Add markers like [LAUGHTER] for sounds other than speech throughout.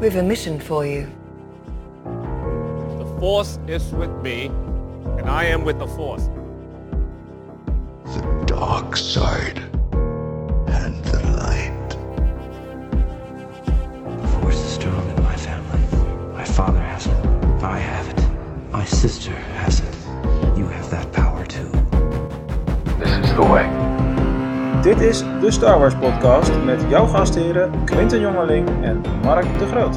We've a mission for you. The Force is with me, and I am with the Force. The dark side and the light. The force is strong in my family. My father has it. I have it. My sister has it. You have that power too. This is the way. Dit is de Star Wars podcast met jouw gastheren Quinten Jongeling en Mark de Groot.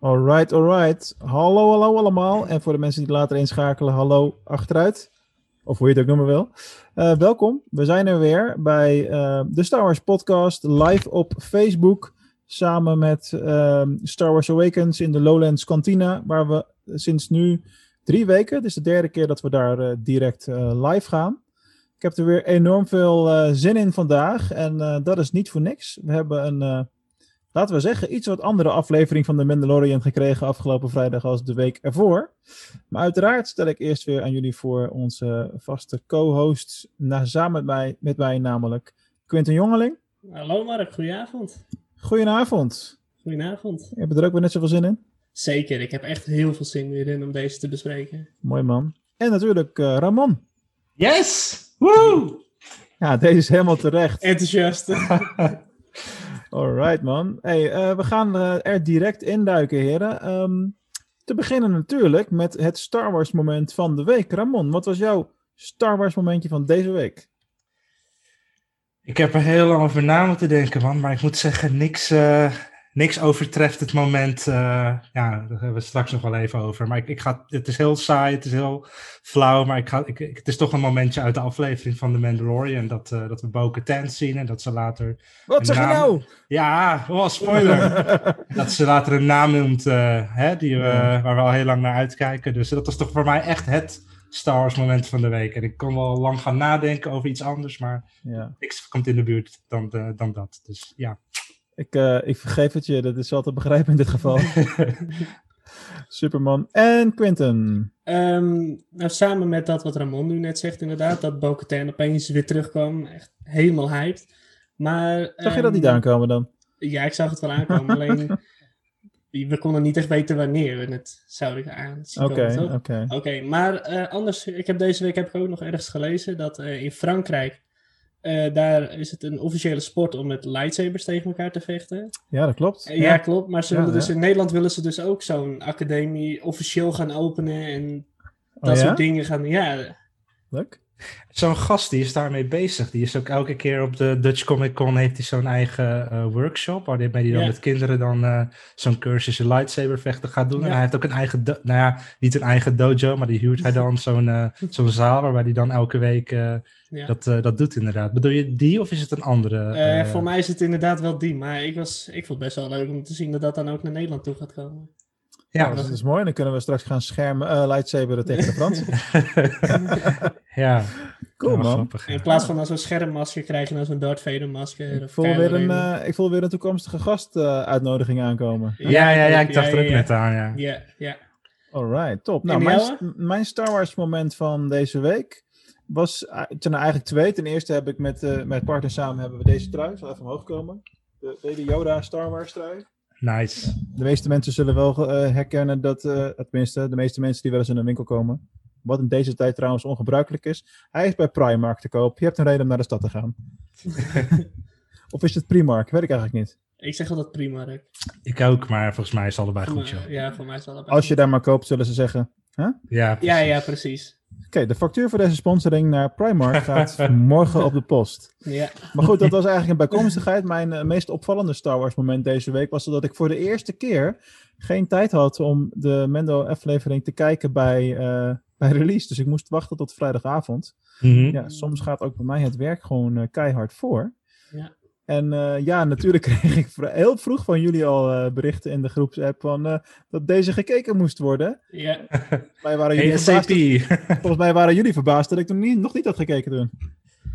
Alright, alright. Hallo, hallo allemaal. En voor de mensen die later inschakelen, hallo achteruit. Of hoe je het ook noemen wil. Eh, welkom. We zijn er weer bij eh, de Star Wars podcast live op Facebook. Samen met ehm, Star Wars Awakens in de Lowlands Cantina. Waar we sinds nu drie weken, is de derde keer dat we daar eh, direct live gaan. Ik heb er weer enorm veel eh, zin in vandaag. En eh, dat is niet voor niks. We hebben een, eh, laten we zeggen, iets wat andere aflevering van de Mandalorian gekregen afgelopen vrijdag als de week ervoor. Maar uiteraard stel ik eerst weer aan jullie voor onze vaste co-hosts. na- Samen met mij, met mij namelijk Quinten Jongeling. Hallo Mark, goedenavond. Goedenavond. Goedenavond. Je hebt er ook weer net zoveel zin in? Zeker, ik heb echt heel veel zin weer in om deze te bespreken. Mooi man. En natuurlijk Ramon. Yes! Woe! Ja, deze is helemaal terecht. Enthousiast. [LAUGHS] [LAUGHS] Alright man. Hey, eh, we gaan eh, er direct induiken heren. Ehm, te beginnen natuurlijk met het Star Wars moment van de week. Ramon, wat was jouw Star Wars momentje van deze week? Ik heb er heel lang over na moeten denken, man. Maar ik moet zeggen, niks, eh, niks overtreft het moment. eh, ja, daar hebben we het straks nog wel even over. Maar ik, ik ga, het is heel saai, het is heel flauw. Maar ik ga, ik, ik- het is toch een momentje uit de aflevering van The Mandalorian. Dat, eh, dat we Bo-Katan zien en dat ze later... Wat zeg je nou? Ja, oh, spoiler. [LAUGHS] dat ze later een naam noemt eh, hè, die we, waar we al heel lang naar uitkijken. Dus dat was toch voor mij echt het Star Wars moment van de week. En ik kon wel lang gaan nadenken over iets anders, maar Ja, niks komt in de buurt dan, de- dan dat. Dus ja. Ik, eh, ik vergeef het je. Dat is wel te begrijpen in dit geval. [LAUGHS] Superman en Quinten. Ehm, nou, samen met dat wat Ramon nu net zegt, inderdaad, dat Bo-Katan opeens weer terugkwam. Echt helemaal hyped. Maar, Zag je dat niet ehm, aankomen dan? Ja, ik zag het wel aankomen. [LAUGHS] alleen, we konden niet echt weten wanneer we het zouden aanzien oké. Oké, maar eh, anders, ik heb deze week heb ik ook nog ergens gelezen dat eh, in Frankrijk, eh, daar is het een officiële sport om met lightsabers tegen elkaar te vechten. Ja, dat klopt. Eh, ja. klopt, maar ze Ja, willen dus ja. in Nederland willen ze dus ook zo'n academie officieel gaan openen en dat Oh, ja? soort dingen gaan, ja. Leuk. Zo'n gast die is daarmee bezig. Die is ook elke keer op de Dutch Comic Con heeft hij zo'n eigen eh, workshop. Waarmee hij dan met kinderen dan eh, zo'n cursus lightsaber vechten gaat doen. En hij heeft ook een eigen, nou ja, niet een eigen dojo, maar die huurt hij dan [LAUGHS] zo'n eh, zo'n zaal waarbij hij dan elke week dat, dat doet inderdaad. Bedoel je die of is het een andere? Voor mij is het inderdaad wel die, maar ik, was, ik vond het best wel leuk om te zien dat dat dan ook naar Nederland toe gaat komen. Ja, Ja, dat is mooi. Dan kunnen we straks gaan schermen, eh lightsaberen tegen de Fransen. [LAUGHS] ja. Cool Ja, man. grappig, ja. In plaats van dan zo'n schermmasker krijg je dan zo'n Darth Vader masker. Ik voel, weer een, eh, ik voel weer een toekomstige gastuitnodiging aankomen. Ja, ja, ja, ik dacht ja, er ook ja. net aan, ja. Ja, ja. Alright, top. Nou, mijn, mijn Star Wars moment van deze week was, eh, het zijn er eigenlijk twee. Ten eerste heb ik met, eh met partner samen hebben we deze trui. Zal even omhoog komen. De Baby Yoda Star Wars trui. Nice. De meeste mensen zullen wel eh, herkennen dat, eh, tenminste, de meeste mensen die wel eens in een winkel komen. Wat in deze tijd trouwens ongebruikelijk is. Hij is bij Primark te koop. Je hebt een reden om naar de stad te gaan. [LAUGHS] of is het Primark? Weet ik eigenlijk niet. Ik zeg altijd prima, Rick. Ik ook, maar volgens mij is het allebei goed, joh. ja, voor mij is het allebei Als je goed. daar maar koopt, zullen ze zeggen. Ja, Ja, precies. ja, precies. Oké, de factuur voor deze sponsoring naar Primark [LAUGHS] gaat morgen op de post. Ja. Maar goed, dat was eigenlijk een bijkomstigheid. Mijn eh, meest opvallende Star Wars moment deze week was dat ik voor de eerste keer geen tijd had om de Mendo-aflevering te kijken bij, eh, bij release. Dus ik moest wachten tot vrijdagavond. Mhm. Ja, soms gaat ook bij mij het werk gewoon eh, keihard voor. Ja. En eh, ja, natuurlijk [LAUGHS] kreeg ik heel vroeg van jullie al eh, berichten in de groepsapp van eh, dat deze gekeken moest worden. ja. [LAUGHS] Wij waren jullie ASAP. verbaasd volgens mij waren jullie verbaasd dat ik nog niet, nog niet had gekeken toen.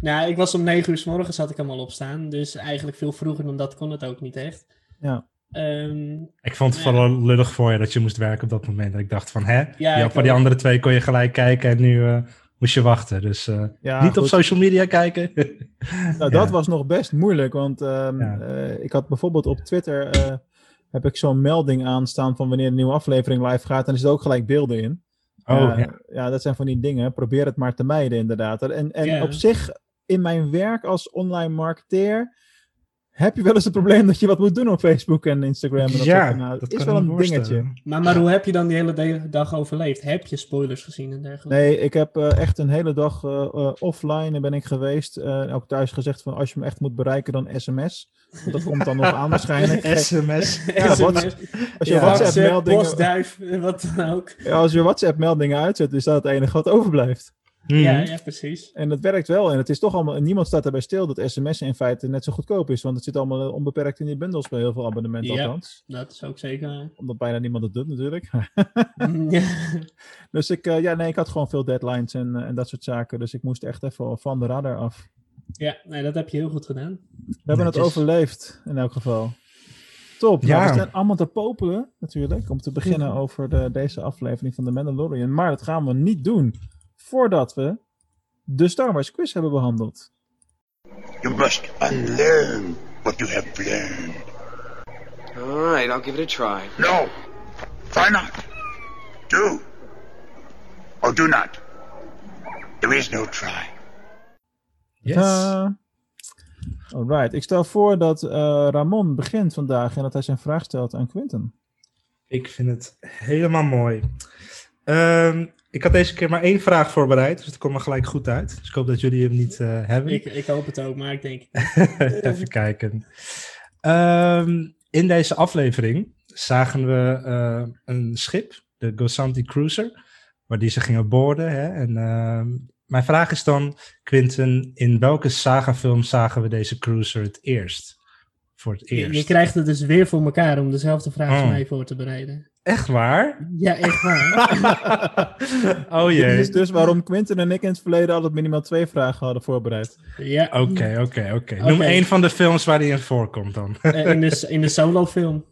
Nou, ik was om negen uur s morgens had ik hem al opstaan. Dus eigenlijk veel vroeger dan dat kon het ook niet echt. Ja. Ehm, Ik vond het Ja. vooral lullig voor je dat je moest werken op dat moment. Dat ik dacht van, hè? Ja, voor die ook. andere twee kon je gelijk kijken en nu eh, moest je wachten. Dus eh, Ja, niet op social media kijken. [LAUGHS] [LAUGHS] Nou, dat was nog best moeilijk, want ehm, eh, ik had bijvoorbeeld op Twitter eh, heb ik zo'n melding aanstaan van wanneer een nieuwe aflevering live gaat. En er zitten ook gelijk beelden in. Oh, ja. ja, dat zijn van die dingen. Probeer het maar te mijden, inderdaad. En, en op zich, in mijn werk als online marketeer, heb je wel eens het probleem dat je wat moet doen op Facebook en Instagram. En dat ja, soort dingen. dat is wel een dingetje. Maar, maar hoe heb je dan die hele dag overleefd? Heb je spoilers gezien en dergelijke? Nee, ik heb eh, echt een hele dag eh, eh, offline ben ik geweest. Eh, ook thuis gezegd van als je me echt moet bereiken, dan sms. Want dat komt dan nog aan waarschijnlijk. [LAUGHS] SMS. Ja, SMS, wat- Als je ja, WhatsApp meldingen, postduif, wat dan ook. ja, als je WhatsApp meldingen uitzet, is dat het enige wat overblijft. Mhm. Ja, ja, precies. En het werkt wel. En het is toch allemaal. Niemand staat erbij stil dat sms in feite net zo goedkoop is. Want het zit allemaal eh, onbeperkt in die bundels bij heel veel abonnementen Ja. althans. Dat is ook zeker. Omdat bijna niemand het doet natuurlijk. [LAUGHS] ja. [LAUGHS] dus ik, eh, ja, nee, ik had gewoon veel deadlines en, eh, en dat soort zaken. Dus ik moest echt even van de radar af. ja, nee, dat heb je heel goed gedaan. We hebben het overleefd in elk geval. Top. Ja. Nou, we zijn allemaal te popelen natuurlijk. Om te beginnen over de, deze aflevering van The Mandalorian. Maar dat gaan we niet doen voordat we de Star Wars quiz hebben behandeld. You must unlearn what you have learned. All right, I'll give it a try. No, try not. Do. Or do not. There is no try. Yes. Ta- Alright, ik stel voor dat eh, Ramon begint vandaag en dat hij zijn vraag stelt aan Quinten. Ik vind het helemaal mooi. Ehm, ik had deze keer maar één vraag voorbereid, dus het komt er gelijk goed uit. Dus ik hoop dat jullie hem niet eh, hebben. Ik, ik hoop het ook, maar ik denk... [LAUGHS] Even kijken. Ehm, in deze aflevering zagen we eh, een schip, de Gosanti Cruiser, waar die ze gingen boorden. Hè? En ehm, mijn vraag is dan, Quinten, in welke sagafilm zagen we deze cruiser het eerst? Voor het eerst. je krijgt het dus weer voor elkaar om dezelfde vraag Oh. mij voor te bereiden. Echt waar? Ja, echt waar. [LAUGHS] oh Dit jee. is dus waarom Quinten en ik in het verleden altijd minimaal twee vragen hadden voorbereid. ja. Oké, oké, oké. Noem één van de films waar die in voorkomt dan. Eh, in, de, in de solofilm.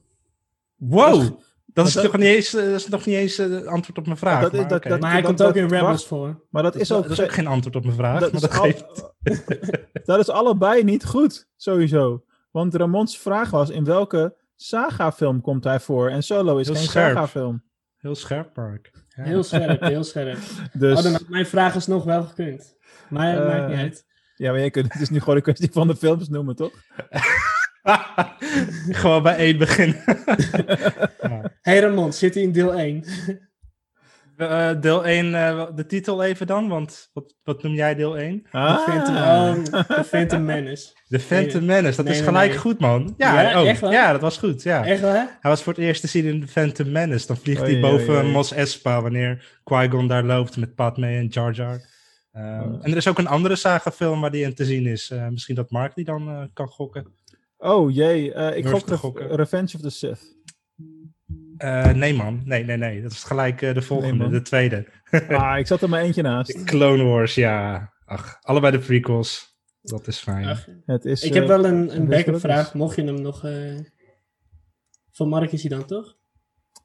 Wow! Dat is dat- nog niet eens, eh, dat is nog niet eens eh, het antwoord op mijn vraag. Dat maar dat- oké. dat- Maar hij komt dat- ook in wacht. Rebels voor. Maar dat Dat is ook, dat is ook geen antwoord op mijn vraag. dat maar is dat al- geeft... [LAUGHS] dat is allebei niet goed, sowieso. Want Ramons vraag was, in welke saga-film komt hij voor? En Solo is Heel geen saga-film. Heel scherp, Mark. Ja. Heel scherp, heel scherp. [LAUGHS] Dus, Oh, dan had mijn vraag is nog wel gekund. Maar het Eh, maakt niet uit. ja, maar je kunt, het is nu gewoon een kwestie van de films noemen, toch? [LAUGHS] Gewoon bij één beginnen. [LAUGHS] ja. Hey Ramon, zit hij in deel 1? Eh, deel 1, eh, de titel even dan, want wat, wat noem jij deel 1? Ah, Phantom, oh, The Phantom [LAUGHS] Menace. The Phantom Nee. Menace, dat Nee, is gelijk nee. goed, man. Ja, Ja, oh, echt ja, dat was goed, ja. Echt waar? Hij was voor het eerst te zien in The Phantom Menace. Dan vliegt hij boven oei, oei. Mos Espa wanneer Qui-Gon daar loopt met Padme en Jar Jar. Ehm, Oh. En er is ook een andere sagafilm waar die in te zien is. Eh, misschien dat Mark die dan eh, kan gokken. Oh jee, eh, ik gok. Revenge of the Sith. Eh, nee man, nee, nee, nee. Dat is gelijk eh, de volgende, de tweede. [LAUGHS] Ah, ik zat er maar eentje naast. Clone Wars, ja. Ach, allebei de prequels. Dat is fijn. Ach, Het is, ik heb eh, wel een, weet een je backup het vraag, is? mocht je hem nog... eh Van Mark is hij dan toch?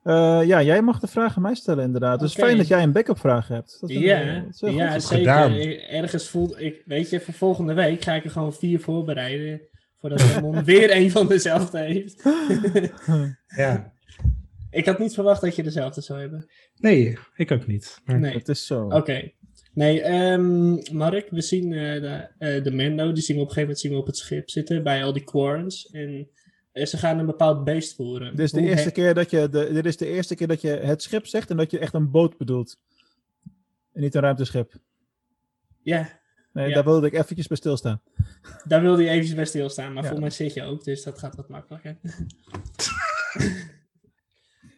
eh, ja, jij mag de vraag aan mij stellen inderdaad. Dus Oké. fijn dat jij een backup vraag hebt. Dat eh, dat is heel ja goed. zeker. gedaan. Ergens voelt... Ik, weet je, voor volgende week ga ik er gewoon vier voorbereiden. Voordat Ramon [LAUGHS] weer een van dezelfde heeft. Ja. [LAUGHS] ik had niet verwacht dat je dezelfde zou hebben. Nee, ik ook niet. Maar- Nee. Het is zo. Oké. Nee, ehm, Mark, we zien eh, de, eh, de Mendo, die zien we op een gegeven moment zien we op het schip zitten bij al die Quarrens. En eh, ze gaan een bepaald beest voeren. Dit is, de Hoe eerste keer dat je de, dit is de eerste keer dat je het schip zegt en dat je echt een boot bedoelt. En niet een ruimteschip. Ja, Nee, Ja. daar wilde ik eventjes bij stilstaan. daar wilde je eventjes bij stilstaan, maar Ja. voor mij zit je ook, dus dat gaat wat makkelijker. [LAUGHS]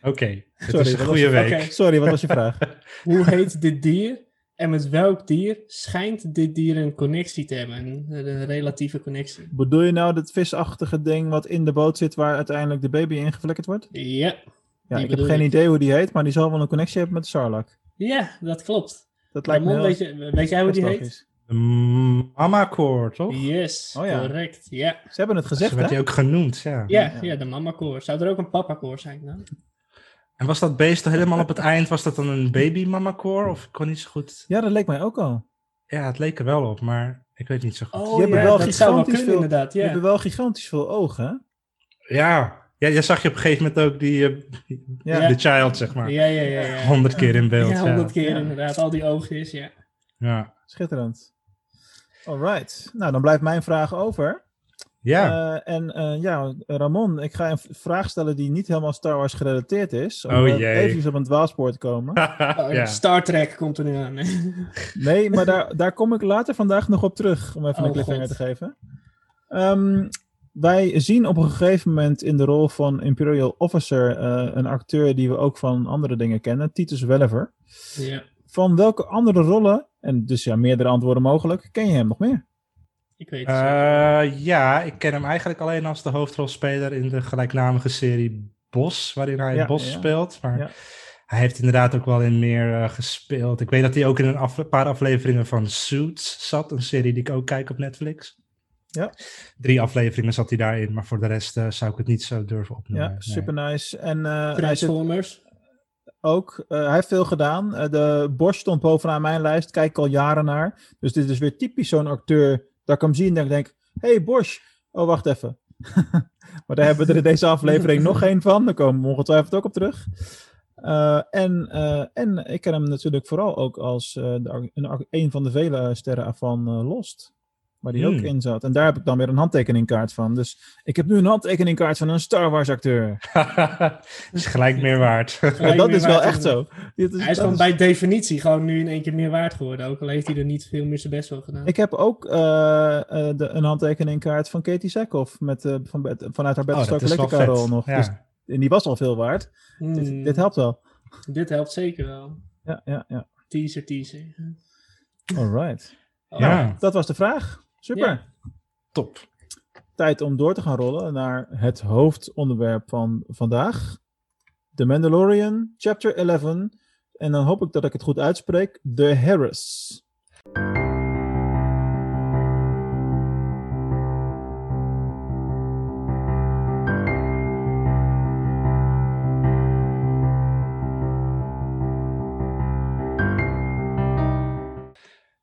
Oké, het Sorry, is een goede was- week. Sorry, wat was je vraag? [LAUGHS] Hoe heet dit dier en met welk dier schijnt dit dier een connectie te hebben? Een, een relatieve connectie. Bedoel je nou dat visachtige ding wat in de boot zit waar uiteindelijk de baby ingeflikkerd wordt? Ja, Ja, Die ik heb geen ik. idee hoe die heet, maar die zal wel een connectie hebben met de Sarlacc. ja dat klopt. Dat lijkt me heel weet, je, weet jij hoe die heet? logisch. De Mama Core, toch? Yes, Oh ja. correct. Ja. Ze hebben het gezegd, Zo werd hè? hij ook genoemd, ja. Ja, Ja. ja, de mama koor. Zou er ook een papa koor zijn dan? En was dat beest helemaal op het eind, was dat dan een baby Mama Core? Of ik kon niet zo goed... Ja, dat leek mij ook al. Ja, het leek er wel op, maar ik weet niet zo goed. Oh Die hebben wel gigantisch kunnen veel- inderdaad, ja. hebben wel gigantisch veel ogen? Ja, Ja, je zag je op een gegeven moment ook die, eh, Ja. de child, zeg maar. Ja, ja, ja. ja. Honderd keer in beeld. Ja, honderd ja. keer Ja. inderdaad. Al die oogjes, ja. Ja. Schitterend. Alright. Nou, dan blijft mijn vraag over. Ja. Eh, en eh, ja, Ramon, ik ga een vraag stellen die niet helemaal Star Wars gerelateerd is. Om Oh eh, jee. even op een dwaalspoor te komen. [LAUGHS] Oh, ja. Star Trek komt er nu aan. [LAUGHS] Nee, maar daar, daar kom ik later vandaag nog op terug, om even een Oh, cliffhanger te geven. Ehm, wij zien op een gegeven moment in de rol van Imperial Officer eh, een acteur die we ook van andere dingen kennen, Titus Welliver. ja, Van welke andere rollen, en dus ja, meerdere antwoorden mogelijk, ken je hem nog meer? Ik weet het. Eh, ja, ik ken hem eigenlijk alleen als de hoofdrolspeler in de gelijknamige serie Bos, waarin hij Ja, Bos ja. speelt. Maar Ja. hij heeft inderdaad ook wel in meer eh, gespeeld. Ik weet dat hij ook in een af- paar afleveringen van Suits zat, een serie die ik ook kijk op Netflix. Ja. Drie afleveringen zat hij daarin, maar voor de rest eh, zou ik het niet zo durven opnoemen. Ja, nee. super nice. En eh, Transformers. ook, eh, hij heeft veel gedaan. De Bosch stond bovenaan mijn lijst, kijk ik al jaren naar. Dus dit is weer typisch zo'n acteur dat ik hem zie en denk, denk hey Bosch, oh wacht even. [LAUGHS] maar daar hebben we er in deze aflevering nog geen van, daar komen we ongetwijfeld ook op terug. Eh, en, eh, en ik ken hem natuurlijk vooral ook als eh, een, ac- een van de vele sterren van eh, Lost. Waar die ook Hmm. in zat. En daar heb ik dan weer een handtekeningkaart van. Dus ik heb nu een handtekeningkaart van een Star Wars acteur. [LAUGHS] [LAUGHS] is gelijk meer waard. Gelijk dat meer is wel echt dan- zo. Dit Hij is dat gewoon bij definitie gewoon nu in één keer meer waard geworden. Ook al heeft hij er niet veel meer zijn best wel gedaan. Ik heb ook eh, eh, de, een handtekeningkaart van Katie Sackhoff met, eh, van, vanuit haar Oh, Battlestar dat is wel Galactica rol nog. Ja. Dus, en die was al veel waard. Hmm, Dit, dit helpt wel. dit helpt zeker wel. Ja, ja, ja. Teaser, teaser. Alright. Oh, Ja. Dat was de vraag. Super. Ja. Top. Tijd om door te gaan rollen naar het hoofdonderwerp van vandaag. The Mandalorian, chapter 11. En dan hoop ik dat ik het goed uitspreek. The Harris.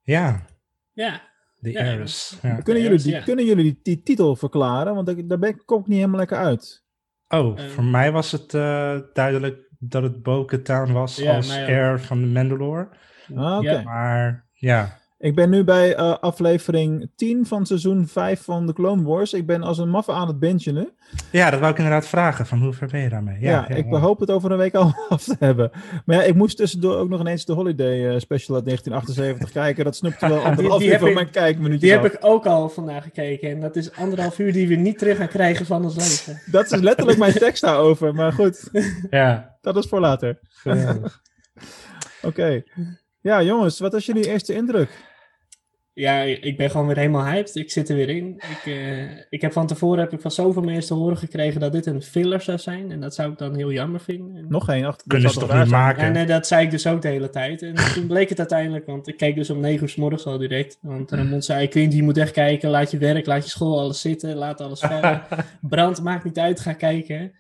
Ja, Ja, de Ja, Heiress. Ja. Kunnen jullie, die, ja. kunnen jullie die, die titel verklaren? Want ik, daar ben ik, kom ik niet helemaal lekker uit. Oh, Eh. voor mij was het eh, duidelijk dat het Bo-Katan was Ja, als heir van de Mandalore. Ah. Maar ja, Ik ben nu bij eh, aflevering 10 van seizoen 5 van de Clone Wars. Ik ben als een maffe aan het bingen nu. ja, dat wou ik inderdaad vragen. Van hoe ver ben je daarmee? Ja, ik hoop het over een week [LAUGHS] al af te hebben. Maar ja, ik moest tussendoor ook nog ineens de Holiday eh, Special uit 1978 [LAUGHS] kijken. Dat snoepte wel anderhalf uur van mijn kijkminuutjes die heb ik ook al vandaag gekeken. En dat is anderhalf uur die we niet terug gaan krijgen van ons leven. [LAUGHS] Dat is letterlijk mijn tekst daarover. Maar goed, Ja, dat is voor later. Oké. Ja, jongens, wat is jullie eerste indruk? Ja, ik ben gewoon weer helemaal hyped. Ik zit er weer in. Ik, eh, ik heb van tevoren heb ik van zoveel mensen te horen gekregen dat dit een filler zou zijn. En dat zou ik dan heel jammer vinden. En- Nog geen. Ach, dat Kunnen ze toch niet zijn? maken? Nee, dat zei ik dus ook de hele tijd. En [LAUGHS] toen bleek het uiteindelijk, want ik keek dus om negen uur s morgens al direct. Want Ramon zei, Clint, je moet echt kijken. Laat je werk, laat je school, alles zitten. Laat alles vallen. [LAUGHS] Brand, maakt niet uit, ga kijken.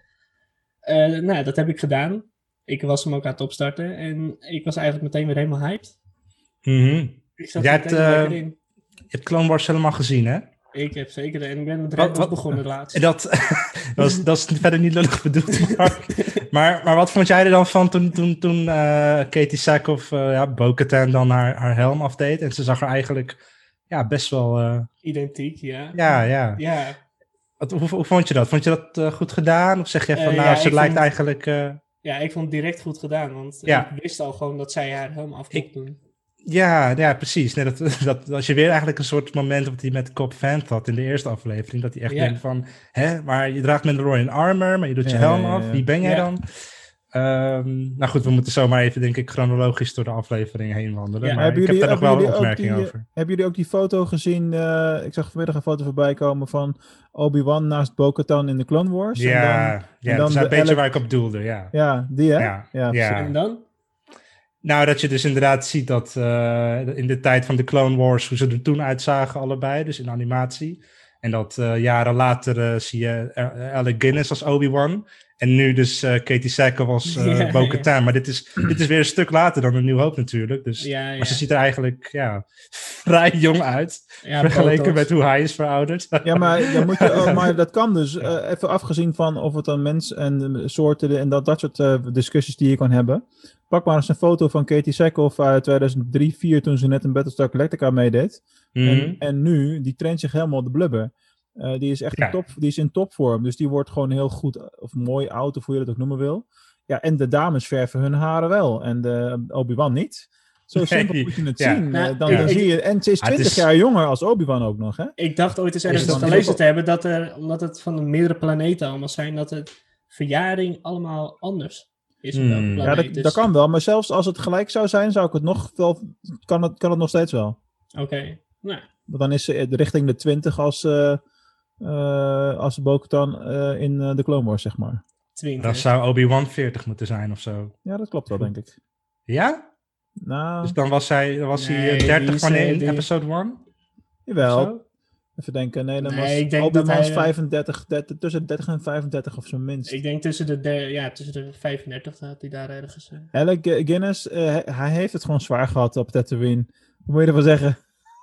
Eh, nou, dat heb ik gedaan. Ik was hem ook aan het opstarten. En ik was eigenlijk meteen weer helemaal hyped. Mhm. Ik zat Jij hebt, hebt Clone Wars helemaal gezien, hè? Ik heb zeker, en ik ben met Red begonnen laatst. [LAUGHS] Dat, [LAUGHS] dat, is, dat is verder niet lullig bedoeld. [LAUGHS] Maar, maar, maar wat vond jij er dan van toen, toen, toen eh, Katie Sackhoff, uh, ja, Bo-Katan dan haar, haar helm afdeed? En ze zag er eigenlijk ja, best wel... Identiek, ja. ja, ja. Ja, Wat, hoe, hoe vond je dat? Vond je dat goed gedaan? Of zeg je van, nou, ja, ze lijkt vond- eigenlijk... ja, ik vond het direct goed gedaan. Want Ja. ik wist al gewoon dat zij haar helm af mocht doen. Ja, ja, precies. Nee, [LAUGHS] dat, dat, als je weer eigenlijk een soort moment wat hij met Cobb Vanth had in de eerste aflevering, dat hij echt Ja. denkt van, hè, maar je draagt Mandalorian armor, maar je doet je Ja, helm ja, ja, af. ja. Wie ben jij Ja. dan? Ehm, nou goed, we moeten zomaar even, denk ik, chronologisch door de aflevering heen wandelen. Ja. maar Hebben ik heb jullie- daar nog wel een opmerking die, over. Hebben jullie ook die foto gezien? eh, ik zag vanmiddag een foto voorbij komen van Obi-Wan naast Bo-Katan in de Clone Wars. En Ja, dan- ja dan dat is de een beetje elk- waar ik op doelde, ja. ja, die hè? Ja, Ja, ja. En dan? Nou, dat je dus inderdaad ziet dat eh, in de tijd van de Clone Wars, hoe ze er toen uitzagen allebei, dus in animatie. En dat eh, jaren later eh, zie je eh, Alec Guinness als Obi-Wan. En nu dus eh, Katie Sackhoff als eh [LAUGHS] Ja, Bo-Katan. Maar dit is, [CLEARS THROAT] dit is weer een stuk later dan een Nieuw Hoop natuurlijk. Dus, Ja, ja. Maar ze ziet er eigenlijk ja, [LAUGHS] vrij jong uit. ja, vergeleken botox. met hoe hij is verouderd. Ja, maar, dan moet je, ook- [LAUGHS] maar dat kan dus. eh, even afgezien van of het dan mens en eh, soorten en dat, dat soort eh, discussies die je kan hebben. Pak maar eens een foto van Katie Sackhoff uit 2003, 2004 toen ze net in Battlestar Galactica meedeed. Mhm. En, en nu, die traint zich helemaal de blubber. Eh, die is echt Ja. in, top, die is in topvorm. Dus die wordt gewoon heel goed, of mooi oud, of hoe je dat ook noemen wil. Ja, en de dames verven hun haren wel. En de Obi-Wan niet. Zo Nee, simpel moet je het ja. zien. Nou, Eh, dan, ja. dan ik- zie je, en ze is Ah, het 20 is- jaar jonger als Obi-Wan ook nog, hè? Ik dacht ooit eens ergens gelezen te hebben dat, er, omdat het van de meerdere planeten allemaal zijn, dat het verjaring allemaal anders is. op Hmm. Ja, planeet. dat, Dus- dat kan wel. Maar zelfs als het gelijk zou zijn, zou ik het nog wel, kan, het, kan het nog steeds wel. Oké, nou, Want dan is ze eh, richting de 20 als, eh eh als Bo-Katan eh, in eh, de Clone Wars, zeg maar. 20. Dan zou Obi-Wan 40 moeten zijn of zo. Ja, dat klopt wel, denk ik. Ja? Nou, Dus dan was hij, was hij Nee, eh, die 30 is, wanneer eh, in die- episode 1? jawel. Even denken. Nee, dan Nee, was ik denk Obi-Wan dat was hij, eh, 35, 30 tussen de 30 en 35 of zo minst. Ik denk tussen de, ja, tussen de 35 had hij daar ergens. eh. Alec Guinness, eh, hij- hij heeft het gewoon zwaar gehad op Tatooine. Hoe moet je ervan zeggen?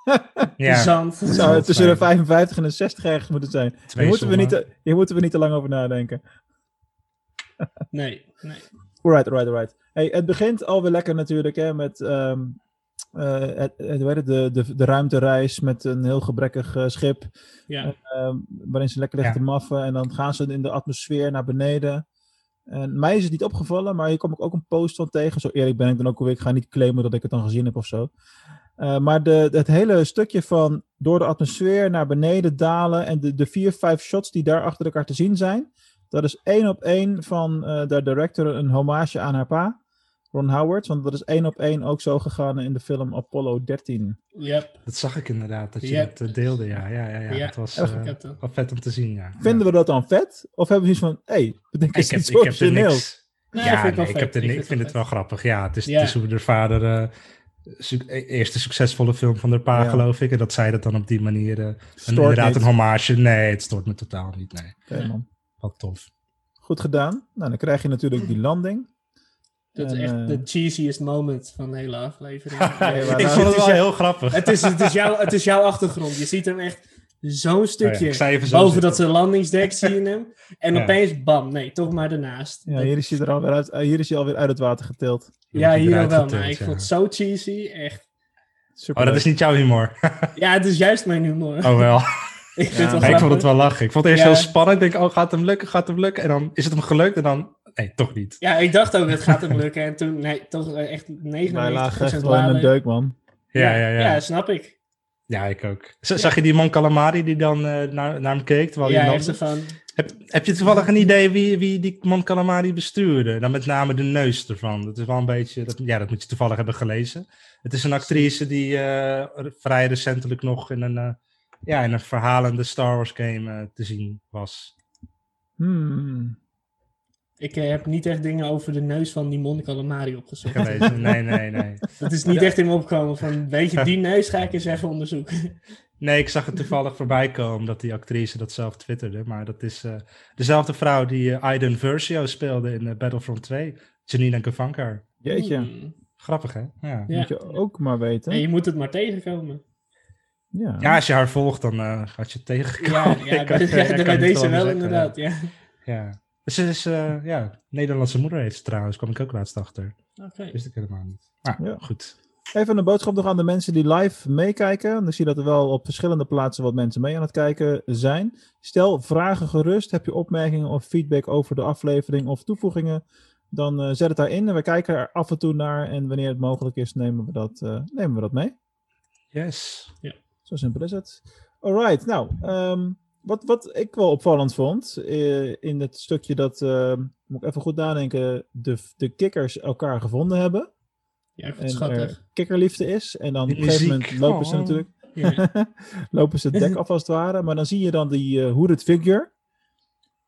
[LAUGHS] Ja. Zand. Het zou tussen de zijn. 55 en de 60 ergens moeten zijn. Hier moeten, we niet te, hier moeten we niet te lang over nadenken. [LAUGHS] Nee, nee. Alright, alright, alright. Hey, het begint alweer lekker natuurlijk hè, met ehm, eh, het, het, de, de, de ruimtereis met een heel gebrekkig eh, schip. Ja. ehm, waarin ze lekker liggen Ja. te maffen. En dan gaan ze in de atmosfeer naar beneden. En mij is het niet opgevallen, maar hier kom ik ook een post van tegen. Zo eerlijk ben ik dan ook alweer. Ik ga niet claimen dat ik het dan gezien heb of zo. Eh, maar de, het hele stukje van door de atmosfeer naar beneden dalen en de, de vier, vijf shots die daar achter elkaar te zien zijn, dat is één op één van eh, de director een hommage aan haar pa, Ron Howard. Want dat is één op één ook zo gegaan in de film Apollo 13. Yep. Dat zag ik inderdaad, dat je dat eh, deelde. Ja, ja, ja. ja. Ja, Het was eh, Ik heb dat. wel vet om te zien, ja. Vinden we dat dan vet? Of hebben we zoiets van, hé, hey, bedenk eens ik heb, iets ik heb er origineels? niks. Nee, ja, vind ik nee, ik, heb er Ik vind ik vind het het wel grappig. Ja, het is, Ja. het is hoe de vader. eh, su- e- eerste succesvolle film van de pa, Ja. geloof ik. En dat zij dat dan op die manier. eh, een, inderdaad, niet. een hommage. Nee, het stoort me totaal niet. Nee, man. wat tof. Goed gedaan. Nou, dan krijg je natuurlijk die landing. Dat is En, echt eh, de cheesiest moment van de hele aflevering. [LAUGHS] ik vond het wel is- heel grappig. Het is, het, is jouw, het is jouw achtergrond. Je ziet hem echt zo'n stukje Oh ja, zo boven dat landingsdek zie je hem. En Ja. opeens, bam, nee, toch maar ernaast. Ja, hier is hij er alweer uit, eh, hier is hij alweer uit het water getild. Ja, hier wel, maar ik ja. vond het zo cheesy. Echt. Super Oh, dat is niet jouw humor. [LAUGHS] Ja, het is juist mijn humor. Oh wel. [LAUGHS] [LAUGHS] ik vind Ja, het wel ik vond het wel lachen. Ik vond het eerst Ja. heel spannend. Ik denk, oh, gaat het hem lukken? Gaat het hem lukken? En dan is het hem gelukt. En dan, nee, toch niet. Ja, ik dacht ook, het gaat hem lukken. En toen, nee, toch eh, echt 99% Wij lagen echt wel in deuk, man. Ja, ja, ja. Ja, Ja, snap ik. Ik ook. Z- Zag je die man Calamari die dan eh, naar, naar hem keek? Terwijl Ja, hij heb, heb je toevallig een idee wie, wie die man Calamari bestuurde? Dan met name de neus ervan. Dat is wel een beetje, dat, ja, dat moet je toevallig hebben gelezen. Het is een actrice die eh, vrij recentelijk nog in een, eh, ja, in een verhalende Star Wars game te zien was. Hmm. Ik eh, heb niet echt dingen over de neus van die Mon Calamari opgezocht. Gelezen. Nee, [LAUGHS] nee, nee. Dat is niet echt in me opgekomen van, weet je, die neus ga ik eens even onderzoeken. [LAUGHS] Nee, ik zag het toevallig voorbij komen dat die actrice dat zelf twitterde. Maar dat is eh, dezelfde vrouw die eh, Aiden Versio speelde in Battlefront 2. Janine Kavanka. Jeetje, Hmm. Grappig, hè? Ja. Ja. moet je ook maar weten. En je moet het maar tegenkomen. Ja. ja, als je haar volgt, dan eh, gaat je het Ja, tegenkomen. ja, bij, ja, [LAUGHS] bij het deze wel zeggen, inderdaad, ja. Ja. Ze is, eh, ja, Nederlandse moeder heeft ze trouwens, kwam ik ook laatst achter. Oké. Wist ik helemaal niet. Maar Ja. goed. Even een boodschap nog aan de mensen die live meekijken. Ik zie dat er wel op verschillende plaatsen wat mensen mee aan het kijken zijn. Stel vragen gerust. Heb je opmerkingen of feedback over de aflevering of toevoegingen? Dan eh, zet het daarin. En we kijken er af en toe naar. En wanneer het mogelijk is, nemen we dat, eh, nemen we dat mee. Yes. Zo simpel is het. Alright, nou, ehm, wat, wat ik wel opvallend vond eh, in het stukje dat, ehm, moet ik even goed nadenken, de, de kikkers elkaar gevonden hebben. Ja, ik vind En er kikkerliefde is. En dan op een gegeven moment lopen ze oh. natuurlijk [LAUGHS] lopen ze het dek af als het ware. Maar dan zie je dan die eh hooded figure.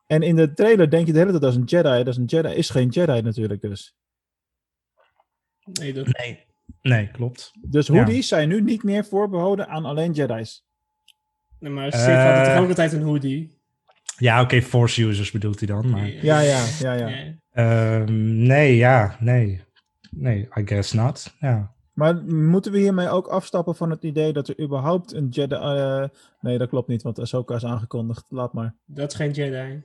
En in de trailer denk je de hele tijd dat is een Jedi. Dat is een Jedi. Is geen Jedi natuurlijk dus. Nee, dat, Nee. Nee, klopt. Dus Ja. hoodies zijn nu niet meer voorbehouden aan alleen Jedi's. Nee, maar Sith had Eh. toch ook altijd een hoodie? Ja, oké, Force users bedoelt hij dan. Maar, Ja, ja, ja, ja. Ja. Ehm, nee, ja, nee. Nee, I guess not. Ja. Maar moeten we hiermee ook afstappen van het idee dat er überhaupt een Jedi... eh, nee, dat klopt niet, want Ahsoka is aangekondigd. Laat maar. Dat is geen Jedi.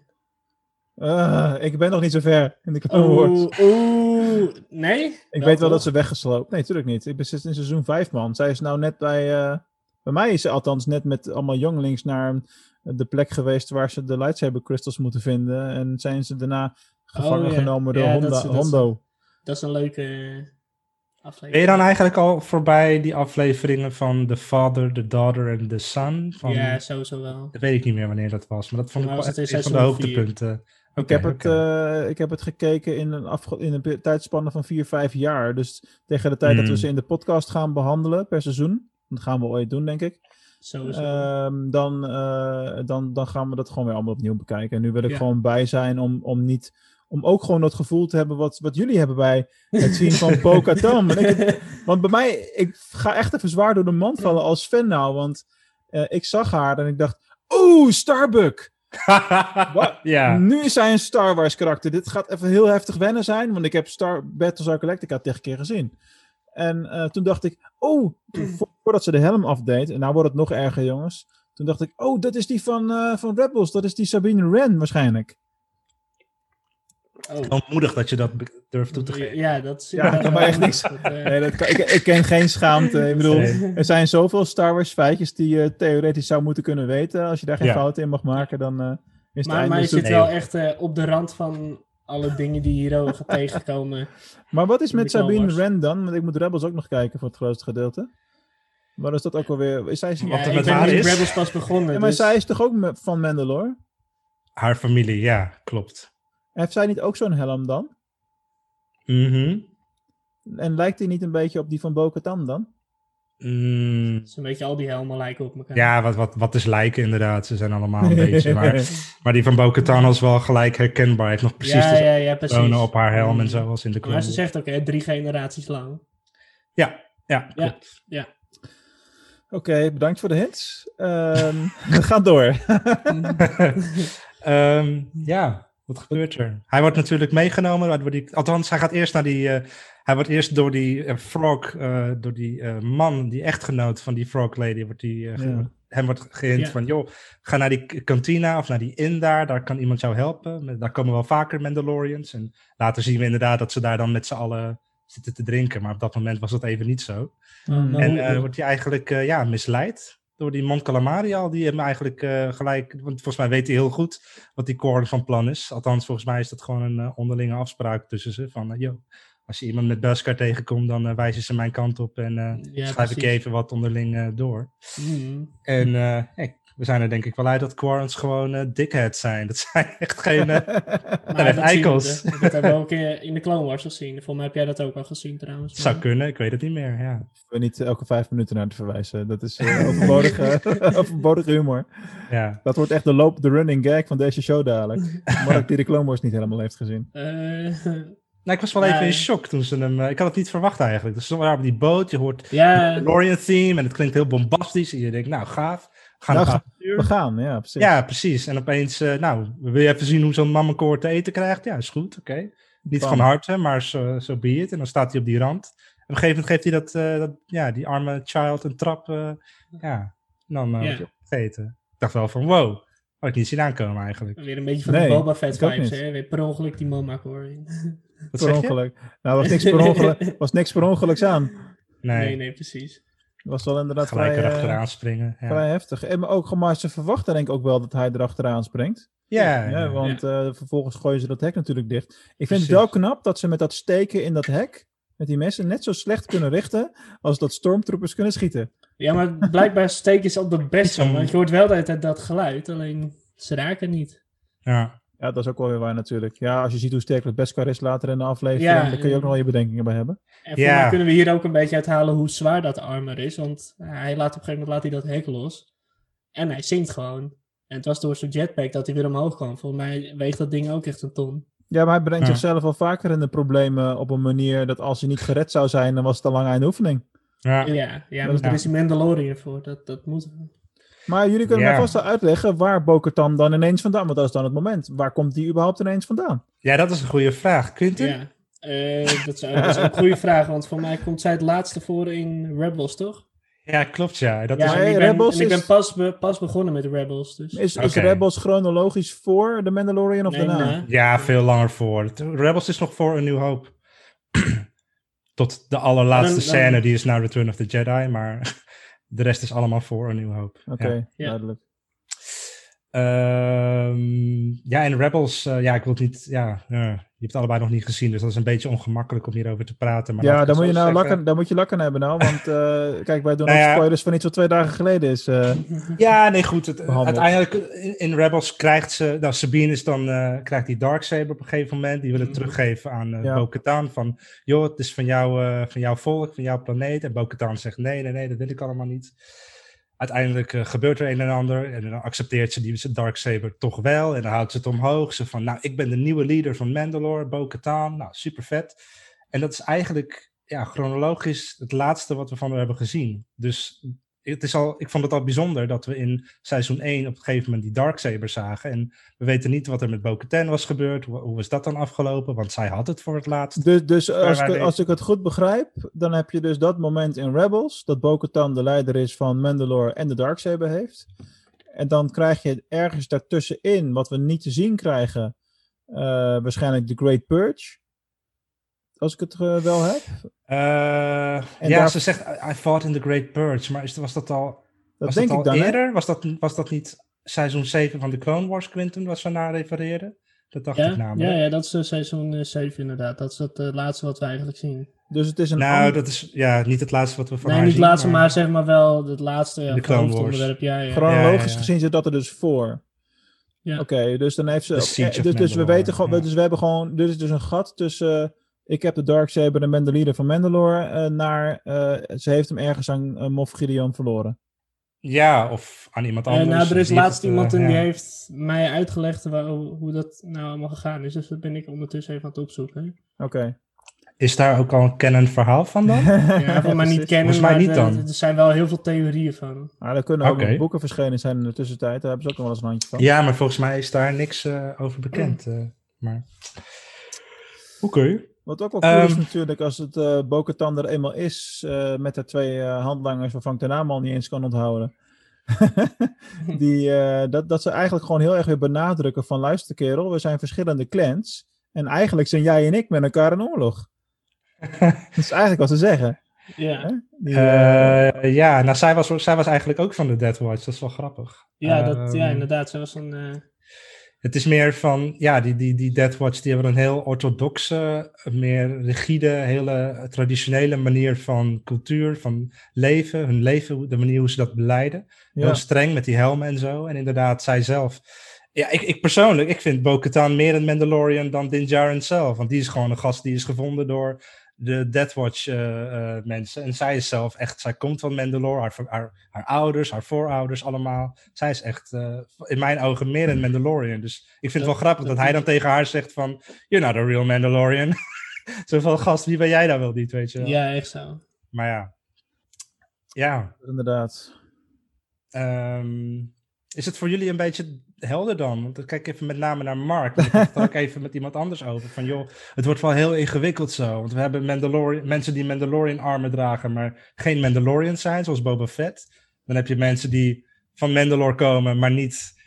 Eh, ik ben nog niet zo ver in de Clone Wars. Oeh, oeh. Nee? Ik weet wel dat ze weggesloopt. Nee, natuurlijk niet. Ik ben sinds in seizoen 5, man. Zij is nou net bij... eh, bij mij is ze althans net met allemaal jongelings naar de plek geweest waar ze de lightsaber crystals moeten vinden. En zijn ze daarna gevangen Oh, ja. genomen door Ja, dat Honda, is- dat is- Hondo. Dat is een leuke eh, aflevering. Ben je dan eigenlijk al voorbij die afleveringen van The Father, The Daughter en The Son? Van, Ja, sowieso wel. Dat weet ik niet meer wanneer dat was, maar dat vond Maar ik was wel echt een van de hoogtepunten. Ik heb, het, eh, ik heb het gekeken in een, afge- in een tijdspanne van 4, 5 jaar. Dus tegen de tijd dat we Mm. ze in de podcast gaan behandelen per seizoen. Dat gaan we ooit doen, denk ik. Sowieso. Ehm, dan, eh, dan, dan gaan we dat gewoon weer allemaal opnieuw bekijken. En nu wil ik Ja. gewoon bij zijn om, om niet. Om ook gewoon dat gevoel te hebben wat, wat jullie hebben bij het zien van [LAUGHS] Bo-Katan. [LAUGHS] Want bij mij, ik ga echt even zwaar door de mand vallen als fan nou. Want eh, ik zag haar en ik dacht, oeh, Starbuck. [LAUGHS] Wat? ja. Nu is zij een Star Wars karakter. Dit gaat even heel heftig wennen zijn, want ik heb Star Battlestar Galactica tegen keer gezien. En eh, toen dacht ik, oh, toen- vo- voordat ze de helm afdeed, en nou wordt het nog erger jongens. Toen dacht ik, oh, dat is die van, eh, van Rebels, dat is die Sabine Wren waarschijnlijk. oh. Ontmoedig dat je dat durft toe te geven. Ja, dat is Ja, echt niks. [LAUGHS] Eh, Nee, dat kan- ik, ik ken geen schaamte. Ik bedoel, Nee. er zijn zoveel Star Wars feitjes die je theoretisch zou moeten kunnen weten. Als je daar geen Ja. fouten in mag maken, dan eh, is het maar, einde maar je zit Nee, wel echt op de rand van alle dingen die hier ook gaan tegenkomen. Maar wat is met Sabine. Wren dan? Want ik moet Rebels ook nog kijken voor het grootste gedeelte. Maar is dat ook alweer... Is zij, Ja, er ik met ben met is? Rebels pas begonnen. Ja, maar dus- zij is toch ook van Mandalore? Haar familie, ja, klopt. Heeft zij niet ook zo'n helm dan? Mhm. En lijkt die niet een beetje op die van Bo-Katan dan? Mm, is een beetje al die helmen lijken op elkaar. ja, wat, wat, wat is lijken inderdaad. Ze zijn allemaal een beetje. Maar, [LAUGHS] maar die van Bo-Katan is wel gelijk herkenbaar. Hij heeft nog precies ja, de ja, ja, precies. op haar helm en Mm. zo als in de Maar ze zegt ook, hè, drie generaties lang. Ja, ja, Ja. klopt. Oké, bedankt voor de hints. Ehm [LAUGHS] we gaan door. [LAUGHS] Ehm, ja, wat gebeurt er? Hij wordt natuurlijk meegenomen. die, althans, hij gaat eerst naar die. eh, hij wordt eerst door die eh, frog, eh, door die man, die echtgenoot van die frog lady, wordt die, Ja. hem wordt gehint Ja. van, joh, ga naar die kantina of naar die inn daar, daar kan iemand jou helpen. Daar komen wel vaker Mandalorians. En later zien we inderdaad dat ze daar dan met z'n allen zitten te drinken. Maar op dat moment was dat even niet zo. Mm. Maar En wordt hij eigenlijk ja, misleid door die Mon Calamari al, die hem eigenlijk eh, gelijk, want volgens mij weet hij heel goed wat die Korn van plan is. Althans, volgens mij is dat gewoon een eh, onderlinge afspraak tussen ze. Van, eh, yo, als je iemand met Beskar tegenkomt, dan wijzen ze mijn kant op en Ja, schrijf ik precies. even wat onderling door. Mm. En hey, we zijn er denk ik wel uit dat Quarrens gewoon eh dickheads zijn. Dat zijn [LAUGHS] echt geen... eh, [LAUGHS] Maar echt dat, eikels. we, dat hebben we ook in, in de Clone Wars gezien. Volgens mij heb jij dat ook al gezien trouwens. zou kunnen, ik weet het niet meer. Ja. we niet elke vijf minuten naar te verwijzen. Dat is eh, overbodige, [LAUGHS] overbodige humor. Ja. Dat wordt echt de loop, de running gag van deze show dadelijk. Mark die de Clone Wars niet helemaal heeft gezien. Eh, Nou, ik was wel Ja, even in shock toen ze hem... eh, ik had het niet verwacht eigenlijk. Dus ze waren op die boot, je hoort ja, Mandalorian theme en het klinkt heel bombastisch. En je denkt, nou gaaf, gaan Nou, op ga- avontuur. We gaan, ja, precies. Ja, precies. En opeens, eh, nou, wil je even zien hoe zo'n mammenkoor te eten krijgt? Ja, is goed, oké. Niet Bam. van harte, maar zo so be it. En dan staat hij op die rand. En op een gegeven moment geeft hij dat, eh, dat ja, die arme child een trap. eh, ja, en dan hij opgegeten. Ik dacht wel van, wow, had ik niet zien aankomen eigenlijk. weer een beetje van Nee, de Boba Fett vibes. Hè? Weer per ongeluk die mama hoor. [LAUGHS] Wat per ongeluk. Nou, was niks per ongeluk, was niks per ongeluks aan. Nee, Nee, nee, precies. Was wel inderdaad gelijk vrij, eh, erachteraan springen. Ja, vrij heftig. En maar ook, maar ze verwachten denk ik ook wel dat hij erachteraan springt. ja, Ja, ja. want eh, vervolgens gooien ze dat hek natuurlijk dicht. Ik vind Precies. het wel knap dat ze met dat steken in dat hek, met die messen, net zo slecht kunnen richten als dat stormtroopers kunnen schieten. Ja, maar blijkbaar steken ze op de beste. Want je hoort wel de hele tijd dat geluid. Alleen ze raken niet. ja. Ja, dat is ook wel weer waar natuurlijk. Ja, als je ziet hoe sterk het Beskar is later in de aflevering, Ja, daar kun je ook nog wel je bedenkingen bij hebben. En voor Ja. mij kunnen we hier ook een beetje uithalen hoe zwaar dat armor is. Want hij laat op een gegeven moment laat hij dat hek los. En hij zinkt gewoon. En het was door zijn jetpack dat hij weer omhoog kwam. Volgens mij weegt dat ding ook echt een ton. Ja, maar hij brengt Ja. zichzelf al vaker in de problemen op een manier dat als hij niet gered zou zijn, dan was het een oefening. ja. Ja, ja Dat maar is- daar is die Mandalorian voor. Dat, dat moet. Maar jullie kunnen Ja. mij vast wel uitleggen waar Bo-Katan dan ineens vandaan... Want dat is dan het moment. Waar komt die überhaupt ineens vandaan? Ja, dat is een goede vraag. Quinten? Ja, Eh, dat, is, dat is ook een goede vraag, want voor mij komt zij het laatste voor in Rebels, toch? Ja, klopt ja. Dat Ja, is, en ik hey, ben, Rebels en ik ben pas, be- pas begonnen met Rebels, dus... Is. Rebels chronologisch voor The Mandalorian of Nee, daarna? na. ja, veel langer voor. Rebels is nog voor een nieuw hoop. [CLEARS THROAT] Tot de allerlaatste Dan- dan- scène, die is nou Return of the Jedi, maar [LAUGHS] de rest is allemaal voor een nieuw hoop. Oké, Ja. Ja. duidelijk. Ehm, ja, en Rebels, eh, ja, ik wil het niet, ja, eh, je hebt het allebei nog niet gezien, dus dat is een beetje ongemakkelijk om hierover te praten. Maar Ja, dan moet, je nou zeggen. lakken, dan moet je lakken hebben nou. Want eh, [LAUGHS] kijk, wij doen Nou ja. spoilers van iets wat twee dagen geleden is. Ja, nee, goed. Het, uiteindelijk in, in Rebels krijgt ze, nou, Sabine is dan, krijgt die Darksaber op een gegeven moment. Die wil het Mhm. teruggeven aan Ja. Bo-Katan. Van, joh, het is van, jou, van jouw volk, van jouw planeet. En Bo-Katan zegt, nee, nee, nee, dat wil ik allemaal niet. Uiteindelijk eh, gebeurt er een en ander. En dan accepteert ze die Darksaber toch wel. En dan houdt ze het omhoog. Ze van, nou, ik ben de nieuwe leader van Mandalore, Bo-Katan. Nou, super vet. En dat is eigenlijk, ja, chronologisch het laatste wat we van haar hebben gezien. Dus het is al, ik vond het al bijzonder dat we in seizoen 1 op een gegeven moment die Darksaber zagen. En we weten niet wat er met Bo-Katan was gebeurd. Hoe, hoe is dat dan afgelopen? Want zij had het voor het laatst. Dus, dus als, ik, als ik het goed begrijp, dan heb je dus dat moment in Rebels, dat Bo-Katan de leider is van Mandalore en de Darksaber heeft. En dan krijg je ergens daartussenin, wat we niet te zien krijgen, eh, waarschijnlijk de Great Purge. Als ik het eh, wel heb. Eh, ja, daar- ze zegt, I fought in the Great Purge. Maar is, was dat al, Dat was denk dat ik al dan. hè? eerder? Was dat, was dat niet seizoen 7 van de Clone Wars, Quinten, wat ze naar refereerden? Dat dacht ik namelijk. ja, ja, dat is eh, seizoen 7 inderdaad. Dat is het laatste wat we eigenlijk zien. Dus het is een Nou, ander- dat is ja, niet het laatste wat we van nee, haar niet zien. het laatste, maar... zeg maar wel het laatste ja, De Clone Wars. hoofdonderwerp. Ja, ja. chronologisch ja, ja. gezien zit dat er dus voor. Ja. Oké, dus dan heeft ze. Of dus, dus we weten gewoon. Dus we hebben gewoon. Dit is dus een gat tussen. Ik heb de Darksaber de leader van Mandalore. eh, naar. eh, ze heeft hem ergens aan eh, Moff Gideon verloren. Ja, of aan iemand anders. nou, er is laatst het, iemand en die ja. heeft mij uitgelegd waar, hoe dat nou allemaal gegaan is. Dus dat ben ik ondertussen even aan het opzoeken. Oké. Is daar ook al een canon verhaal van dan? [LAUGHS] Ja, van mij niet kennen, Volgens mij maar niet dan. er zijn wel heel veel theorieën van. Maar er kunnen ook boeken verschenen zijn in de tussentijd. Daar hebben ze ook nog wel eens een handje van. ja, maar volgens mij is daar niks eh, over bekend. eh, maar... Oké. Wat ook wel cool is Ehm. natuurlijk als het eh Bo-Katan er eenmaal is. eh, met de twee eh, handlangers waarvan ik de naam al niet eens kan onthouden. [LAUGHS] Die, eh, dat, dat ze eigenlijk gewoon heel erg weer benadrukken van luister kerel, we zijn verschillende clans. En eigenlijk zijn jij en ik met elkaar in oorlog. [LAUGHS] dat is eigenlijk wat ze zeggen. Ja? Die, ja, nou, zij was, zij was eigenlijk ook van de Death Watch. Dat is wel grappig. ja, dat, ja Ehm, inderdaad. Ze was een... eh, Het is meer van, ja, die, die, die Death Watch, die hebben een heel orthodoxe, meer rigide, hele traditionele manier van cultuur, van leven, hun leven, de manier hoe ze dat beleiden. ja. Heel streng met die helmen en zo. En inderdaad, zij zelf. Ja, ik, ik persoonlijk, ik vind Bo-Katan meer een Mandalorian dan Din Djarin zelf. Want die is gewoon een gast die is gevonden door de Death Watch eh, eh, mensen. En zij is zelf echt, zij komt van Mandalore, haar, haar, haar ouders, haar voorouders allemaal. Zij is echt eh, in mijn ogen meer een Mandalorian. Dus ik vind het wel grappig dat, hij dan tegen haar zegt van, you're not a real Mandalorian. [LAUGHS] zo van, gast, wie ben jij dan wel niet, weet je wel. ja, echt zo. Maar ja. Ja, Inderdaad. Ehm, is het voor jullie een beetje helder dan? Want ik kijk even met name naar Mark. want Ik had het ook [LAUGHS] even met iemand anders over. Van joh, het wordt wel heel ingewikkeld zo. Want we hebben Mandalorian, mensen die Mandalorian armen dragen, maar geen Mandalorians zijn, zoals Boba Fett. Dan heb je mensen die van Mandalore komen, maar niet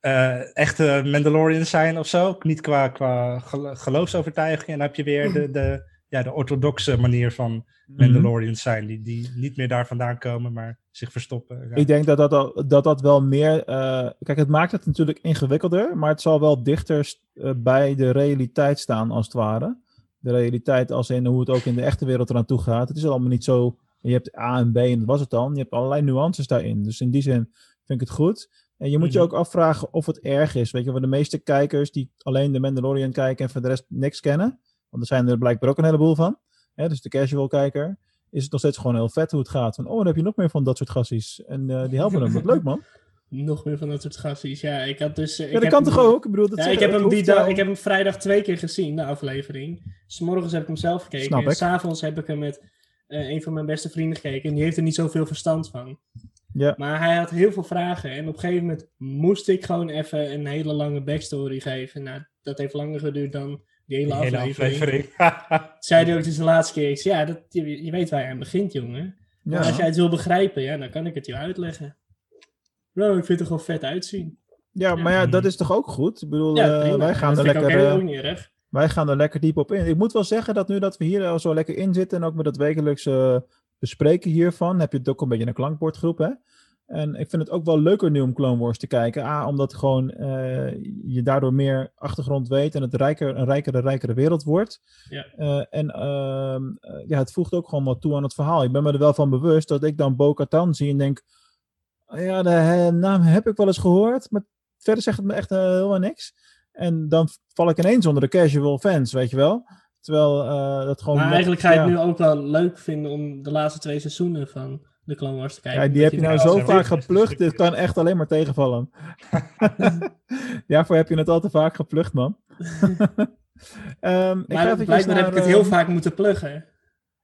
eh, echte Mandalorians zijn of zo. Niet qua, qua gelo- geloofsovertuiging. En dan heb je weer de, de, ja, de orthodoxe manier van Mhm. Mandalorians zijn. Die, die niet meer daar vandaan komen, maar zich verstoppen. Ja. Ik denk dat dat, al- dat, dat wel meer. eh, kijk, het maakt het natuurlijk ingewikkelder, maar het zal wel dichter eh, bij de realiteit staan, als het ware. De realiteit, als in hoe het ook in de echte wereld eraan toe gaat. Het is allemaal niet zo. Je hebt A en B en dat was het dan. Je hebt allerlei nuances daarin. Dus in die zin vind ik het goed. En je moet je Mhm. ook afvragen of het erg is. Weet je, voor de meeste kijkers die alleen de Mandalorian kijken en voor de rest niks kennen. Want er zijn er blijkbaar ook een heleboel van. Hè, dus de casual kijker. Is het nog steeds gewoon heel vet hoe het gaat. Van, oh, dan heb je nog meer van dat soort gassies. En eh, die helpen hem. Wat leuk, man. [LAUGHS] Nog meer van dat soort gasties. Ja, ik had dus... eh, Ja, ik dat kan hem- toch ook? Ik bedoel, dat Ja, ik heb, hem die dag- ik heb hem vrijdag twee keer gezien, de aflevering. S morgens heb ik hem zelf gekeken. Snap en s'avonds heb ik hem met eh, een van mijn beste vrienden gekeken. En die heeft er niet zoveel verstand van. Ja. Maar hij had heel veel vragen. En op een gegeven moment moest ik gewoon even een hele lange backstory geven. Nou, dat heeft langer geduurd dan die hele, Die hele aflevering. aflevering. [LAUGHS] Zei hij ook dus de laatste keer. Ik zei, ja, dat, je, je weet waar je aan begint, jongen. Maar als jij het wil begrijpen, ja, dan kan ik het je uitleggen. Bro, ik vind het er gewoon vet uitzien. ja, maar ja, dat is toch ook goed? Ik bedoel, Ja, eh, wij, gaan dat er lekker, eh, wij gaan er lekker diep op in. Ik moet wel zeggen dat nu dat we hier al zo lekker in zitten en ook met dat wekelijkse bespreken hiervan, heb je het ook een beetje een klankbordgroep, hè? En ik vind het ook wel leuker nu om Clone Wars te kijken. A, omdat gewoon eh, je daardoor meer achtergrond weet en het rijker, een rijkere, rijkere wereld wordt. Ja. Eh, en ehm, eh, ja, het voegt ook gewoon wat toe aan het verhaal. Ik ben me er wel van bewust dat ik dan Bo-Katan zie en denk... "Oh ja, de naam heb ik wel eens gehoord, maar verder zegt het me echt helemaal niks. En dan val ik ineens onder de casual fans, weet je wel. Terwijl dat gewoon... Maar eigenlijk ga je ja. het nu ook wel leuk vinden om de laatste twee seizoenen van de Clone Wars te kijken. Ja, die heb je nou zo vaak geplucht, dit kan echt alleen maar tegenvallen. [LAUGHS] Daarvoor heb je het al te vaak geplucht, man. [LAUGHS] Ehm, ik ga Maar blijkbaar heb ik het heel ehm, vaak moeten pluggen.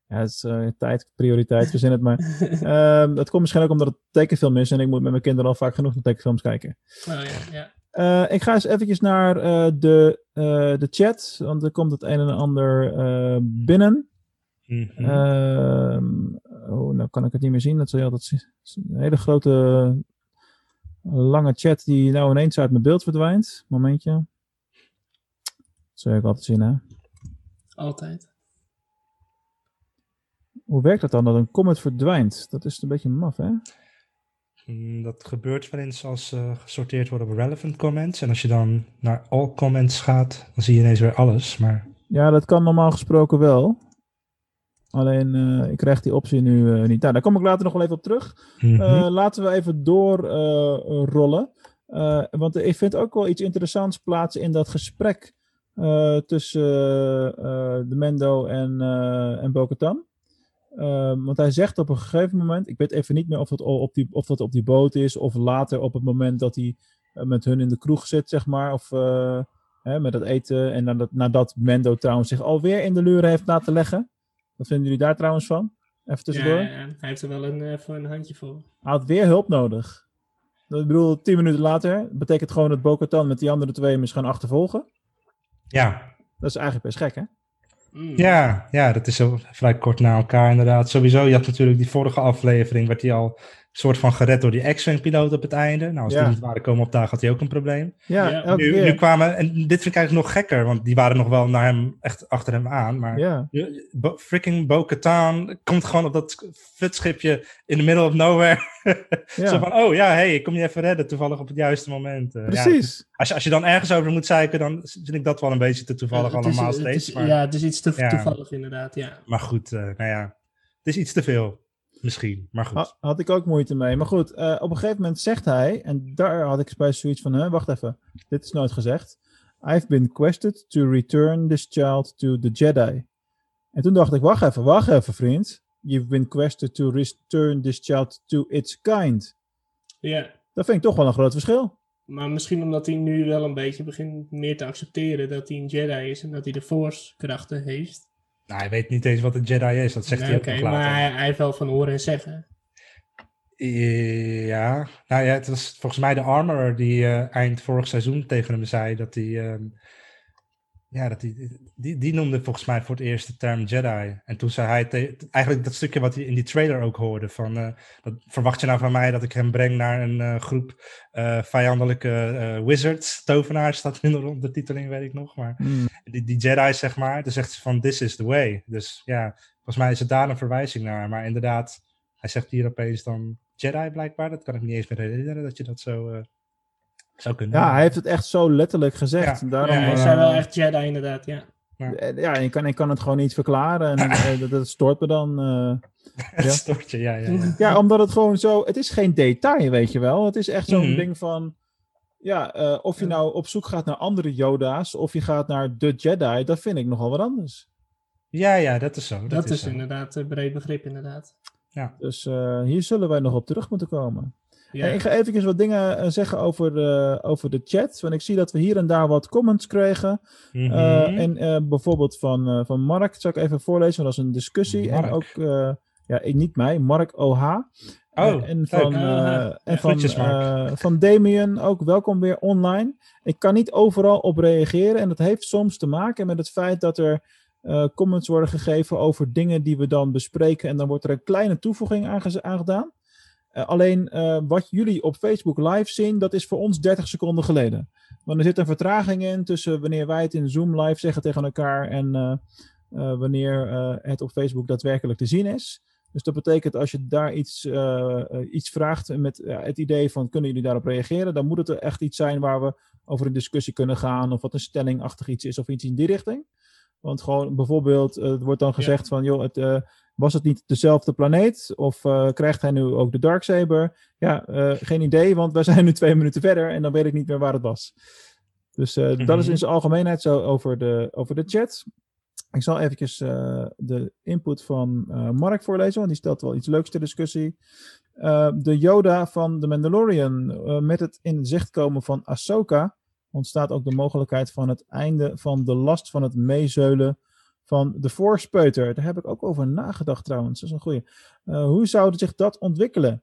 Ja, het is eh, tijd, prioriteit, verzin het maar. [LAUGHS] Ehm, dat komt misschien ook omdat het tekenfilm is en ik moet met mijn kinderen al vaak genoeg naar tekenfilms kijken. Oh, ja, ja. Eh, ik ga eens eventjes naar eh, de, eh, de chat, want er komt het een en ander eh, binnen. Ehm, oh, nou kan ik het niet meer zien. Dat zul je altijd zien. Het is Een hele grote, lange chat die nou ineens uit mijn beeld verdwijnt. Momentje. Dat je ook altijd zien, hè? Altijd. Hoe werkt dat dan, dat een comment verdwijnt? Dat is een beetje maf, hè? Mm, Dat gebeurt wel eens als ze gesorteerd worden op relevant comments. En als je dan naar all comments gaat, dan zie je ineens weer alles. Maar Ja, dat kan normaal gesproken wel. Alleen, eh, ik krijg die optie nu eh, niet. Nou, daar kom ik later nog wel even op terug. Mhm. Eh, laten we even doorrollen. want ik vind ook wel iets interessants plaats in dat gesprek tussen de Mendo en, en Bo-Katan. Want hij zegt op een gegeven moment, ik weet even niet meer of dat op die, of dat op die boot is, of later op het moment dat hij met hun in de kroeg zit, zeg maar, of hè, met het eten. En nadat, nadat Mendo trouwens zich alweer in de luren heeft laten leggen. Wat vinden jullie daar trouwens van? Even tussendoor. ja, hij heeft er wel een, eh, voor een handje voor. Hij had weer hulp nodig. Ik bedoel, tien minuten later betekent gewoon dat Bo-Katan met die andere twee hem is gaan achtervolgen. ja. Dat is eigenlijk best gek, hè? Mm. Ja, ja, dat is zo vrij kort na elkaar inderdaad. Sowieso, je had natuurlijk die vorige aflevering, werd hij al soort van gered door die X-Wing piloot op het einde. Nou, als Ja. die niet waren komen opdagen, had hij ook een probleem. Ja, Ja. Nu, kwamen, en dit vind ik eigenlijk nog gekker, want die waren nog wel naar hem, echt achter hem aan. Maar Ja, Bo- freaking Bo-Katan komt gewoon op dat flutschipje in the middle of nowhere. Ja. [LAUGHS] Zo van, oh ja, hey, ik kom je even redden, toevallig op het juiste moment. Eh, ja, precies. als, je, als je dan ergens over moet zeiken, dan vind ik dat wel een beetje te toevallig Het is- allemaal het steeds. is- maar, Ja, het is iets te Ja. toevallig inderdaad, ja. maar goed, eh, nou ja, het is iets te veel. Misschien, maar goed. Ha- had ik ook moeite mee. Maar goed, eh, op een gegeven moment zegt hij, en daar had ik bij zoiets van, hè, wacht even, dit is nooit gezegd. I've been quested to return this child to the Jedi. En toen dacht ik, wacht even, wacht even vriend. You've been quested to return this child to its kind. Ja, Dat vind ik toch wel een groot verschil. maar misschien omdat hij nu wel een beetje begint meer te accepteren dat hij een Jedi is en dat hij de Force krachten heeft. Nou, hij weet niet eens wat een Jedi is, dat zegt Nee, hij ook nog later. maar hij, hij heeft wel van horen en zeggen. Ja, nou ja, het was volgens mij de Armorer die eh, eind vorig seizoen tegen hem zei dat hij. ehm, ja, dat hij, die, die noemde volgens mij voor het eerst de term Jedi. En toen zei hij, te- eigenlijk dat stukje wat hij in die trailer ook hoorde: van, eh, dat, verwacht je nou van mij dat ik hem breng naar een eh, groep eh, vijandelijke wizards, tovenaars, staat in de ondertiteling, weet ik nog. Maar Hmm. die, die Jedi, zeg maar, dan zegt ze van: This is the way. Dus ja, volgens mij is het daar een verwijzing naar. Maar inderdaad, hij zegt hier opeens dan Jedi blijkbaar. Dat kan ik niet eens meer herinneren dat je dat zo zou kunnen Ja, hij heeft het echt zo letterlijk gezegd. Ja. Daarom, ja, hij eh, zei wel echt Jedi inderdaad, ja. eh, Ja, ik kan, ik kan het gewoon niet verklaren. En [LAUGHS] eh, dat, dat stoort me dan. eh. [LAUGHS] Het ja. stortje, ja, ja, ja. Ja, omdat het gewoon zo... Het is geen detail, weet je wel. Het is echt zo'n Mhm. ding van... Ja, eh, of je nou op zoek gaat naar andere Yoda's... of je gaat naar de Jedi... dat vind ik nogal wat anders. Ja, ja, dat is zo. Dat, Dat, is, zo. inderdaad een breed begrip inderdaad. Dus eh, hier zullen wij nog op terug moeten komen. Ja. Ik ga even wat dingen eh, zeggen over, eh, over de chat. Want ik zie dat we hier en daar wat comments kregen. Mhm. Eh, en bijvoorbeeld van, van Mark, zal ik even voorlezen, want dat is een discussie. En ook, ja, ik, niet mij, Mark OH. Oh, en van, en van, van Damien ook welkom weer online. Ik kan niet overal op reageren en dat heeft soms te maken met het feit dat er comments worden gegeven over dingen die we dan bespreken en dan wordt er een kleine toevoeging aangedaan. Eh, alleen eh, wat jullie op Facebook live zien, dat is voor ons 30 seconden geleden. Want er zit een vertraging in tussen wanneer wij het in Zoom live zeggen tegen elkaar en eh, wanneer het op Facebook daadwerkelijk te zien is. Dus dat betekent als je daar iets, iets vraagt met het idee van kunnen jullie daarop reageren, dan moet het er echt iets zijn waar we over een discussie kunnen gaan of wat een stellingachtig iets is of iets in die richting. Want gewoon bijvoorbeeld, het wordt dan gezegd van joh, het, was het niet dezelfde planeet of eh, krijgt hij nu ook de Darksaber? Ja, eh, geen idee, want wij [LAUGHS] zijn nu twee minuten verder en dan weet ik niet meer waar het was. Dus eh, dat is Mhm. in zijn algemeenheid zo over de, over de chat. Ik zal eventjes de input van Mark voorlezen, want die stelt wel iets leuks ter discussie. De Yoda van The Mandalorian. met het in zicht komen van Ahsoka ontstaat ook de mogelijkheid van het einde van de last van het meezeulen van de voorspeuter. Daar heb ik ook over nagedacht trouwens. Dat is een goeie. Eh, hoe zou zich dat ontwikkelen?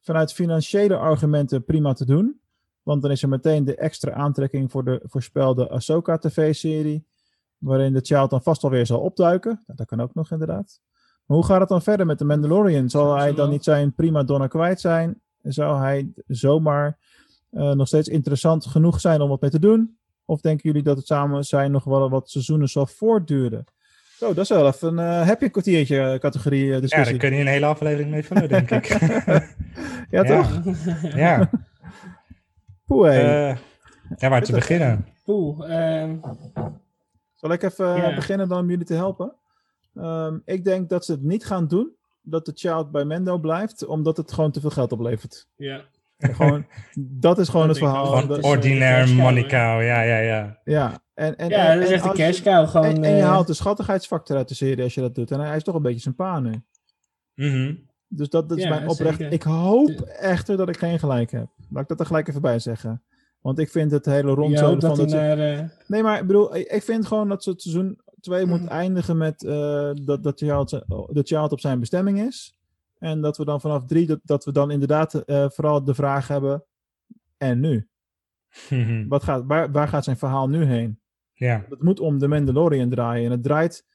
Vanuit financiële argumenten prima te doen. Want dan is er meteen de extra aantrekking voor de voorspelde Ahsoka tv-serie. Waarin de child dan vast alweer zal opduiken. Nou, dat kan ook nog inderdaad. Maar hoe gaat het dan verder met de Mandalorian? Zal hij dan niet zijn prima donna kwijt zijn? Zou hij zomaar eh, nog steeds interessant genoeg zijn om wat mee te doen? Of denken jullie dat het samen zijn nog wel wat seizoenen zal voortduren? Zo, dat is wel even een uh, heb je een kwartiertje eh, categorie uh, Ja, discussie. daar kun je een hele aflevering mee vullen, denk ik. [LAUGHS] ja, toch? ja. [LAUGHS] Poeh, hey. Eh, ja, waar te beginnen? Poeh, ehm, Zal ik even Ja. beginnen dan om jullie te helpen? Um, ik denk dat ze het niet gaan doen. Dat de child bij Mendo blijft, omdat het gewoon te veel geld oplevert. ja. Gewoon, [LAUGHS] dat is gewoon Dat het verhaal. Gewoon eh, ordinair money cow, ja, ja, ja. ja, en, en, ja, en, dat is echt een cash cow. Gewoon, En, en je eh, haalt de schattigheidsfactor uit de serie als je dat doet. En hij is toch een beetje zijn pa nu. Mhm. Dus dat, dat is Ja, mijn oprecht. zeker. Ik hoop echter dat ik geen gelijk heb. Laat ik dat er gelijk even bij zeggen. Want ik vind het hele rondzolen van dat naar... eh, Nee, maar ik bedoel, ik, vind gewoon dat ze het seizoen 2 moet Mhm. eindigen met eh, dat, dat child, de child op zijn bestemming is. En dat we dan vanaf 3, dat, dat we dan inderdaad vooral de vraag hebben, en nu? [LAUGHS] Wat gaat, waar, waar gaat zijn verhaal nu heen? Ja. Het moet om de Mandalorian draaien. En het draait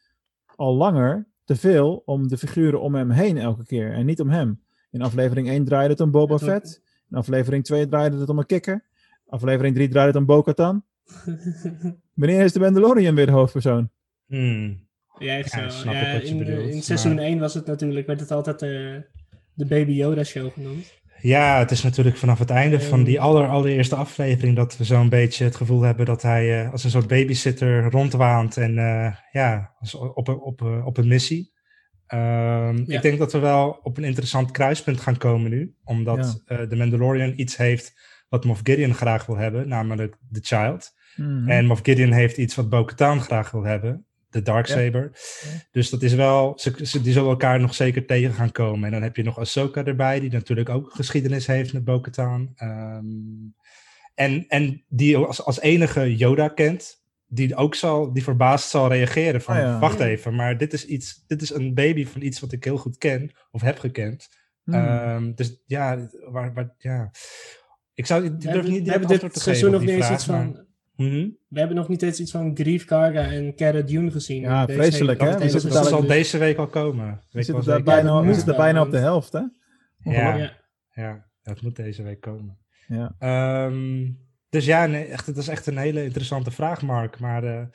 al langer te veel om de figuren om hem heen elke keer. En niet om hem. In aflevering 1 draaide het om Boba Fett. In aflevering 2 draaide het om een kikker. Aflevering 3 draaide het om Bo-Katan. [LAUGHS] Wanneer is de Mandalorian weer de hoofdpersoon? Hmm. ja, echt Ja, zo. Ja, in, bedoelt, in seizoen maar- 1 was het natuurlijk, werd het altijd eh, de Baby Yoda show genoemd. Ja, het is natuurlijk vanaf het einde van die aller, allereerste aflevering dat we zo'n beetje het gevoel hebben dat hij eh, als een soort babysitter rondwaant en eh, ja, op, een- op, op een missie. Ehm, Ja. Ik denk dat we wel op een interessant kruispunt gaan komen nu, omdat eh, de Mandalorian iets heeft wat Moff Gideon graag wil hebben, namelijk The Child. Mhm. En Moff Gideon heeft iets wat Bo-Katan graag wil hebben. De Darksaber. Dus dat is wel... Ze, ze, die zullen elkaar nog zeker tegen gaan komen. En dan heb je nog Ahsoka erbij. Die natuurlijk ook geschiedenis heeft met Bo-Katan. Ehm, en, en die als, als enige Yoda kent. Die ook zal... Die verbaasd zal reageren. Van Ah, ja. wacht even. Maar dit is iets... Dit is een baby van iets wat ik heel goed ken. Of heb gekend. Mhm. Ehm, dus ja... Waar, waar, ja. Ik zou... Ik durf niet hebben dit seizoen nog niet eens iets van... Mhm. We hebben nog niet eens iets van Grief Karga en Cara Dune gezien. Ja, Deze vreselijk, hè? dat zitten Dat zal dus- deze week al komen. we zitten daar bijna, dat we moet zitten wel, bijna op de helft, hè? Ja, Ja. ja, dat moet deze week komen. Ja. Ehm, dus ja, nee, echt, het is echt een hele interessante vraag, Mark. Maar eh,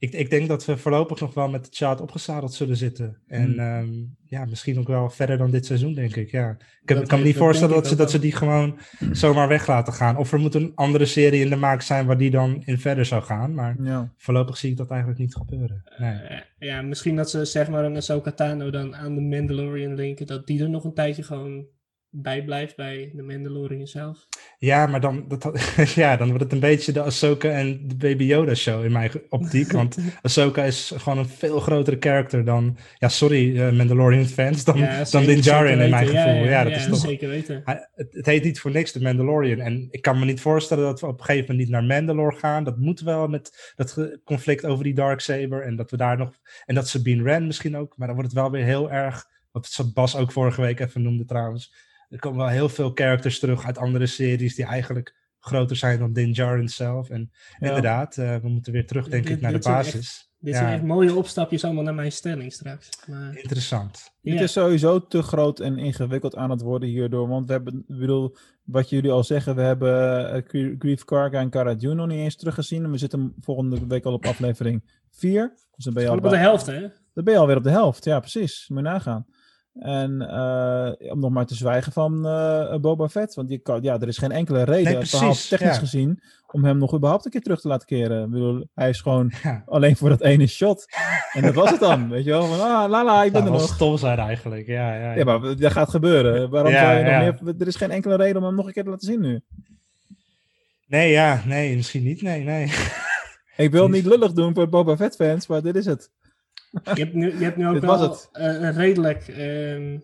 ik, ik denk dat we voorlopig nog wel met de chat opgezadeld zullen zitten. En Hmm. ehm, ja, misschien ook wel verder dan dit seizoen, denk ik. Ja. Ik, heb- Dat ik kan me niet voorstellen dat ze, dat ze die gewoon zomaar weg laten gaan. Of er moet een andere serie in de maak zijn waar die dan in verder zou gaan. Maar ja. voorlopig zie ik dat eigenlijk niet gebeuren. Nee. Eh, ja, misschien dat ze zeg maar een Ahsoka Tano dan aan de Mandalorian linken. Dat die er nog een tijdje gewoon bij blijft bij de Mandalorian zelf. Ja, maar dan, dat, [LAUGHS] ja, dan wordt het een beetje de Ahsoka en de Baby Yoda show in mijn optiek. [LAUGHS] Want Ahsoka is gewoon een veel grotere character dan... Ja, sorry eh, Mandalorian fans, dan, Ja, dan Din Djarin in mijn gevoel. Ja, Ja, dat is toch... zeker weten. Hij- het, het heet niet voor niks de Mandalorian. En ik kan me niet voorstellen dat we op een gegeven moment niet naar Mandalore gaan. Dat moet wel met dat conflict over die Darksaber. En dat we daar nog... En dat Sabine Wren misschien ook. Maar dan wordt het wel weer heel erg... Wat Bas ook vorige week even noemde trouwens. Er komen wel heel veel characters terug uit andere series die eigenlijk groter zijn dan Din Djarin zelf. En Ja. inderdaad, eh, we moeten weer terug, denk Dit- ik, naar de dit zijn echt- basis. Dit Ja. zijn echt mooie opstapjes allemaal naar mijn stelling straks. Maar, Interessant. ja. Het is sowieso te groot en ingewikkeld aan het worden hierdoor. Want we hebben, ik bedoel, wat jullie al zeggen, we hebben eh, Gr- Grief Karga en Cara Dune nog niet eens teruggezien. En we zitten volgende week al op aflevering 4. Dus dan ben je al Op de helft, hè? Dan ben je alweer op de helft. Ja, precies. Moet je nagaan. En eh, om nog maar te zwijgen van eh, Boba Fett. Want je kan, ja, er is geen enkele reden, Nee, precies, verhaaltechnisch ja. gezien, om hem nog überhaupt een keer terug te laten keren. Ik bedoel, hij is gewoon [LAUGHS] Ja. alleen voor dat ene shot. En dat was het dan. Weet je wel? Van, ah, lala, ik ben er nog. stom zijn eigenlijk. Ja, ja, Ja, maar dat gaat gebeuren. Waarom Ja, zou je nog ja. meer... Er is geen enkele reden om hem nog een keer te laten zien nu. Nee, ja, nee, misschien niet. Nee, nee. Ik wil niet lullig doen voor Boba Fett fans, maar dit is het. Je hebt nu, je hebt nu [LAUGHS] ook wel eh, een redelijk... ehm,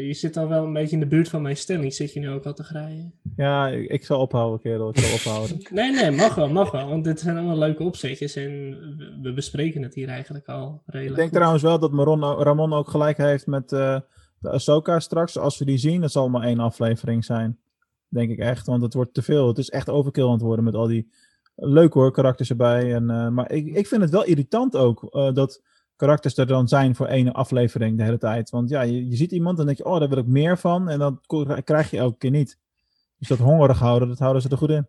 je zit al wel een beetje in de buurt van mijn stelling. Zit je nu ook al te graaien? Ja, ik, ik zal ophouden, kerel. Ik zal [LAUGHS] ophouden. Nee, nee, mag wel, mag wel. Want dit zijn allemaal leuke opzetjes. En we, we bespreken het hier eigenlijk al redelijk Ik denk goed. trouwens wel dat Maron, Ramon ook gelijk heeft met eh, de Ahsoka straks. Als we die zien, dat zal maar één aflevering zijn. Denk ik echt, want het wordt te veel. Het is echt overkill aan het worden met al die... Leuk hoor, karakters erbij. En, eh, maar ik, ik vind het wel irritant ook, eh, dat karakters er dan zijn voor één aflevering de hele tijd. Want ja, je, je ziet iemand en denk je, oh, daar wil ik meer van. En dan krijg je elke keer niet. Dus dat hongerig houden, dat houden ze er goed in.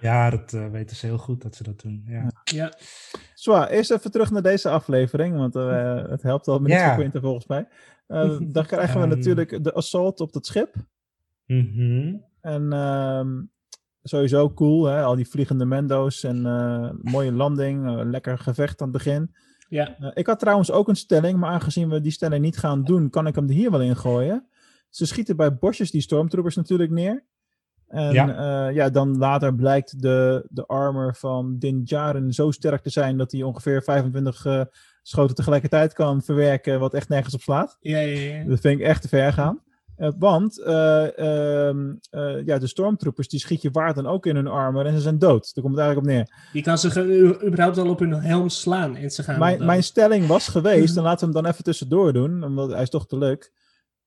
Ja, dat eh, weten ze heel goed dat ze dat doen. Ja. Ja, Zwa, eerst even terug naar deze aflevering, want eh, [LAUGHS] het helpt al met Ja. ja. Quinten volgens mij. Eh, dan krijgen we Ehm. natuurlijk de assault op dat schip. Mhm. En ehm, sowieso cool, hè? al die vliegende Mendo's en eh, mooie landing, eh, lekker gevecht aan het begin. ja. Eh, ik had trouwens ook een stelling, maar aangezien we die stelling niet gaan doen, kan ik hem er hier wel in gooien. Ze schieten bij bosjes die stormtroopers natuurlijk neer. En Ja. ja, dan later blijkt de, de armor van Din Djarin zo sterk te zijn dat hij ongeveer 25 eh, schoten tegelijkertijd kan verwerken, wat echt nergens op slaat. Ja, ja, ja. Dat vind ik echt te ver gaan. Eh, want eh, ehm, eh, ja, de stormtroopers die schiet je waard dan ook in hun armor en ze zijn dood. Daar komt het eigenlijk op neer. Die kan u- überhaupt al op hun helm slaan en ze gaan Mijn, mijn stelling was geweest, en laten we hem dan even tussendoor doen, omdat hij is toch te leuk.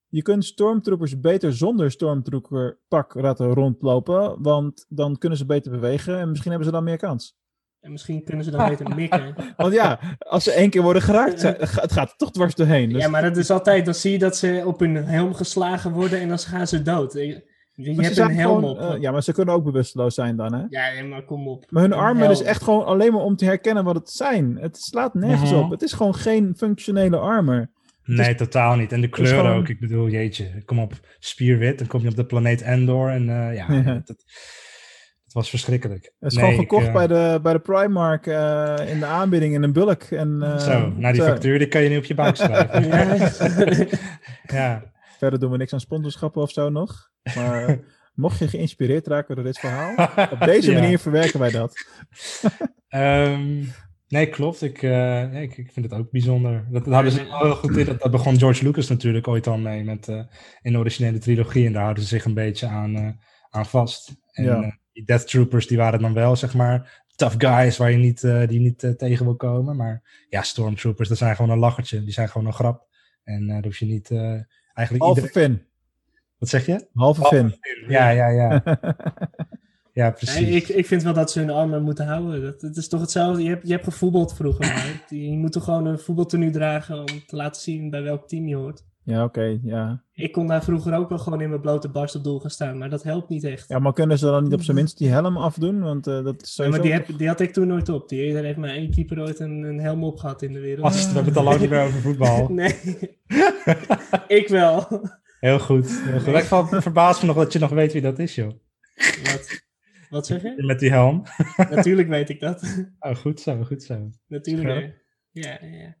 Je kunt stormtroopers beter zonder stormtrooper pak laten rondlopen, want dan kunnen ze beter bewegen en misschien hebben ze dan meer kans. En misschien kunnen ze dan beter mikken. [LAUGHS] Want ja, als ze één keer worden geraakt, het gaat er toch dwars doorheen. Dus Ja, maar dat is altijd, dan zie je dat ze op hun helm geslagen worden en dan gaan ze dood. Je, hebt een helm gewoon, op. eh, ja, maar ze kunnen ook bewusteloos zijn dan, hè? ja, maar kom op. Maar hun Een armor is helm. echt gewoon alleen maar om te herkennen wat het zijn. Het slaat nergens op. Het is gewoon geen functionele armor. Nee, totaal niet. En de kleur gewoon- ook. Ik bedoel, jeetje. Kom op spierwit, dan kom je op de planeet Endor. En eh, ja, [LAUGHS] Ja. Het was verschrikkelijk. Het is Nee, gewoon gekocht eh, bij, de, bij de Primark eh, in de aanbieding in een bulk. En, eh, Zo, nou die zo. factuur die kan je niet op je buik schrijven. [LAUGHS] [LAUGHS] Ja. Verder doen we niks aan sponsorschappen of zo nog. Maar eh, [LAUGHS] mocht je geïnspireerd raken door dit verhaal, op deze Ja. manier verwerken wij dat. Ehm, nee, klopt. Ik, eh, ik, ik vind het ook bijzonder. Dat, dat hadden ze heel goed in. Dat, dat begon George Lucas natuurlijk ooit al mee met, eh, in de originele trilogie. En daar houden ze zich een beetje aan, eh, aan vast. En Ja. Die Death Troopers die waren dan wel, zeg maar, tough guys waar je niet, eh, die je niet eh, tegen wil komen. Maar ja, Stormtroopers, dat zijn gewoon een lachertje. Die zijn gewoon een grap. En eh daar hoef je niet eh, eigenlijk Halve iedereen... fin. Wat zeg je? Halve fin. Ja, ja, ja. [LAUGHS] Ja, Nee, precies. ik, ik vind wel dat ze hun armen moeten houden. Dat, het is toch hetzelfde. Je hebt, je hebt gevoetbald vroeger. Maar je moet toch gewoon een voetbaltenu dragen om te laten zien bij welk team je hoort. Ja, oké. ja. Ik kon daar vroeger ook wel gewoon in mijn blote barst op doel gaan staan, maar dat helpt niet echt. ja, maar kunnen ze dan niet op zijn minst die helm afdoen? Want eh, dat is Ja, maar die, heb, die had ik toen nooit op. Die, heeft maar één keeper ooit een, een helm op gehad in de wereld. We hebben het al lang niet meer over voetbal. [LAUGHS] Nee, [LAUGHS] ik wel. Heel goed. Heel goed. Ik val- verbaas me nog dat je nog weet wie dat is, joh. Wat, wat zeg je? Met die helm. Natuurlijk weet ik dat. Oh, goed zo, goed zo. Natuurlijk. Ja, ja, ja.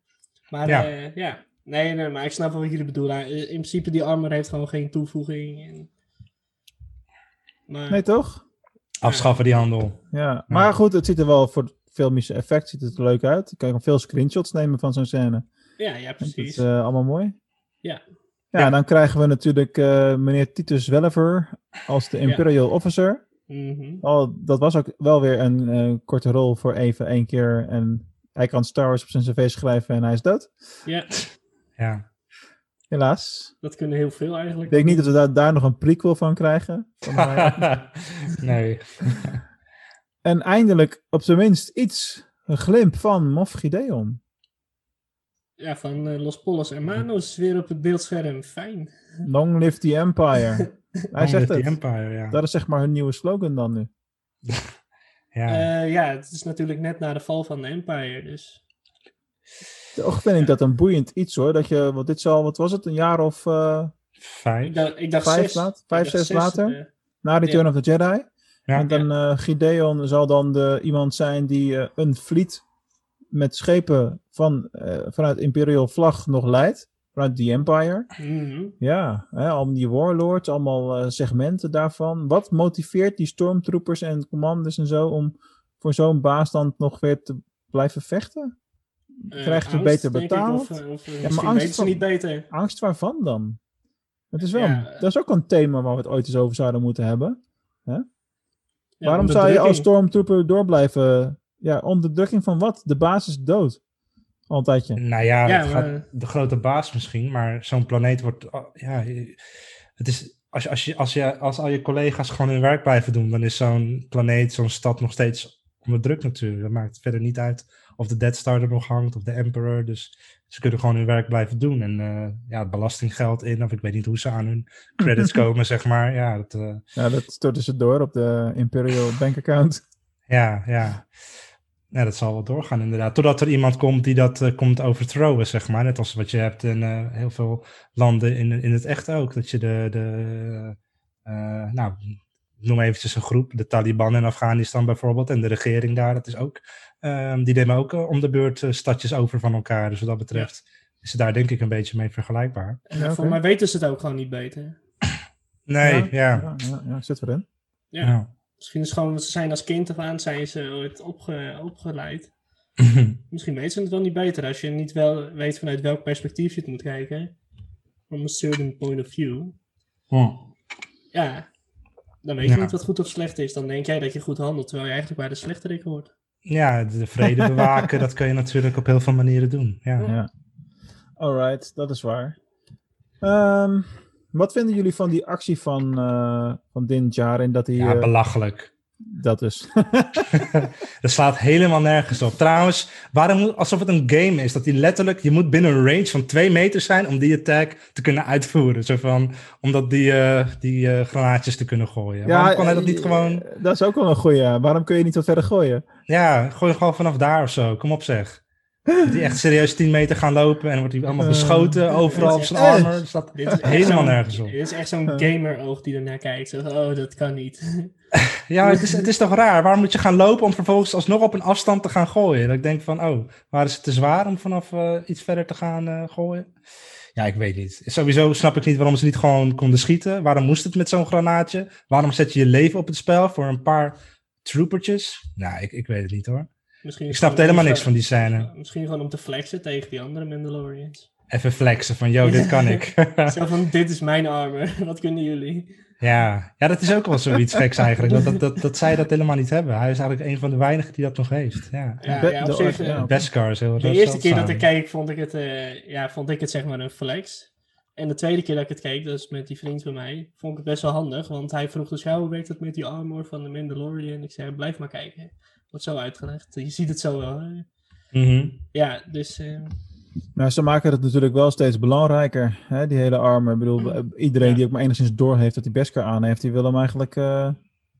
Maar Ja. ja. ja. Nee, nee, maar ik snap wel wat jullie bedoelen. In principe, die armor heeft gewoon geen toevoeging. En... Maar, Nee, toch? Afschaffen die handel. Ja. Maar goed, het ziet er wel voor het filmische effect ziet het er leuk uit. Ik kan gewoon veel screenshots nemen van zo'n scène. ja, ja, Dat precies. is eh, allemaal mooi. Ja. Ja, Ja. dan krijgen we natuurlijk eh, meneer Titus Welliver als de Imperial Officer. Mhm. Oh, dat was ook wel weer een eh, korte rol voor even één keer. En hij kan Star Wars op zijn cv schrijven en hij is dood. Ja, Ja. helaas. Dat kunnen heel veel eigenlijk. Ik denk niet dat we daar, daar nog een prequel van krijgen. Van [LAUGHS] nee. [LAUGHS] en eindelijk op zijn minst iets, een glimp van Moff Gideon. Ja, van eh, Los Polos Hermanos weer op het beeldscherm. Fijn. Long live the Empire. [LAUGHS] Hij zegt The het. Empire, ja. Dat is zeg maar hun nieuwe slogan dan nu. ja. Eh, ja, het is natuurlijk net na de val van de Empire, dus... Toch vind ik dat een boeiend iets hoor. Dat je, want dit zal, wat was het, een jaar of eh, Vijf. Ik dacht, ik dacht Vijf zes. laat- Ik vijf, dacht zes later? eh, na Return Ja. of the Jedi. Ja. En dan eh, Gideon zal dan de, iemand zijn die een vliet met schepen van, eh, vanuit Imperial vlag nog leidt. Vanuit the Empire. mhm. Ja, hè, al die warlords, allemaal segmenten daarvan. Wat motiveert die stormtroopers en commanders en zo om voor zo'n baas dan nog weer te blijven vechten? Eh, Krijgen ze angst, beter ik, betaald? Of, eh, of, eh, maar misschien angst van- niet beter. Angst waarvan dan? Het is wel, Ja, dat is ook een thema waar we het ooit eens over zouden moeten hebben. Ja, Waarom zou je als stormtrooper door blijven? Ja, onderdrukking van wat? De baas is dood. Al een tijdje. Nou ja, Ja, het gaat- maar- de grote baas misschien, maar zo'n planeet wordt. oh, Ja, het is. Als, je, als, je, als, je, als al je collega's gewoon hun werk blijven doen, dan is zo'n planeet, zo'n stad nog steeds onder druk natuurlijk. Dat maakt verder niet uit of de Death Star er nog hangt of de Emperor. Dus ze kunnen gewoon hun werk blijven doen. En eh, ja, het belastinggeld in, of ik weet niet hoe ze aan hun [LAUGHS] credits komen, zeg maar. Ja, dat, eh, Ja, dat storten ze door op de Imperial [LAUGHS] Bank Account. Ja, ja. Ja, dat zal wel doorgaan inderdaad. Totdat er iemand komt die dat eh, komt overthrowen, zeg maar. Net als wat je hebt in eh, heel veel landen in, in het echt ook. Dat je de, de eh, nou, noem eventjes een groep, de Taliban in Afghanistan bijvoorbeeld. En de regering daar, dat is ook, ehm, die nemen ook eh, om de beurt eh, stadjes over van elkaar. Dus wat dat betreft is het daar denk ik een beetje mee vergelijkbaar. En Ja, Voor oké. mij weten ze het ook gewoon niet beter. Nee, ja. ja. Ja, ja, ja, zit erin. Ja. Misschien is het gewoon, ze zijn als kind af aan zijn ze ooit opge, opgeleid. [LAUGHS] Misschien weten ze het wel niet beter als je niet wel weet vanuit welk perspectief je het moet kijken. From a certain point of view. Ja, dan weet je Ja. niet wat goed of slecht is. Dan denk jij dat je goed handelt, terwijl je eigenlijk bij de slechterik hoort. Ja, de vrede [LAUGHS] bewaken, dat kun je natuurlijk op heel veel manieren doen. Ja. Ja. Alright, dat is waar. Ehm, wat vinden jullie van die actie van, eh van Din Djarin? Dat hij... Ja, eh, belachelijk. Dat is. [LAUGHS] Dat slaat helemaal nergens op. Trouwens, waarom alsof het een game is, dat hij letterlijk, je moet binnen een range van twee meter zijn om die attack te kunnen uitvoeren. Zo van, om dat die, eh, die eh, granaatjes te kunnen gooien. waarom kan hij dat niet eh, gewoon, Dat is ook wel een goeie. ja. Waarom kun je niet wat verder gooien? ja, gooi hem gewoon vanaf daar of zo. Kom op zeg. Die echt serieus 10 meter gaan lopen en wordt hij allemaal beschoten overal op zijn armor. Dat Dit is echt helemaal zo'n- nergens op. Dit is echt zo'n gamer-oog die ernaar kijkt. Zo, oh, dat kan niet. Ja, het is, het is toch raar? Waarom moet je gaan lopen om vervolgens alsnog op een afstand te gaan gooien? Dat ik denk van, oh, waar is het te zwaar om vanaf eh, iets verder te gaan eh, gooien? Ja, ik weet niet. Sowieso snap ik niet waarom ze niet gewoon konden schieten. Waarom moest het met zo'n granaatje? Waarom zet je je leven op het spel voor een paar troopertjes? Nou, ik, ik weet het niet hoor. Misschien Ik snapte gewoon helemaal niks van die scène. Misschien gewoon om te flexen tegen die andere Mandalorians. Even flexen van, yo, dit [LAUGHS] kan ik. Zo van, dit is mijn armor. [LAUGHS] Wat kunnen jullie? Ja. ja, dat is ook wel zoiets geks eigenlijk. Dat, dat, dat, dat zij dat helemaal niet hebben. Hij is eigenlijk een van de weinigen die dat nog heeft. Ja. Ja, Be- ja, op de- zich, eh, is heel De eerste keer dat ik keek, vond ik het, eh, ja, vond ik het zeg maar een flex. En de tweede keer dat ik het keek, dus met die vriend van mij, vond ik het best wel handig. Want hij vroeg dus, ja, hoe werkt het met die armor van de Mandalorian? Ik zei, blijf maar kijken. Wordt zo uitgelegd. Je ziet het zo wel. Mhm. Ja, dus eh, Nou, ze maken het natuurlijk wel steeds belangrijker, hè, die hele armor. Ik bedoel, eh, iedereen Ja. die ook maar enigszins doorheeft dat hij Beskar aan heeft, die wil hem eigenlijk eh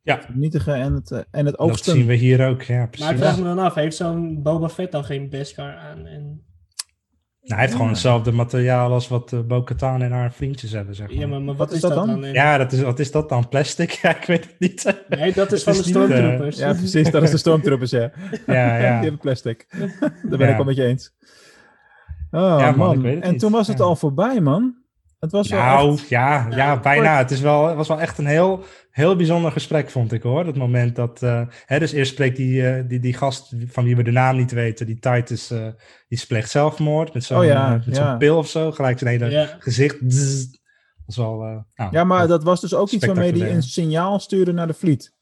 Ja. vernietigen en het, eh, en het Dat oogsten. zien we hier ook, ja, maar ik precies. vraag me dan af, heeft zo'n Boba Fett dan geen Beskar aan? En, Nou, hij heeft gewoon hetzelfde materiaal als wat uh, Bo-Katan en haar vriendjes hebben, zeg maar. ja, maar, maar wat, is dat dan? Ja, dat is, wat is dat dan? Plastic? [LAUGHS] Ja, ik weet het niet. Nee, dat is [LAUGHS] van is de niet, eh, Stormtroopers. Ja, precies, dat is de stormtroopers, ja. ja, [LAUGHS] Die hebben plastic. Daar ben Ja. ik wel met je eens. Oh, Ja, man, man. ik weet het en niet. toen was het Ja. al voorbij, man. Het was wel Nou, echt- ja, ja, bijna. Het, is wel, het was wel echt een heel, heel bijzonder gesprek, vond ik hoor. Het moment dat. eh, hè, dus eerst spreekt die, eh, die, die gast van wie we de naam niet weten, die Titus, eh die pleegt zelfmoord met zo'n Oh ja, met ja. zo'n pil of zo. Gelijk zijn hele Ja. gezicht. Dat was wel. eh, nou, Ja, maar dat was dus ook iets waarmee hij Spectaculair. een signaal stuurde naar de vliet.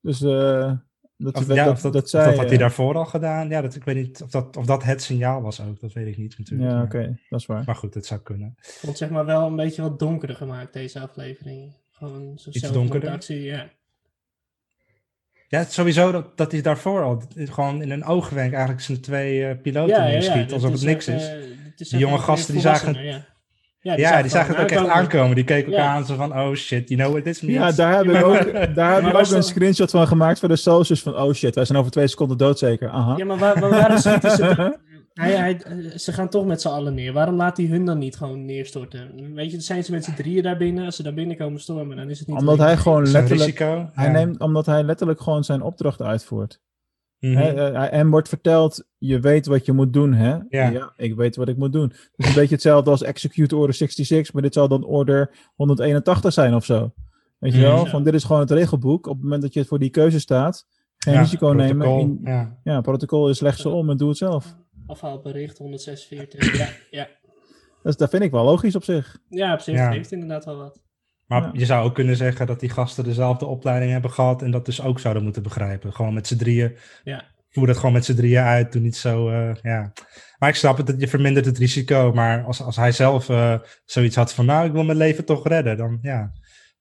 Dus eh, Dat, Of, ja, dat, of dat, dat of zei, dat had hij daarvoor al gedaan. Ja, dat, ik weet niet of dat, of dat het signaal was ook. Dat weet ik niet natuurlijk. Ja, Maar- oké, dat is waar. Maar goed, het zou kunnen. Ik vond het zeg maar wel een beetje wat donkerder gemaakt, deze aflevering. Gewoon zo'n donkerder? ja. Ja, het is sowieso dat, dat hij daarvoor al gewoon in een oogwenk eigenlijk zijn twee eh, piloten ja, Alsof het is niks echt, is. is Die jonge gasten, die weer Ja, die zagen het ook echt aankomen. Die keken elkaar Ja. aan zo van, oh shit, you know what this means? Ja, daar heb ik maar- [LAUGHS] ook, daar heb maar ik waar ook een screenshot van gemaakt voor de socials van oh shit, wij zijn over twee seconden dood zeker. Aha. Ja, maar waar, waar, waarom schieten ze... [LAUGHS] Hij, hij, ze gaan toch met z'n allen neer. Waarom laat hij hun dan niet gewoon neerstorten? Weet je, dan zijn ze met z'n drieën daar binnen. Als ze daar binnen komen stormen, dan is het niet... Omdat hij gewoon letterlijk, risico. hij ja. neemt, omdat hij letterlijk gewoon zijn opdracht uitvoert. Hè, hij- hem wordt verteld, je weet wat je moet doen, hè? Ja. ik weet wat ik moet doen. Het is een beetje hetzelfde als Execute Order 66, maar dit zal dan Order 181 zijn of zo. Weet je Mhm. wel? Van dit is gewoon het regelboek. Op het moment dat je voor die keuze staat, geen Ja, risico nemen. In, Ja. ja, protocol is leg ze om en doe het zelf. Afhaalbericht 146. ja, ja. Dus dat vind ik wel logisch op zich. ja, op zich Ja. heeft inderdaad wel wat. Maar Ja. je zou ook kunnen zeggen dat die gasten dezelfde opleiding hebben gehad en dat dus ook zouden moeten begrijpen. Gewoon met z'n drieën. Ja. Voer dat gewoon met z'n drieën uit. Doe niet zo, eh, ja. Maar ik snap het, dat je vermindert het risico. Maar als, als hij zelf eh, zoiets had van, nou, ik wil mijn leven toch redden, dan ja,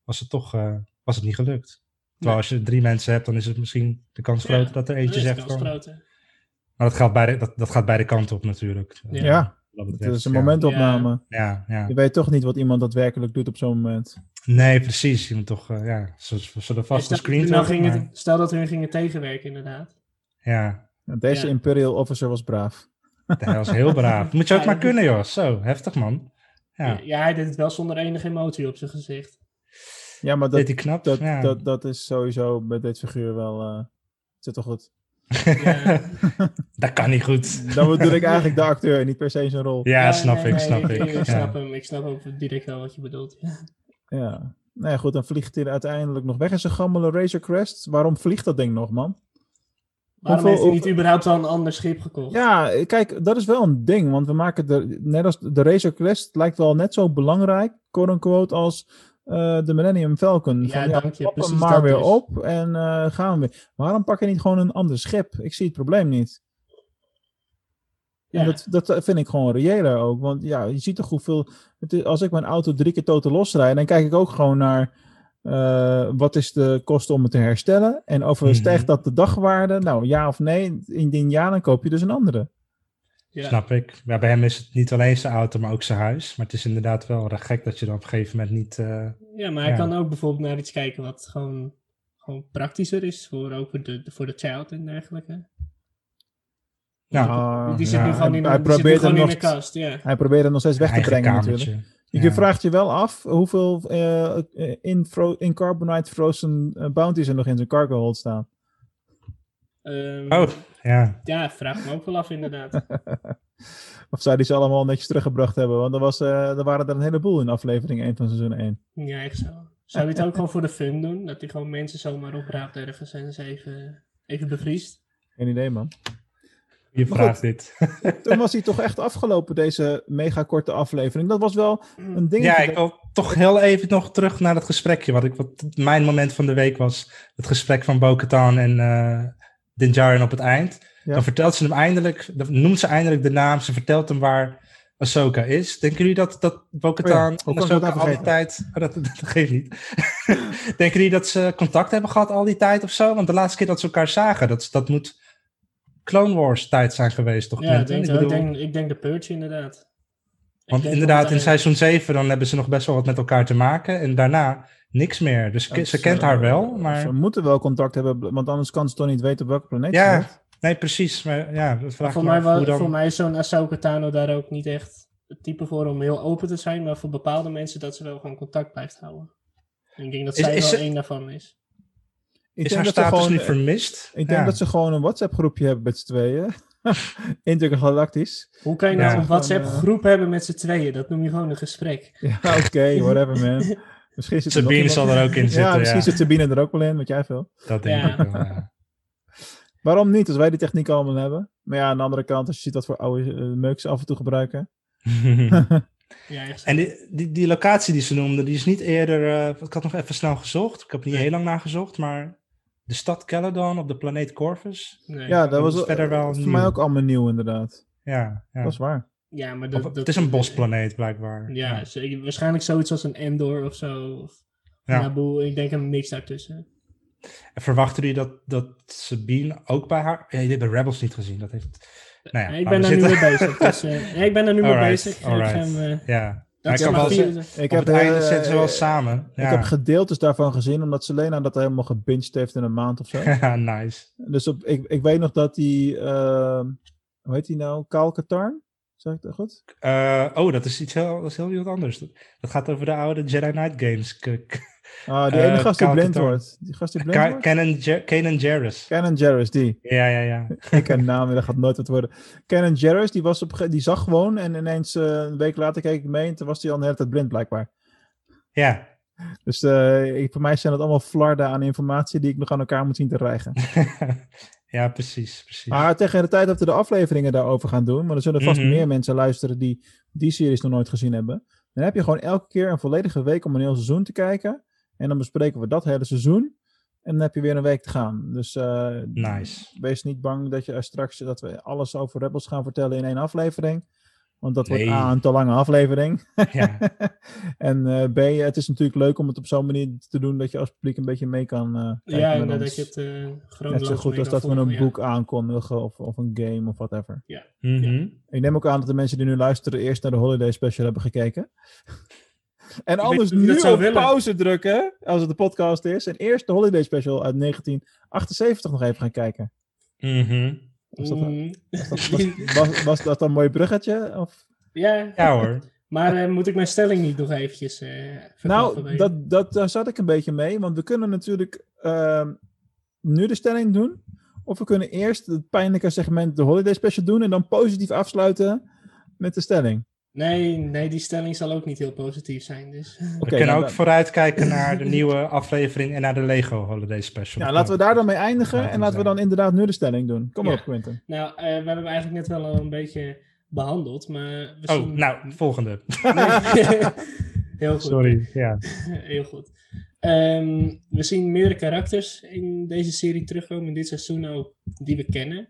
was het toch eh, was het niet gelukt. Terwijl als je drie mensen hebt, dan is het misschien de kans Ja, groter dat er eentje zegt van... Maar dat, gaat beide, dat, dat gaat beide kanten op natuurlijk. Ja. Dat het is een ja. momentopname. Ja, ja. Je weet toch niet wat iemand daadwerkelijk doet op zo'n moment. Nee, precies. Je moet toch, eh, ja, ze, ze zullen vast Stel- gescreend nou maar- stel dat hun gingen tegenwerken, inderdaad. Ja, Deze Ja. Imperial Officer was braaf. hij was heel braaf. Moet je ook Ja, maar kunnen, joh. Zo, heftig man. Ja. Ja, hij deed het wel zonder enige emotie op zijn gezicht. Ja, maar dat, knap. dat, ja. dat, dat is sowieso bij dit figuur wel... eh zit toch goed. [LAUGHS] Dat kan niet goed. Dan bedoel ik eigenlijk de acteur, niet per se zijn rol. Ja, snap nee, ik, nee, snap ik. Ik, Ja. snap hem, ik snap ook direct wel wat je bedoelt. Ja. Ja. Nou ja, goed, dan vliegt hij uiteindelijk nog weg in zijn gammele Razor Crest. Waarom vliegt dat ding nog, man? Waarom Hoeveel- heeft hij niet überhaupt al een ander schip gekocht? Ja, kijk, dat is wel een ding. Want we maken de, net als de Razor Crest lijkt wel net zo belangrijk, quote-unquote, als eh, de Millennium Falcon. Ja, Van, dank je, klap hem precies maar weer dus. op en eh, gaan we weer. Waarom pak je niet gewoon een ander schip? Ik zie het probleem niet. Ja. En dat, dat vind ik gewoon reëler ook. Want ja, je ziet toch hoeveel... Het is, als ik mijn auto drie keer totaal losrijd, dan kijk ik ook gewoon naar... eh, wat is de kosten om het te herstellen? En overstijgt Mhm. dat de dagwaarde? Nou, ja of nee? Indien ja, dan koop je dus een andere. Ja. Snap ik. Ja, bij hem is het niet alleen zijn auto, maar ook zijn huis. Maar het is inderdaad wel erg gek dat je dan op een gegeven moment niet... eh, Ja, maar hij Ja. kan ook bijvoorbeeld naar iets kijken wat gewoon, gewoon praktischer is. Voor, ook voor de, voor de child en dergelijke. nou, Ah, die zit ja, nu gewoon hij- in, hij zit probeert gewoon in nog een kast. Ja. Hij probeert het nog steeds weg te eigen brengen kamertje. natuurlijk. Je Ja. vraagt je wel af hoeveel eh, eh, in, in Carbonite Frozen eh, Bounties er nog in zijn cargo hold staan. Ehm, Oh, ja. Ja, vraag me ook wel af inderdaad. [LAUGHS] Of zou die ze allemaal netjes teruggebracht hebben? Want er, was, eh, er waren er een heleboel in aflevering 1 van seizoen 1. ja, echt zo. Zou je het ook gewoon voor de fun doen? Dat hij gewoon mensen zomaar opraapt ergens en ze even, even bevriest? Geen idee, man. Je vraagt dit. [LAUGHS] Toen was hij toch echt afgelopen, deze mega korte aflevering. Dat was wel een ding. Ja, ik wil toch heel even nog terug naar dat gesprekje. Wat, ik, wat mijn moment van de week was. Het gesprek van Bo-Katan en eh Din Djarin op het eind. Ja. Dan vertelt ze hem eindelijk, dan noemt ze eindelijk de naam. Ze vertelt hem waar Ahsoka is. Denken jullie dat, dat Bo-Katan Oh ja, en Ahsoka al die tijd... Oh, dat, dat, geeft niet. [LAUGHS] Denken jullie dat ze contact hebben gehad al die tijd of zo? Want de laatste keer dat ze elkaar zagen, dat, dat moet Clone Wars tijd zijn geweest, toch? Ja, ik denk, Ik ik, bedoel- denk, ik denk de Purge inderdaad. Want inderdaad, in seizoen 7 dan hebben ze nog best wel wat met elkaar te maken. En daarna niks meer. Dus ze kent haar wel, Ze maar... moeten wel contact hebben, want anders kan ze toch niet weten op welke planeet ze Ja, zit. nee, precies. Maar ja, dat vraag Voor mij, dan... voor mij is zo'n Ahsoka Tano daar ook niet echt het type voor om heel open te zijn, maar voor bepaalde mensen dat ze wel gewoon contact blijft houden. En ik denk dat zij is wel ze- één daarvan is. Ik Is denk haar dat ze status gewoon, nu vermist? Ik denk Ja. dat ze gewoon een WhatsApp groepje hebben met z'n tweeën. [LAUGHS] Intergalactisch. Hoe kan je Ja. nou een WhatsApp Van, eh, groep hebben met z'n tweeën? Dat noem je gewoon een gesprek. Ja, oké, whatever man. [LAUGHS] Misschien zit er Sabine zal er ook in zitten, Ja, ja. misschien zit Sabine er ook wel in, wat jij veel. Dat denk Ja. ik wel, ja. [LAUGHS] Waarom niet, als wij die techniek allemaal hebben? Maar ja, aan de andere kant, als je ziet wat voor oude uh, meuks ze af en toe gebruiken. [LAUGHS] Ja, en die, die, die locatie die ze noemde, die is niet eerder... eh, ik had nog even snel gezocht. Ik heb niet heel lang nagezocht, maar... de stad Caledon op de planeet Corvus. Nee. Ja, dat dat was is verder wel voor nieuw. mij ook allemaal nieuw inderdaad. Ja, ja. Dat is waar. Ja, maar Of- dat, het is een bosplaneet blijkbaar. Ja, ze- waarschijnlijk zoiets als een Endor of zo. Of Ja. Naboo, ik denk een mix daartussen. En verwachten jullie dat, dat Sabine ook bij haar... Ja, jullie hebben Rebels niet gezien. Dat heeft... Nou ja, ik ben daar nu mee bezig. [LAUGHS] Dus, eh, ik ben daar nu mee Alright, bezig. Ik alright. ga hem, eh, Ja. dat ik wel Ik op het einde ze wel samen. Ja. Ik heb gedeeltes daarvan gezien, omdat Selena dat helemaal gebinged heeft in een maand of zo. [LAUGHS] ja, nice. dus op, ik, ik weet nog dat die, eh, hoe heet die nou? Kaal Katarn? Zeg ik dat goed? Eh, oh, dat is iets heel, dat is heel wat anders. Dat, dat gaat over de oude Jedi Knight games. Ah, die Eh, ene gast die blind wordt. Die gast die blind Ka- wordt? Kanan Jar- Kanan Jarrus. Canon Jarrus, die. Ja, ja, ja. [LAUGHS] Ik ken de naam, dat gaat nooit wat worden. Canon Jarrus, die, was op, die zag gewoon en ineens eh, een week later keek ik mee en toen was hij al de hele tijd blind blijkbaar. Ja, Dus ik- voor mij zijn dat allemaal flarden aan informatie die ik nog aan elkaar moet zien te rijgen. [LAUGHS] ja precies, precies. Maar tegen de tijd dat we de afleveringen daarover gaan doen, maar er zullen vast Mhm. meer mensen luisteren die die series nog nooit gezien hebben. Dan heb je gewoon elke keer een volledige week om een heel seizoen te kijken. En dan bespreken we dat hele seizoen. En dan heb je weer een week te gaan. Dus eh, Nice. wees niet bang dat je straks dat we alles over Rebels gaan vertellen in één aflevering. Want dat wordt. A, een te lange aflevering. Ja. [LAUGHS] en eh, B, het is natuurlijk leuk om het op zo'n manier te doen dat je als publiek een beetje mee kan eh kijken Ja, met dat je het uh, Net zo goed als dat we een boek aankondigen of, of een game of whatever. Mhm. Ik neem ook aan dat de mensen die nu luisteren eerst naar de Holiday Special hebben gekeken. [LAUGHS] en anders nu zou op willen. pauze drukken, als het de podcast is. En eerst de Holiday Special uit 1978 nog even gaan kijken. Mhm. Was dat, Mm. was, was, was, was dat een mooi bruggetje? Of? ja, Ja hoor. maar eh, moet ik mijn stelling niet nog eventjes eh verklappen, Nou, dat, dat, daar zat ik een beetje mee. Want we kunnen natuurlijk ehm, nu de stelling doen. Of we kunnen eerst het pijnlijke segment de Holiday Special doen. En dan positief afsluiten met de stelling. Nee, nee, die stelling zal ook niet heel positief zijn. Dus. We Oké, kunnen nou, ook dan- vooruitkijken naar de nieuwe aflevering en naar de Lego Holiday Special. Ja, laten we daar dan mee eindigen. En laten we dan inderdaad nu de stelling doen. Kom maar Ja. op, Quinten. Nou, eh, we hebben hem eigenlijk net wel al een beetje behandeld, maar we Oh, zien... nou, volgende. Nee. [LAUGHS] heel goed. Sorry. Ja. [LAUGHS] Heel goed. Ehm, we zien meerdere karakters in deze serie terugkomen, in dit seizoen ook, die we kennen.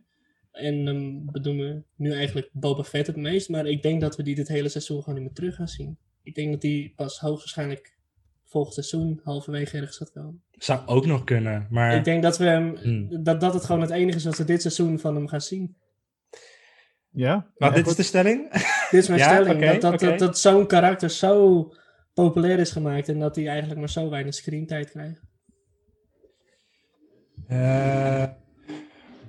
En dan bedoelen we nu eigenlijk Boba Fett het meest, maar ik denk dat we die dit hele seizoen gewoon niet meer terug gaan zien. Ik denk dat die pas hoogstwaarschijnlijk volgend seizoen halverwege ergens gaat komen. Zou ook nog kunnen, maar... Ik denk dat, we hem, Hmm. dat dat het gewoon het enige is wat we dit seizoen van hem gaan zien. Ja? Maar Ja, dit goed. is de stelling? [LAUGHS] Dit is mijn Ja, stelling, dat, dat, dat zo'n karakter zo populair is gemaakt en dat hij eigenlijk maar zo weinig screentijd krijgt. Eh,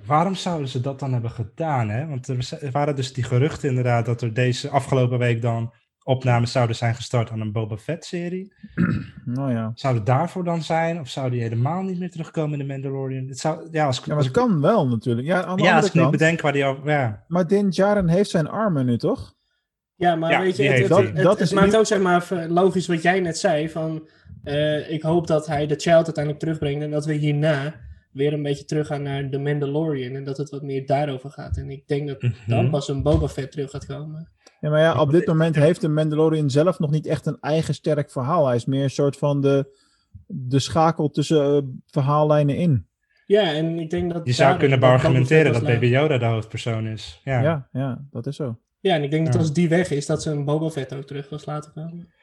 waarom zouden ze dat dan hebben gedaan? Hè? Want er waren dus die geruchten inderdaad dat er deze afgelopen week dan opnames zouden zijn gestart aan een Boba Fett-serie. [CLEARS THROAT] Nou ja. Zou het daarvoor dan zijn? Of zou die helemaal niet meer terugkomen in de Mandalorian? Het zou, ja, als, ik- Ja, maar het kan wel natuurlijk. Ja, aan de ja, als andere ik nu bedenk waar die over... Ja, Maar Din Djarin heeft zijn armen nu, toch? Ja, maar Ja, weet je, het, Dat het is maakt ook zeg maar logisch wat jij net zei. Van, eh, ik hoop dat hij de child uiteindelijk terugbrengt en dat we hierna weer een beetje teruggaan naar de Mandalorian en dat het wat meer daarover gaat. En ik denk dat dan Mhm. pas een Boba Fett terug gaat komen. Ja, maar ja, op dit moment heeft de Mandalorian zelf nog niet echt een eigen sterk verhaal. Hij is meer een soort van de, de schakel tussen eh, verhaallijnen in. Ja, en ik denk dat... je zou kunnen Fett dat Baby Yoda de hoofdpersoon is. Ja. Ja, ja, dat is zo. Ja, en ik denk dat als die weg is, dat ze een Boba Fett ook terug was laten komen.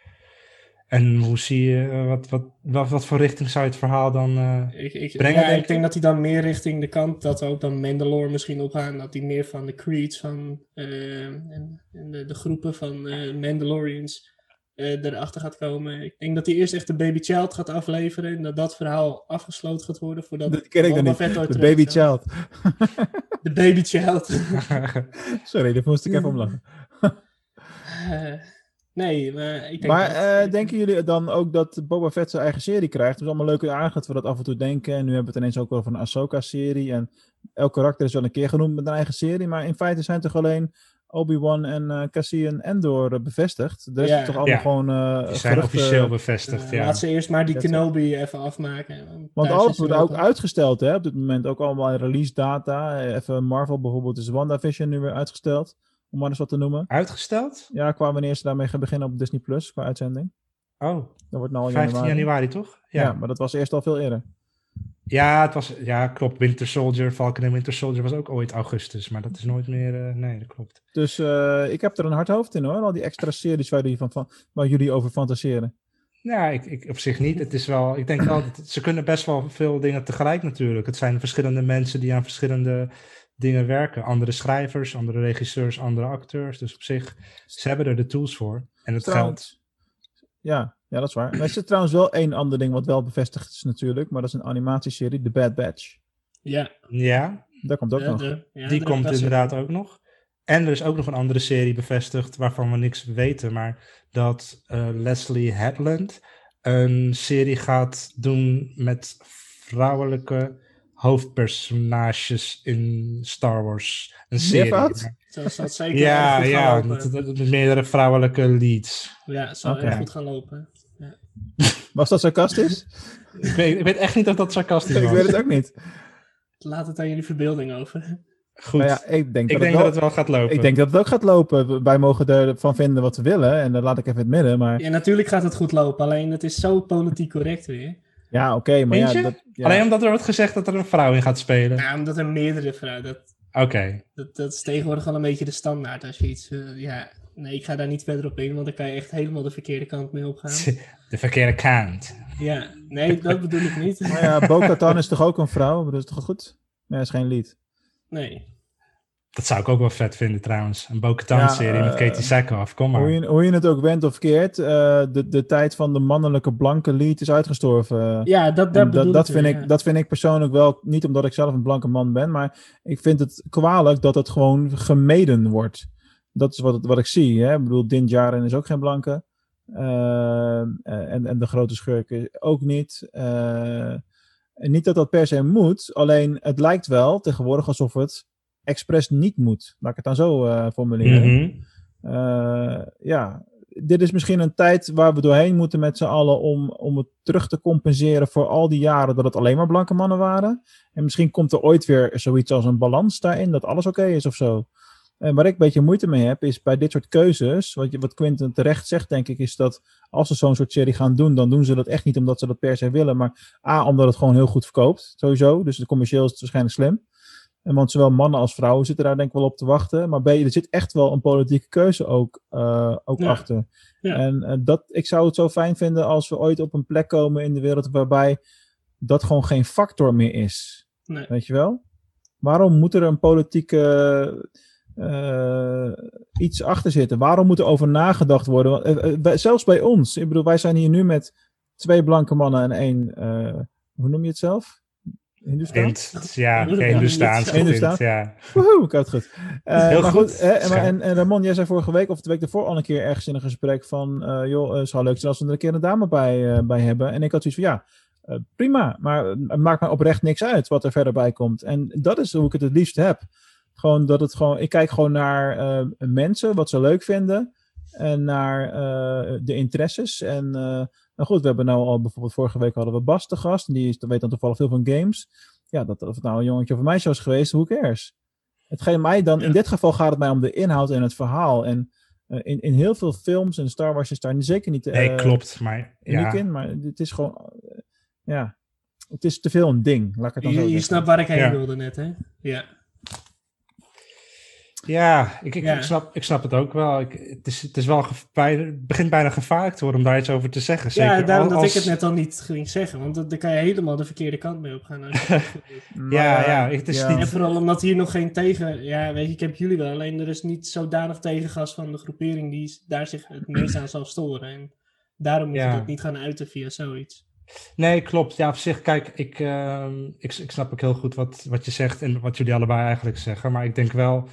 En hoe zie je, eh, wat, wat, wat, wat voor richting zou je het verhaal dan... eh, Ik, ik, Brengen, ja, denk ik denk dat hij dan meer richting de kant, dat we ook dan Mandalore misschien opgaan, dat hij meer van de creeds van eh, en, en de, de groepen van eh, Mandalorians eh, erachter gaat komen. Ik denk dat hij eerst echt de Baby Child gaat afleveren en dat dat verhaal afgesloten gaat worden voordat Dat ken ik Boba niet. [LAUGHS] De baby child. De Baby Child. Sorry, daar moest ik even om lachen. Eh, nee, maar ik denk Maar dat- eh, denken jullie dan ook dat Boba Fett zijn eigen serie krijgt? Het is allemaal leuk en aardig dat we dat af en toe denken. En nu hebben we het ineens ook over een Ahsoka-serie. En elk karakter is wel een keer genoemd met een eigen serie. Maar in feite zijn toch alleen Obi-Wan en eh Cassian Endor eh, bevestigd. De rest Ja. is toch allemaal Ja. gewoon eh, die zijn geruchten. officieel bevestigd, eh, ja. Laat ze eerst maar die Kenobi even afmaken. Want daar alles wordt ook uitgesteld hè, op dit moment. Ook allemaal release data. Eh, Even Marvel bijvoorbeeld is WandaVision nu weer uitgesteld. Om maar eens wat te noemen. Uitgesteld? Ja, qua wanneer ze daarmee gaan beginnen op Disney Plus qua uitzending. Oh, Dat wordt nou al 15 januari, toch? Ja. maar dat was eerst al veel eerder. Ja, het was, ja, klopt. Winter Soldier, Falcon en Winter Soldier was ook ooit augustus. Maar dat is nooit meer... eh, nee, dat klopt. Dus eh, ik heb er een hard hoofd in hoor. Al die extra series waar, jullie van, van, waar jullie over fantaseren. Ja, ik, ik op zich niet. Het is wel, ik denk wel, dat ze kunnen best wel veel dingen tegelijk natuurlijk. Het zijn verschillende mensen die aan verschillende dingen werken. Andere schrijvers, andere regisseurs, andere acteurs. Dus op zich, ze hebben er de tools voor. En het geld. Trouwens, ja, ja, dat is waar. Maar er is trouwens wel één ander ding wat wel bevestigd is natuurlijk. Maar dat is een animatieserie, The Bad Batch. Ja, Ja, Daar komt ook de- nog. de- ja, die de- komt inderdaad ook nog. En er is ook nog een andere serie bevestigd waarvan we niks weten. Maar dat eh, Leslie Headland een serie gaat doen met vrouwelijke hoofdpersonages in Star Wars. Een serie. Het zeker Ja, ja, lopen. met, met- met meerdere vrouwelijke leads. Ja, het zal Oké. erg goed gaan lopen. [LAUGHS] Was dat sarcastisch? Ik weet, ik weet echt niet of dat sarcastisch [LAUGHS] ik was. weet het ook niet. Laat het aan jullie verbeelding over. Goed, ja, ik denk, ik dat, denk het dat wel, het wel gaat lopen. ik denk dat het ook gaat lopen. Wij mogen ervan vinden wat we willen. En dat laat ik even in het midden. Maar Ja, natuurlijk gaat het goed lopen, alleen het is zo politiek correct weer. Ja, oké. maar ja, dat, ja. Alleen omdat er wordt gezegd dat er een vrouw in gaat spelen. Ja, omdat er meerdere vrouwen, dat, Oké. dat, dat is tegenwoordig wel een beetje de standaard. Als je iets, eh, ja, nee, ik ga daar niet verder op in, want dan kan je echt helemaal de verkeerde kant mee opgaan. [LAUGHS] De verkeerde kant. Ja, nee, dat bedoel ik niet. Maar ja, Bo-Katan is toch ook een vrouw? Dat is toch goed? Nee, is geen lied. Nee. Dat zou ik ook wel vet vinden trouwens. Een bo Ja, serie met eh, Katie Sackhoff. Kom maar. Hoe je, hoe je het ook wendt of keert, eh, de, de tijd van de mannelijke blanke lead is uitgestorven. Ja, dat, dat bedoel dat, vind ik, ja. dat vind ik persoonlijk wel, niet omdat ik zelf een blanke man ben, maar ik vind het kwalijk dat het gewoon gemeden wordt. Dat is wat, het- wat ik zie. Hè? Ik bedoel, Din Djarin is ook geen blanke. Eh, en, en de grote schurken ook niet. Eh, niet dat dat per se moet, alleen het lijkt wel tegenwoordig alsof het expres niet moet. Laat ik het dan zo eh, formuleren. Mhm. Eh, ja, dit is misschien een tijd waar we doorheen moeten met z'n allen om, om het terug te compenseren voor al die jaren dat het alleen maar blanke mannen waren. En misschien komt er ooit weer zoiets als een balans daarin, dat alles oké is of zo. En waar ik een beetje moeite mee heb, is bij dit soort keuzes, wat, je, wat Quinten terecht zegt, denk ik, is dat als ze zo'n soort serie gaan doen, dan doen ze dat echt niet omdat ze dat per se willen, maar A, omdat het gewoon heel goed verkoopt, sowieso. Dus de commercieel is het waarschijnlijk slim. En want zowel mannen als vrouwen zitten daar denk ik wel op te wachten. Maar B, er zit echt wel een politieke keuze ook, eh, ook Ja. achter. Ja. En eh, dat, ik zou het zo fijn vinden als we ooit op een plek komen in de wereld waarbij dat gewoon geen factor meer is. Nee. Weet je wel? Waarom moet er een politieke eh, iets achter zitten? Waarom moet er over nagedacht worden? Want, zelfs bij ons. Ik bedoel, wij zijn hier nu met twee blanke mannen en één, hoe noem je het zelf? Hindustan? Hint, ja, Hindoestaans. Hindustan. Hint, ja. Woehoe, ik had het goed. Eh, Heel maar goed. goed. hè, en, en, Ramon, jij zei vorige week of de week ervoor al een keer ergens in een gesprek van, eh, joh, eh, het zou leuk zijn als we er een keer een dame bij, bij hebben. En ik had zoiets van, ja, prima, maar het maakt me oprecht niks uit wat er verder bij komt. En dat is hoe ik het het liefst heb. Gewoon dat het gewoon, ik kijk gewoon naar mensen, wat ze leuk vinden. En naar de interesses. En nou goed, we hebben nou al bijvoorbeeld vorige week hadden we Bas te gast. En die is, weet dan toevallig veel van games. Ja, dat, of het nou een jongetje of een meisje was geweest, who cares? Hetgeen mij dan, in dit geval gaat het mij om de inhoud en het verhaal. En eh, in, in heel veel films en Star Wars is daar zeker niet Nee, eh, klopt. Maar ja. in. Maar het is gewoon, eh, ja, het is te veel een ding. Laat ik het dan zo Je, je snapt waar ik heen Ja. wilde net, hè? Ja. Ja, ik, ik, Ja. Ik, snap, ik snap het ook wel. Ik, het, is, het, is wel het begint bijna gevaarlijk te worden om daar iets over te zeggen. Zeker ja, daarom dat als- ik het net al niet ging zeggen, want daar kan je helemaal de verkeerde kant mee. Als je [LAUGHS] goed doet. Maar, Ja, ja, het is ja. niet- En vooral omdat hier nog geen tegen... Ja, weet je, ik heb jullie wel. Alleen er is niet zodanig tegengas van de groepering die daar zich het meest aan zal storen. En daarom moet Ja. je dat niet gaan uiten via zoiets. Nee, klopt. Ja, op zich, kijk, ik, ehm, ik, ik snap ook heel goed wat, wat je zegt en wat jullie allebei eigenlijk zeggen. Maar ik denk wel,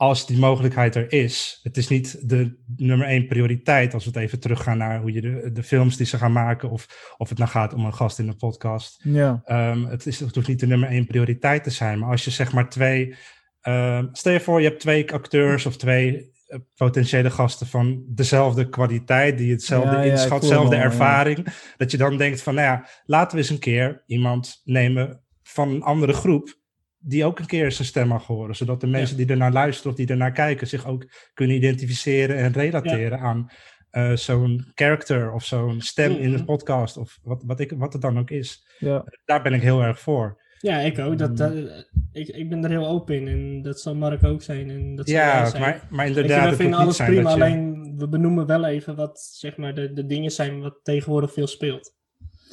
als die mogelijkheid er is, het is niet de nummer één prioriteit als we het even teruggaan naar hoe je de, de films die ze gaan maken of, of het nou gaat om een gast in een podcast. Ja, Ehm, het, is, het hoeft niet de nummer één prioriteit te zijn, maar als je zeg maar twee, ehm, stel je voor je hebt twee acteurs of twee eh, potentiële gasten van dezelfde kwaliteit, die hetzelfde Ja, inschat, dezelfde ja. ervaring, dat je dan denkt van, nou ja, laten we eens een keer iemand nemen van een andere groep die ook een keer zijn stem mag horen, zodat de mensen die ernaar luisteren of die ernaar kijken zich ook kunnen identificeren en relateren aan eh, zo'n character of zo'n stem in de Mhm. podcast of wat, wat, ik, wat het dan ook is. Ja. Daar ben ik heel erg voor. Ja, ik ook. Dat, dat- ik, ik ben er heel open in. En dat zal Mark ook zijn. En dat zal Ja, zijn. maar, maar inderdaad, we vinden alles prima, je- alleen we benoemen wel even wat zeg maar, de, de dingen zijn wat tegenwoordig veel speelt.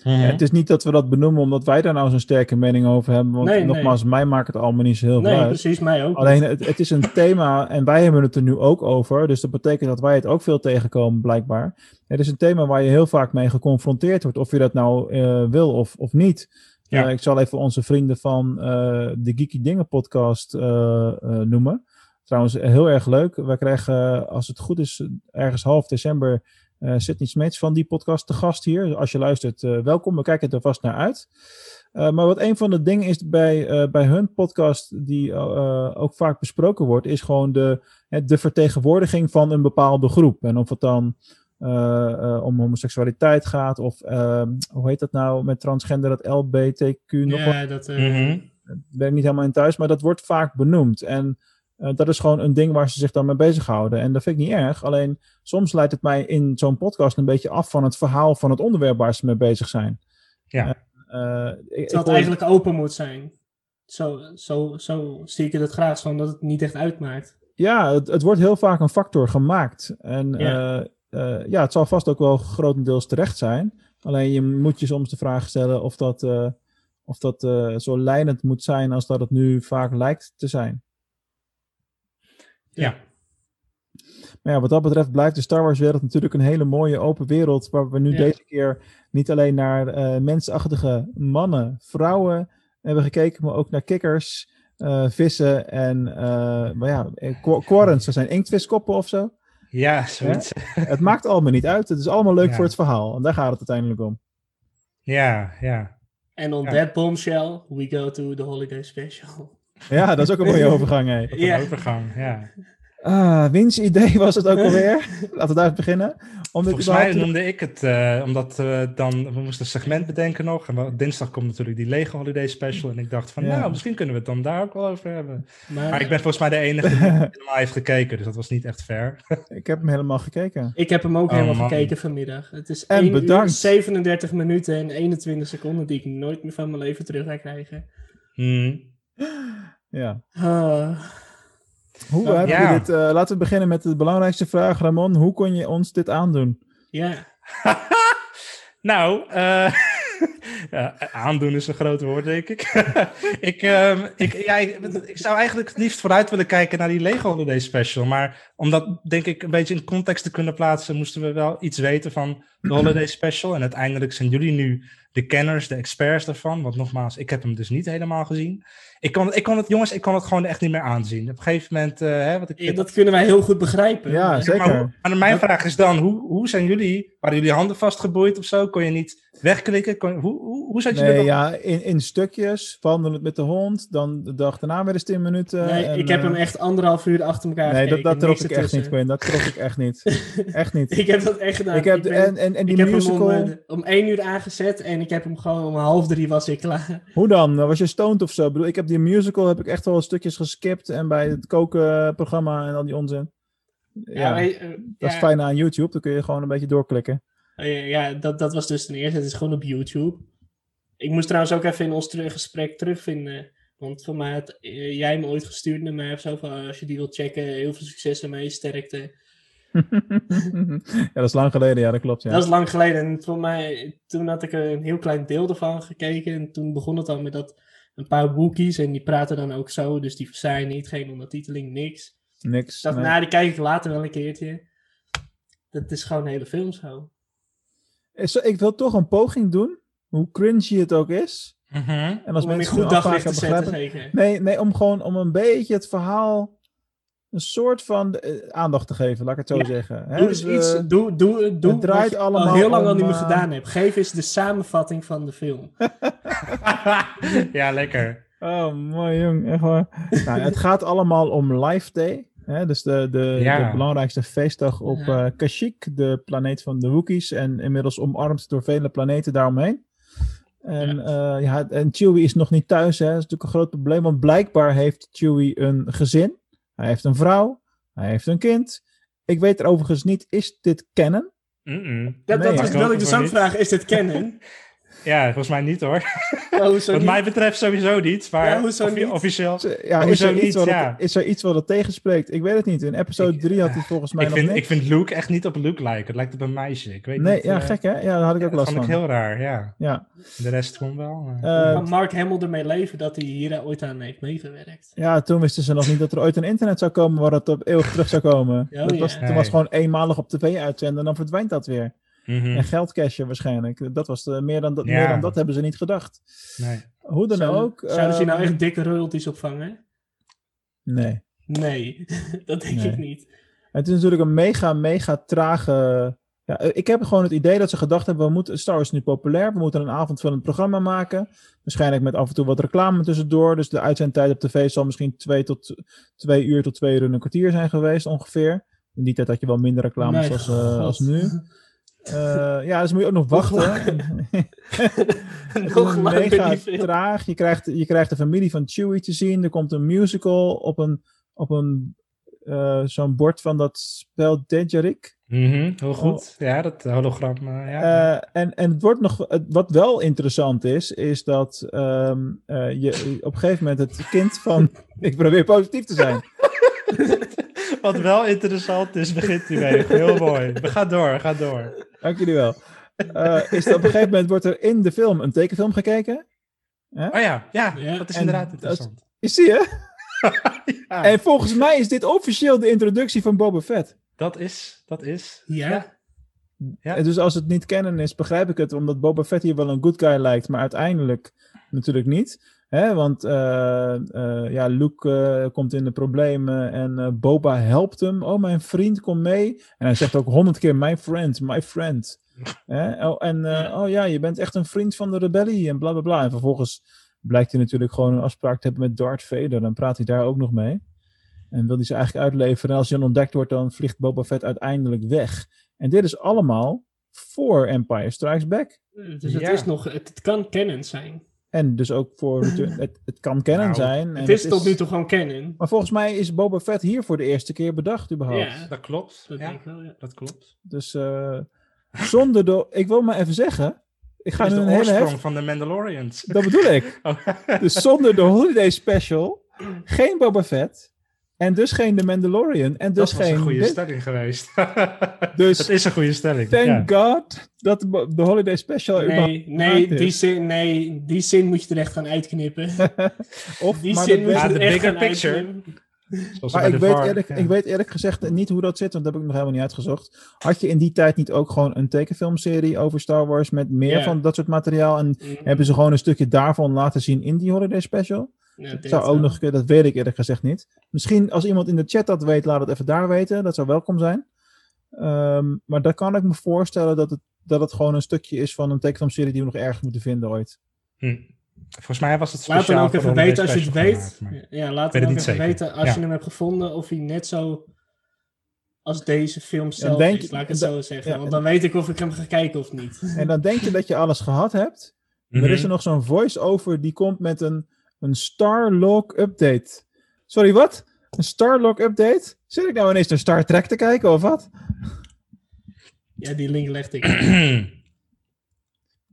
Mhm. Het is niet dat we dat benoemen omdat wij daar nou zo'n sterke mening over hebben. Want Nee, nee. nogmaals, mij maakt het allemaal niet zo heel veel Nee, uit. precies, mij ook. Alleen het, het is een [LAUGHS] thema en wij hebben het er nu ook over. Dus dat betekent dat wij het ook veel tegenkomen, blijkbaar. Het is een thema waar je heel vaak mee geconfronteerd wordt. Of je dat nou eh, wil of, of niet. Ja. Eh, ik zal even onze vrienden van eh, de Geeky Dingen podcast noemen. Trouwens, heel erg leuk. We krijgen, als het goed is, ergens half december eh Sydney Smets van die podcast te gast hier. Als je luistert, eh, welkom. We kijken er vast naar uit. Uh, maar wat een van de dingen is bij, uh, bij hun podcast, die uh, ook vaak besproken wordt, is gewoon de, de vertegenwoordiging van een bepaalde groep. En of het dan uh, om homoseksualiteit gaat, of ehm, hoe heet dat nou met transgender, dat LBTQ nog Ja, dat. Mm -hmm. ben ik niet helemaal in thuis, maar dat wordt vaak benoemd. En uh, dat is gewoon een ding waar ze zich dan mee bezighouden. En dat vind ik niet erg. Alleen soms leidt het mij in zo'n podcast een beetje af van het verhaal van het onderwerp waar ze mee bezig zijn. Ja. Uh, ik, Terwijl het eigenlijk open moet zijn. Zo, zo, zo zie ik het graag, gewoon dat het niet echt uitmaakt. Ja, het, het wordt heel vaak een factor gemaakt. En ja. Uh, ja, het zal vast ook wel grotendeels terecht zijn. Alleen je moet je soms de vraag stellen of dat, of dat zo lijnend moet zijn als dat het nu vaak lijkt te zijn. Ja. Maar ja, wat dat betreft blijft de Star Wars wereld natuurlijk een hele mooie open wereld. Waar we nu ja. deze keer niet alleen naar uh, mensachtige mannen, vrouwen hebben gekeken, maar ook naar kikkers, uh, vissen en uh, maar ja, quarrens. Dat zijn inktviskoppen of zo. Ja, zoiets. Ja? [LAUGHS] het maakt allemaal niet uit. Het is allemaal leuk ja. voor het verhaal. En daar gaat het uiteindelijk om. Ja, ja. En on that bombshell, we go to the holiday special. Ja, dat is ook een mooie [LAUGHS] overgang, hè. Ja. overgang, ja. Ah, Wiens idee was het ook alweer. [LAUGHS] Laten we daar beginnen. Om Volgens mij noemde ik het, uh, omdat uh, dan, we moesten een segment bedenken nog. En dinsdag komt natuurlijk die Lego Holiday Special. En ik dacht van, ja. nou, misschien kunnen we het dan daar ook wel over hebben. Maar, maar ik ben volgens mij de enige die [LAUGHS] helemaal heeft gekeken. Dus dat was niet echt fair. ik heb hem helemaal gekeken. Ik heb hem ook oh, helemaal man. gekeken vanmiddag. Het is en 1 bedankt. uur 37 minuten en 21 seconden die ik nooit meer van mijn leven terug ga krijgen. Hmm. Ja. Uh. Hoe heb ja. je dit? Uh, laten we beginnen met de belangrijkste vraag, Ramon. Hoe kon je ons dit aandoen? Ja. [LAUGHS] nou, uh, [LAUGHS] ja, aandoen is een groot woord, denk ik. [LAUGHS] ik, uh, ik, ja, ik, ik, zou eigenlijk het liefst vooruit willen kijken naar die Lego Holiday Special. Maar om dat, denk ik, een beetje in context te kunnen plaatsen, moesten we wel iets weten van de Holiday Special. En uiteindelijk zijn jullie nu de kenners, de experts daarvan. Want nogmaals, ik heb hem dus niet helemaal gezien. Ik kon, ik kon het, jongens, ik kon het gewoon echt niet meer aanzien. Op een gegeven moment... Uh, hè, wat ik, ja, dat kunnen wij heel goed begrijpen. Ja, zeker. Maar, mijn vraag is dan, hoe, hoe zijn jullie... Waren jullie handen vastgeboeid of zo? Kon je niet wegklikken? Kon, hoe, hoe, hoe zat je nee, dan? ja, in, in stukjes. Wandelend met de hond. Dan de dag daarna weer eens 10 minuten. Nee, en, ik heb uh, hem echt anderhalf uur achter elkaar Nee, gekeken, dat, dat trok ik echt niet, Quinn. Dat trok ik echt niet. [LAUGHS] echt niet. ik heb dat echt gedaan. Ik heb, ben, en, en, en die ik heb hem om, uh, om één uur aangezet en ik heb hem gewoon om half drie was ik klaar. Hoe dan? Was je stoned of zo? Ik bedoel, ik heb die musical heb ik echt wel stukjes geskipt. En bij het kokenprogramma en al die onzin. Ja, uh, dat ja. is fijn aan YouTube. Dan kun je gewoon een beetje doorklikken. Uh, ja, dat, dat was dus ten eerste. Het is gewoon op YouTube. Ik moest trouwens ook even in ons gesprek terugvinden. Want voor mij had uh, jij me ooit gestuurd naar mij of zo. Van, als je die wilt checken, heel veel succes ermee, sterkte. [LAUGHS] ja, dat is lang geleden, ja, dat klopt. Ja. Dat is lang geleden. En voor mij, toen had ik een heel klein deel ervan gekeken. En toen begon het al met dat een paar Wookiees. En die praten dan ook zo. Dus die zijn niet, geen ondertiteling, niks. Niks. Ik dacht, nee. nou, die kijk ik later wel een keertje. Dat is gewoon een hele film zo. Ik wil toch een poging doen, hoe cringy het ook is. Mm -hmm. En als om mensen goed daglicht te zetten, zeker. Nee, nee, om gewoon om een beetje het verhaal een soort van uh, aandacht te geven, laat ik het zo ja. zeggen. Hè? Doe eens dus, iets, uh, doe, doe, doe het draait wat allemaal al heel lang om, al niet meer uh... gedaan hebt. Geef eens de samenvatting van de film. [LAUGHS] ja, lekker. Oh, mooi jong, echt waar. nou, het gaat allemaal om Life Day. Hè? Dus de, de, ja. de belangrijkste feestdag op ja. uh, Kashyyyk, de planeet van de Wookiees. En inmiddels omarmd door vele planeten daaromheen. En, ja. Uh, ja, en Chewie is nog niet thuis. Hè? Dat is natuurlijk een groot probleem. Want blijkbaar heeft Chewie een gezin. Hij heeft een vrouw. Hij heeft een kind. Ik weet er overigens niet, is dit? Mm-mm. Dat, Nee, dat was, ik dus vragen. Is dit canon? [LAUGHS] Ja, volgens mij niet hoor. Hoezo Wat niet? mij betreft sowieso niet. Maar Ja, hoezo offi- niet? officieel. Ja, Hoezo is er, iets niet? wat het- Ja. is er iets wat het tegenspreekt? Ik weet het niet. In episode Ik- 3 had hij volgens mij Ik nog vind, niks. ik vind Luke echt niet op Luke lijken. Het lijkt op een meisje. Ik weet nee, niet. ja, eh, gek hè? Ja, daar had ik ook dat last vond van. ik heel raar, ja. Ja. De rest kon wel. maar- Eh, Kan Mark Hamill ermee leven dat hij hier ooit aan heeft meegewerkt? ja, toen wisten ze nog niet dat er ooit een internet zou komen waar het op eeuwig terug zou komen. Oh, dat was. Toen was gewoon eenmalig op tv uitzenden en dan verdwijnt dat weer. Mhm. En geld cashen waarschijnlijk. Dat was de, meer, dan dat, Ja. meer dan dat hebben ze niet gedacht. Nee. Hoe dan Zouden- ook. Zouden ze hier nou ehm, echt dikke royalties opvangen? Nee. Nee, [LAUGHS] dat denk Nee. ik niet. Het is natuurlijk een mega, mega trage. Ja, eh, ik heb gewoon het idee dat ze gedacht hebben: we moeten, Star Wars is nu populair, we moeten een avondvullend programma maken. Waarschijnlijk met af en toe wat reclame tussendoor. Dus de uitzendtijd op tv zal misschien twee, tot, twee uur tot twee uur en een kwartier zijn geweest ongeveer. In die tijd had je wel minder reclames Mijn als, eh, God. als nu. [LAUGHS] Eh, ja, dus moet je ook nog wachten. Het [LAUGHS] Nog langer mega traag. Je krijgt, je krijgt de familie van Chewie te zien. Er komt een musical op een, op een eh, zo'n bord van dat spel Dejarik. Mhm, Heel goed. Ja, dat hologram. eh, ja. En, en het wordt nog, het- wat wel interessant is, is dat ehm, eh, je op een gegeven moment het kind van. [LAUGHS] ik probeer positief te zijn. [LAUGHS] Wat wel interessant is, begint u mee. Heel mooi. We gaan door, gaan door. Dank jullie wel. Eh, is dat op een gegeven moment wordt er in de film een tekenfilm gekeken. Oh ja, ja, Ja, dat is en inderdaad interessant. Je zie je? Ja, En volgens mij is dit officieel de introductie van Boba Fett. dat is, dat is. Ja? Ja. En Dus als het niet kennen is, begrijp ik het, omdat Boba Fett hier wel een good guy lijkt, maar uiteindelijk natuurlijk niet. Hè? Want eh, eh, ja, Luke eh, komt in de problemen en eh, Boba helpt hem. Oh, mijn vriend, kom mee. En hij zegt ook honderd keer, my friend, my friend. [LAUGHS] Hè? Oh, en oh ja, je bent echt een vriend van de rebellie en bla bla bla. En vervolgens blijkt hij natuurlijk gewoon een afspraak te hebben met Darth Vader. Dan praat hij daar ook nog mee. En wil hij ze eigenlijk uitleveren. En als hij dan ontdekt wordt, dan vliegt Boba Fett uiteindelijk weg. En dit is allemaal voor Empire Strikes Back. Dus het Ja. is nog, het, het kan canon zijn. En dus ook voor Return- [CLEARS THROAT] het, het kan canon Nou, zijn. En Het is tot nu toe gewoon canon. Maar volgens mij is Boba Fett hier voor de eerste keer bedacht überhaupt. Ja, Dat klopt. dat ja, denk ik wel, ja. dat klopt. Dus eh, zonder de... Ik wil maar even zeggen. Ik ga nu de een hele heft... van de Mandalorians. Dat bedoel ik. [LAUGHS] Oh. Dus zonder de Holiday Special geen Boba Fett. En dus geen The Mandalorian. En dus dat was geen... een goede dit. stelling geweest. [LAUGHS] Dus- dat is een goede stelling. Thank ja. God dat de, Holiday Special Nee, nee, die is. zin, nee, die zin moet je er echt gaan uitknippen. [LAUGHS] Of, Die maar zin dat moet je er de bigger picture. uitknippen. Maar ik weet, VAR, eerlijk, ja. ik weet eerlijk gezegd niet hoe dat zit, want dat heb ik nog helemaal niet uitgezocht. Had je in die tijd niet ook gewoon een tekenfilmserie over Star Wars met meer van dat soort materiaal? En Mm, hebben ze gewoon een stukje daarvan laten zien in die Holiday Special? Ja, Dat zou ook nog, dat weet ik eerlijk gezegd niet. Misschien als iemand in de chat dat weet, laat het even daar weten. Dat zou welkom zijn. Ehm, maar dan kan ik me voorstellen dat het, dat het gewoon een stukje is van een tekenfilmserie die we nog ergens moeten vinden ooit. Hm. Volgens mij was het Laat speciaal dan ook voor even weten als je het weet. Gemaakt, Ja, laat het ook niet even zeker. weten als Ja. je hem hebt gevonden of hij net zo als deze film zelf denk- is. Laat ik het zo zeggen. ja, Want dan weet ik of ik hem ga kijken of niet. En dan denk je dat je alles gehad hebt. maar. Er is er Mhm. nog zo'n voice-over die komt met een, een Starlog update. Sorry, wat? Een Starlog update? Zit ik nou ineens naar Star Trek te kijken of wat? Ja, die link legde ik.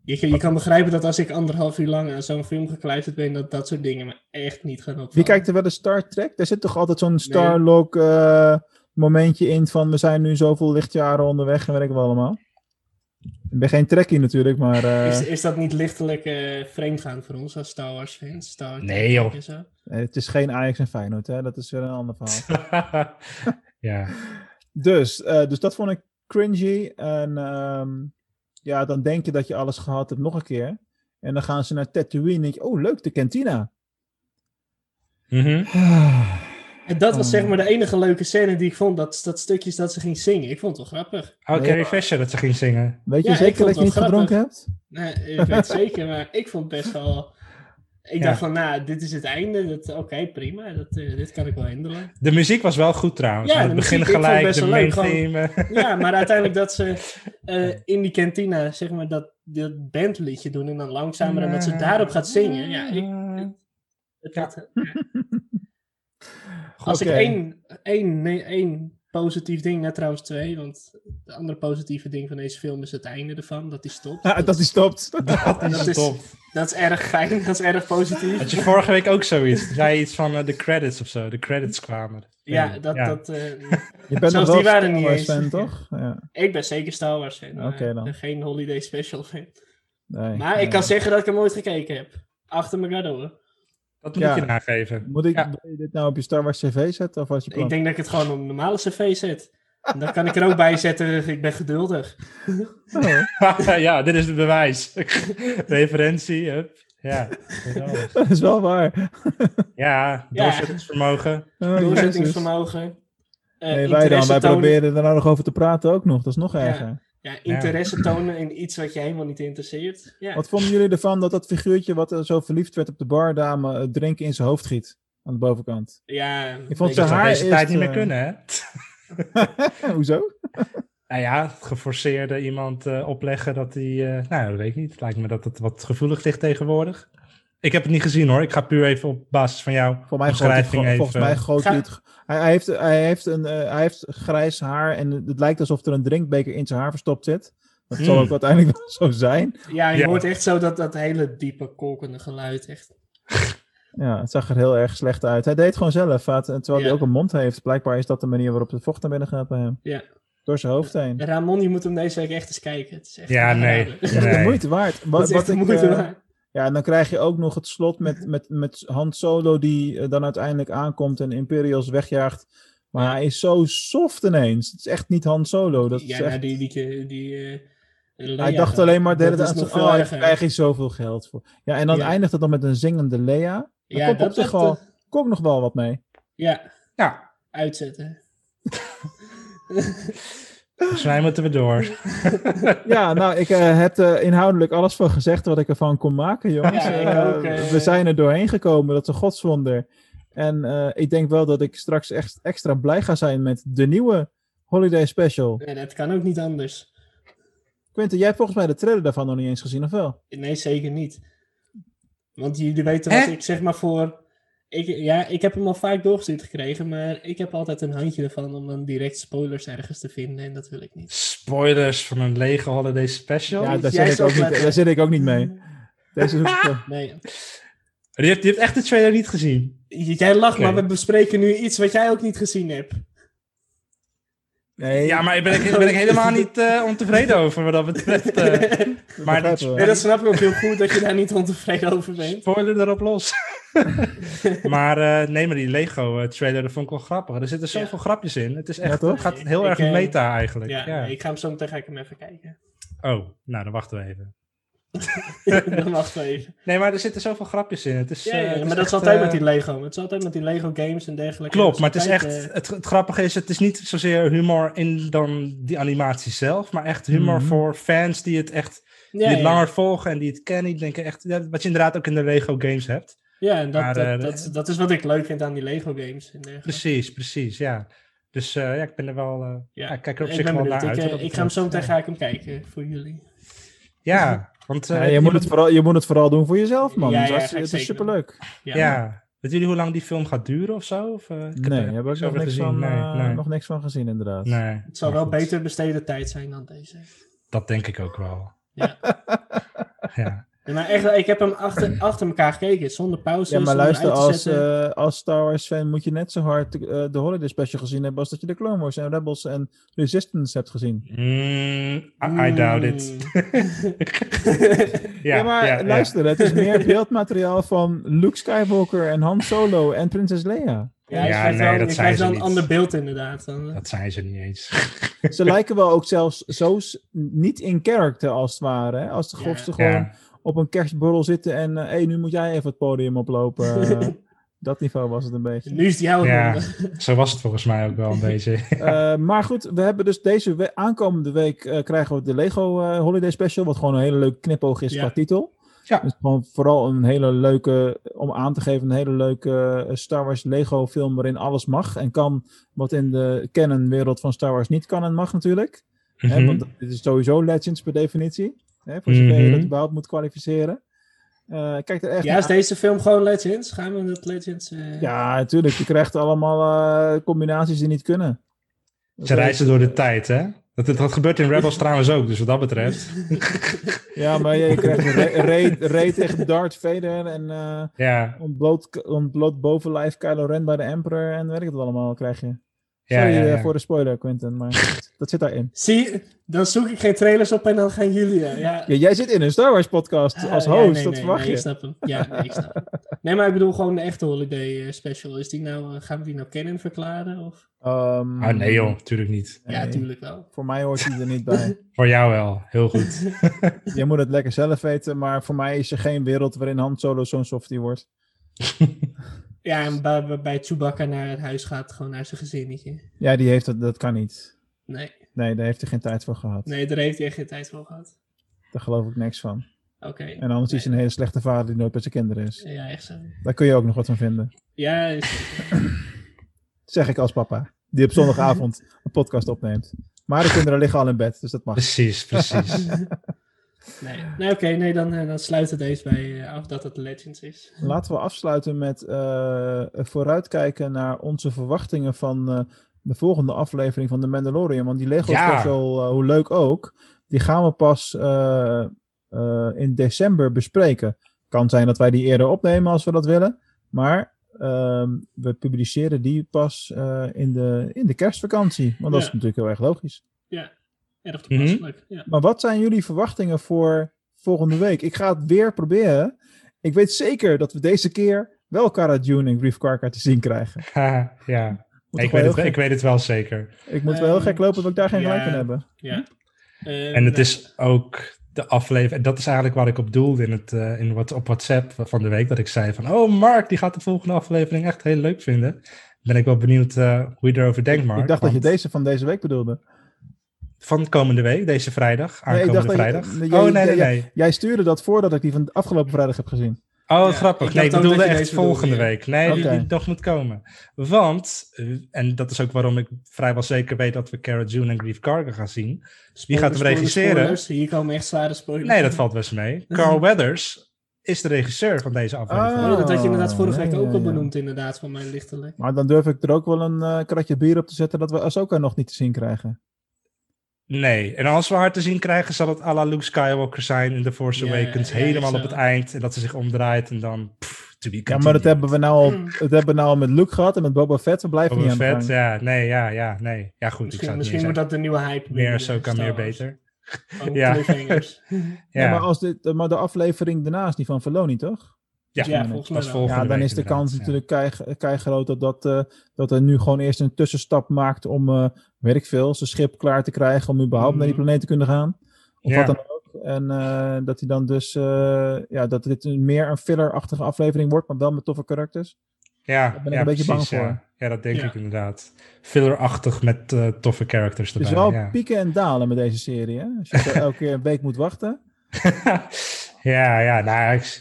Je, kan- je kan begrijpen dat als ik anderhalf uur lang aan zo'n film gekluisterd ben, dat dat soort dingen me echt niet gaan opvallen. Wie kijkt er wel eens Star Trek? Daar zit toch altijd zo'n Starlog eh, momentje in van we zijn nu zoveel lichtjaren onderweg en weet ik wel allemaal. Ik ben geen trekkie natuurlijk, maar eh, Is, is dat niet lichtelijk eh vreemdgaan voor ons als Star Wars fans? Star Nee, joh. zo? eh, het is geen Ajax en Feyenoord, hè? dat is weer een ander verhaal. [LAUGHS] [LAUGHS] ja. Dus, eh, dus dat vond ik cringy. En ehm, ja, dan denk je dat je alles gehad hebt nog een keer. En dan gaan ze naar Tatooine en denk je, oh leuk, de kantina. Mhm. [SIGHS] En dat was Oh. zeg maar de enige leuke scène die ik vond, dat, dat stukjes dat ze ging zingen. Ik vond het wel grappig. Oh. Carrie Fisher dat ze ging zingen. Weet je Ja, zeker dat je niet gedronken hebt? Nee, ik weet [LAUGHS] zeker, maar ik vond het best wel... Ik Ja. dacht van, nou, dit is het einde. Dat- Oké, prima. Dat, eh, dit kan ik wel handelen. De muziek was wel goed trouwens. Ja, het begin gelijk, de main gewoon- theme. [LAUGHS] Ja, maar uiteindelijk dat ze eh, in die kantina, zeg maar, dat, dat bandliedje doen en dan langzamer en dat ze daarop gaat zingen. Ja, ik, het, het, Ja. het- ja. Als ik één, één, nee, één positief ding, net trouwens twee. Want het andere positieve ding van deze film is het einde ervan, dat die stopt. Ja, [LAUGHS] dat hij stopt. Dat is dat is-. Dat is erg fijn, dat is erg positief. Had je vorige week ook zoiets? Zei je iets van eh, de credits of zo. De credits kwamen. Ja, dat, dat, eh, [LAUGHS] Je bent Zelfs die waren Star niet Wars eens. fan, toch? Ja. ik ben zeker Star Wars fan. dan. ben geen Holiday Special fan. Nee, Maar nee. ik kan zeggen dat ik hem ooit gekeken heb. Achter elkaar door. Dat moet Ja. ik je nageven. Moet ik Ja. wil je dit nou op je Star Wars CV zetten? Of wat je plan? Ik denk dat ik het gewoon op een normale cv zet. En dan kan ik er ook bij zetten, ik ben geduldig. Oh, [LAUGHS] ja, dit is het bewijs. [LAUGHS] Referentie, hup. Ja, [LAUGHS] dat is wel waar. ja doorzettingsvermogen. Oh. Doorzettingsvermogen. eh, Nee, wij dan. Wij proberen er nou nog over te praten ook nog. Dat is nog Ja. erger. Ja, interesse tonen in iets wat je helemaal niet interesseert. Ja, Wat vonden jullie ervan dat dat figuurtje wat er zo verliefd werd op de bardame het drinken in zijn hoofd giet? Aan de bovenkant. ja Ik vond zou haar deze is, tijd niet meer eh, kunnen, hè? [LAUGHS] Hoezo? Nou ja, geforceerde iemand eh, opleggen dat hij... eh, nou, dat weet ik niet. Het lijkt me dat het wat gevoelig ligt tegenwoordig. Ik heb het niet gezien hoor. Ik ga puur even op basis van jou Voor mij gooit hij het omschrijving gewoon- even... volgens mij Ga- het... Hij, hij, heeft, hij, heeft een, eh, hij heeft grijs haar en het lijkt alsof er een drinkbeker in zijn haar verstopt zit. Dat zal Hmm. ook uiteindelijk wel zo zijn. Ja, je Ja. hoort echt zo dat, dat hele diepe, kolkende geluid. Echt. Ja, het zag er heel erg slecht uit. Hij deed het gewoon zelf, het- terwijl Ja. hij ook een mond heeft. Blijkbaar is dat de manier waarop het vocht naar binnen gaat bij hem. Ja. Door zijn hoofd heen. Ramon, je moet hem deze week echt eens kijken. Het is echt Ja, nee. Het is echt de Nee. moeite waard. Dat Wat, is echt wat de moeite eh, waard. Ja, en dan krijg je ook nog het slot met, met, met Han Solo die eh, dan uiteindelijk aankomt en Imperials wegjaagt. Maar hij is zo soft ineens. Het is echt niet Han Solo. Dat is ja, echt... nou, die, die, die, eh, Leia hij dacht alleen maar de hele Dat tijd zo, veel oh, krijg je zoveel geld voor. Ja, en dan Ja. eindigt het dan met een zingende Leia. Daar Ja, dat op zich wel, eh, kon ik nog wel wat mee. Ja, Ja, uitzetten. [LAUGHS] [LAUGHS] volgens mij moeten we door. [LAUGHS] Ja, nou, ik eh, heb er inhoudelijk alles van gezegd wat ik ervan kon maken, jongens. Ja, Eh, eh. We zijn er doorheen gekomen, dat is een godswonder. En eh, ik denk wel dat ik straks echt extra blij ga zijn met de nieuwe Holiday Special. Nee, dat kan ook niet anders. Quinten, jij hebt volgens mij de trailer daarvan nog niet eens gezien, of wel? Nee, zeker niet. Want jullie weten wat Hè? ik zeg maar voor... Ik, ja, ik heb hem al vaak doorgestuurd gekregen, maar ik heb altijd een handje ervan om dan direct spoilers ergens te vinden en dat wil ik niet. Spoilers van een lege holiday special. Ja, daar zit, ik ook niet, daar zit ik ook niet mee. Deze [LAUGHS] Nee, Die heeft, die heeft echt de trailer niet gezien. jij lacht, maar we bespreken nu iets wat jij ook niet gezien hebt. Nee, Ja, maar daar ben ik, ben ik helemaal [LAUGHS] niet eh, ontevreden over wat dat betreft. eh. maar we. Nee, dat snap ik ook heel goed dat je daar niet ontevreden over bent. spoiler erop los. [LAUGHS] maar eh, nee, maar die Lego eh, trailer, dat vond ik wel grappig. Er zitten zoveel grapjes in. Het is echt, Ja, gaat heel Ik, erg meta eigenlijk. Ja, Ja, ik ga hem zo meteen ga ik hem even kijken. Oh, nou dan wachten we even. [LAUGHS] dan wachten we even. Nee, maar er zitten zoveel grapjes in. Het is, Ja, eh, ja, het maar is dat is altijd eh, met die Lego. Het is altijd met die Lego games en dergelijke. Klopt, Dat maar het is echt, eh, het, het grappige is, het is niet zozeer humor in dan die animatie zelf, maar echt humor Mhm. voor fans die het echt, die het langer volgen en die het kennen. Die denken echt, wat je inderdaad ook in de Lego games hebt. Ja, en dat, Maar, dat, eh, dat, dat is wat ik leuk vind aan die Lego games. Precies, precies, ja. Dus eh, ja, ik ben er wel, eh, ja. ik kijk er op ik zich wel naar uit. Ik, eh, ik ga hem zo meteen ga ik hem kijken voor jullie. Ja, [LAUGHS] want eh, Ja, je, moet het vooral, je moet het vooral doen voor jezelf, man. Ja, Dus het is superleuk. Ja. ja. Weet jullie hoe lang die film gaat duren of zo? Of, eh, heb Nee, daar heb ik nog niks, gezien. van, Nee, eh, nee. nog niks van gezien, inderdaad. Nee, Het zal maar wel goed. beter besteden tijd zijn dan deze. Dat denk ik ook wel. Ja. [LAUGHS] ja. Nee, maar echt, ik heb hem achter, achter elkaar gekeken, zonder pauze. Ja, maar luister, als, eh, als Star Wars fan moet je net zo hard eh, de Holiday Special gezien hebben als dat je de Clone Wars en Rebels en Resistance hebt gezien. Mm, I, I doubt it. [LAUGHS] Ja, maar luister, het is meer beeldmateriaal van Luke Skywalker en Han Solo en Prinses Leia. Ja, nee, wel, dat zijn ze wel een niet. ander beeld inderdaad. Dan. Dat zijn ze niet eens. Ze lijken wel ook zelfs zo niet in character als het ware. Hè? Als de Ja. gofsten gewoon Ja. Op een kerstborrel zitten en hé, hey, nu moet jij even het podium oplopen. [LAUGHS] Eh, dat niveau was het een beetje. Nu is die oude. Ja, zo was het volgens mij ook wel een [LAUGHS] beetje. Eh, maar goed, we hebben dus deze we- aankomende week eh, krijgen we de Lego eh, Holiday Special, wat gewoon een hele leuke knipoog is Ja. qua titel. Ja. Dus gewoon vooral een hele leuke, om aan te geven, een hele leuke eh, Star Wars Lego film waarin alles mag en kan, wat in de canon wereld van Star Wars niet kan en mag natuurlijk. Hè, Mhm. want dit is sowieso Legends per definitie, hè, voor zover je Mhm. dat überhaupt moet kwalificeren. Eh, kijk er echt Ja, naar is deze film gewoon Legends? Gaan we dat Legends... eh, Ja, natuurlijk. Je krijgt allemaal eh, combinaties die niet kunnen. Ze reizen door de tijd, hè? Dat, dat gebeurt in Rebels trouwens ook, dus wat dat betreft. [LAUGHS] Ja, maar je krijgt een Ray, Ray tegen Darth Vader en eh Ja, ontbloot, ontbloot bovenlijf Kylo Ren bij de Emperor en weet ik het allemaal krijg je. Ja, Sorry ja, eh, ja. voor de spoiler, Quentin, maar [LAUGHS] dat zit daarin. Zie, dan zoek ik geen trailers op en dan gaan jullie. eh, Ja, Ja, jij zit in een Star Wars podcast als Ah, host, ja, nee, dat nee, verwacht nee, je. Ik snap hem. Ja, nee, ik snap hem. Nee, maar ik bedoel gewoon de echte holiday eh, special. Is die nou, gaan we die nou canon verklaren? Of? Ehm, Ah, nee joh, natuurlijk niet. Ja, Nee. tuurlijk wel. Voor mij hoort hij er niet bij. [LAUGHS] Voor jou wel, heel goed. [LAUGHS] Je moet het lekker zelf weten, maar voor mij is er geen wereld waarin Han Solo zo'n softie wordt. Ja, en bij, Chewbacca naar het huis gaat, gewoon naar zijn gezinnetje. Ja, die heeft dat, dat kan niet. Nee, Nee, daar heeft hij geen tijd voor gehad. nee, daar heeft hij echt geen tijd voor gehad. Daar geloof ik niks van. Oké. En anders is hij een hele slechte vader die nooit bij zijn kinderen is. Ja, echt zo. Daar kun je ook nog wat van vinden. Ja, is- [COUGHS] Zeg ik als papa, die op zondagavond [LAUGHS] een podcast opneemt. Maar de kinderen liggen al in bed, dus dat mag. Precies, precies. [LAUGHS] nee, nee oké, nee, dan, eh, dan sluiten deze bij eh, af dat het Legends is. Laten we afsluiten met eh, vooruitkijken naar onze verwachtingen van de volgende aflevering van The Mandalorian. Want die Lego Ja. special, hoe leuk ook, die gaan we pas in december bespreken. Kan zijn dat wij die eerder opnemen als we dat willen. Maar ehm, we publiceren die pas in, de, in de kerstvakantie. Want dat Ja. is natuurlijk heel erg logisch. Erg toepasselijk. Ja. Maar wat zijn jullie verwachtingen voor volgende week? Ik ga het weer proberen. Ik weet zeker dat we deze keer wel Cara Dune en Grief Karka te zien krijgen. Ha, [LAUGHS] ja, ik weet, het, ik weet het wel zeker. ik moet wel heel Ehm, gek lopen dat ik daar geen ja. gelijk in hebben. ja. Eh, En het is ook de aflevering, en dat is eigenlijk waar ik op doelde in het, eh, in wat, op WhatsApp van de week, dat ik zei van, oh Mark, die gaat de volgende aflevering echt heel leuk vinden. Ben ik wel benieuwd eh, hoe je erover denkt, Mark. ik dacht dat je deze van deze week bedoelde. Van komende week, deze vrijdag, Nee, ik aankomende dat vrijdag. nee, oh, nee, nee, jij- nee. Jij stuurde dat voordat ik die van afgelopen vrijdag heb gezien. Oh, Ja, grappig. ik nee, ik bedoelde echt bedoelde, volgende ja. week. Nee, die, nog moet komen. Want, eh, en dat is ook waarom ik vrijwel zeker weet dat we Cara June en Grief Karga gaan zien. Wie gaat hem regisseren? spoilers. Hier komen echt zware spoilers. Nee, dat valt best mee. Carl Weathers is de regisseur van deze aflevering. Oh, dat had je inderdaad vorige Ja, week ook al benoemd, inderdaad, van mijn lichtelijk. Maar dan durf ik er ook wel een eh, kratje bier op te zetten dat we Ahsoka nog niet te zien krijgen. Nee, en als we haar te zien krijgen, zal het à la Luke Skywalker zijn in The Force Awakens. helemaal zo. op het eind. En dat ze zich omdraait en dan... Pff, to be Ja, maar dat hebben we nou al, dat hebben we nou al met Luke gehad en met Boba Fett. We blijven Boba niet aan de Fett, gang. ja, nee, ja, ja, nee. Ja, goed, ik Misschien, zou het misschien wordt dat de nieuwe hype. Meer Ahsoka, Star meer beter. [LAUGHS] Gewoon [LAUGHS] Ja. Ja. Ja, maar, als dit, maar de aflevering daarna is die van Filoni, toch? ja, ja, volgens mij wel. Ja, dan is de kans ja. natuurlijk kei, kei groot dat, dat, eh, dat er nu gewoon eerst een tussenstap maakt om, eh weet ik veel, zijn schip klaar te krijgen om überhaupt naar die Mhm. planeet te kunnen gaan. Of wat dan ook. En eh, dat hij dan dus, eh, ja, dat dit meer een filler-achtige aflevering wordt, maar wel met toffe karakters. Ja, Daar ben ik ja, een beetje bang precies, voor. Ja. ja, dat denk Ja. ik inderdaad. Filler-achtig met eh, toffe characters Het erbij. is wel ja. pieken en dalen met deze serie, hè? Als je [LAUGHS] elke keer een week moet wachten. [LAUGHS] ja, ja, nou, ik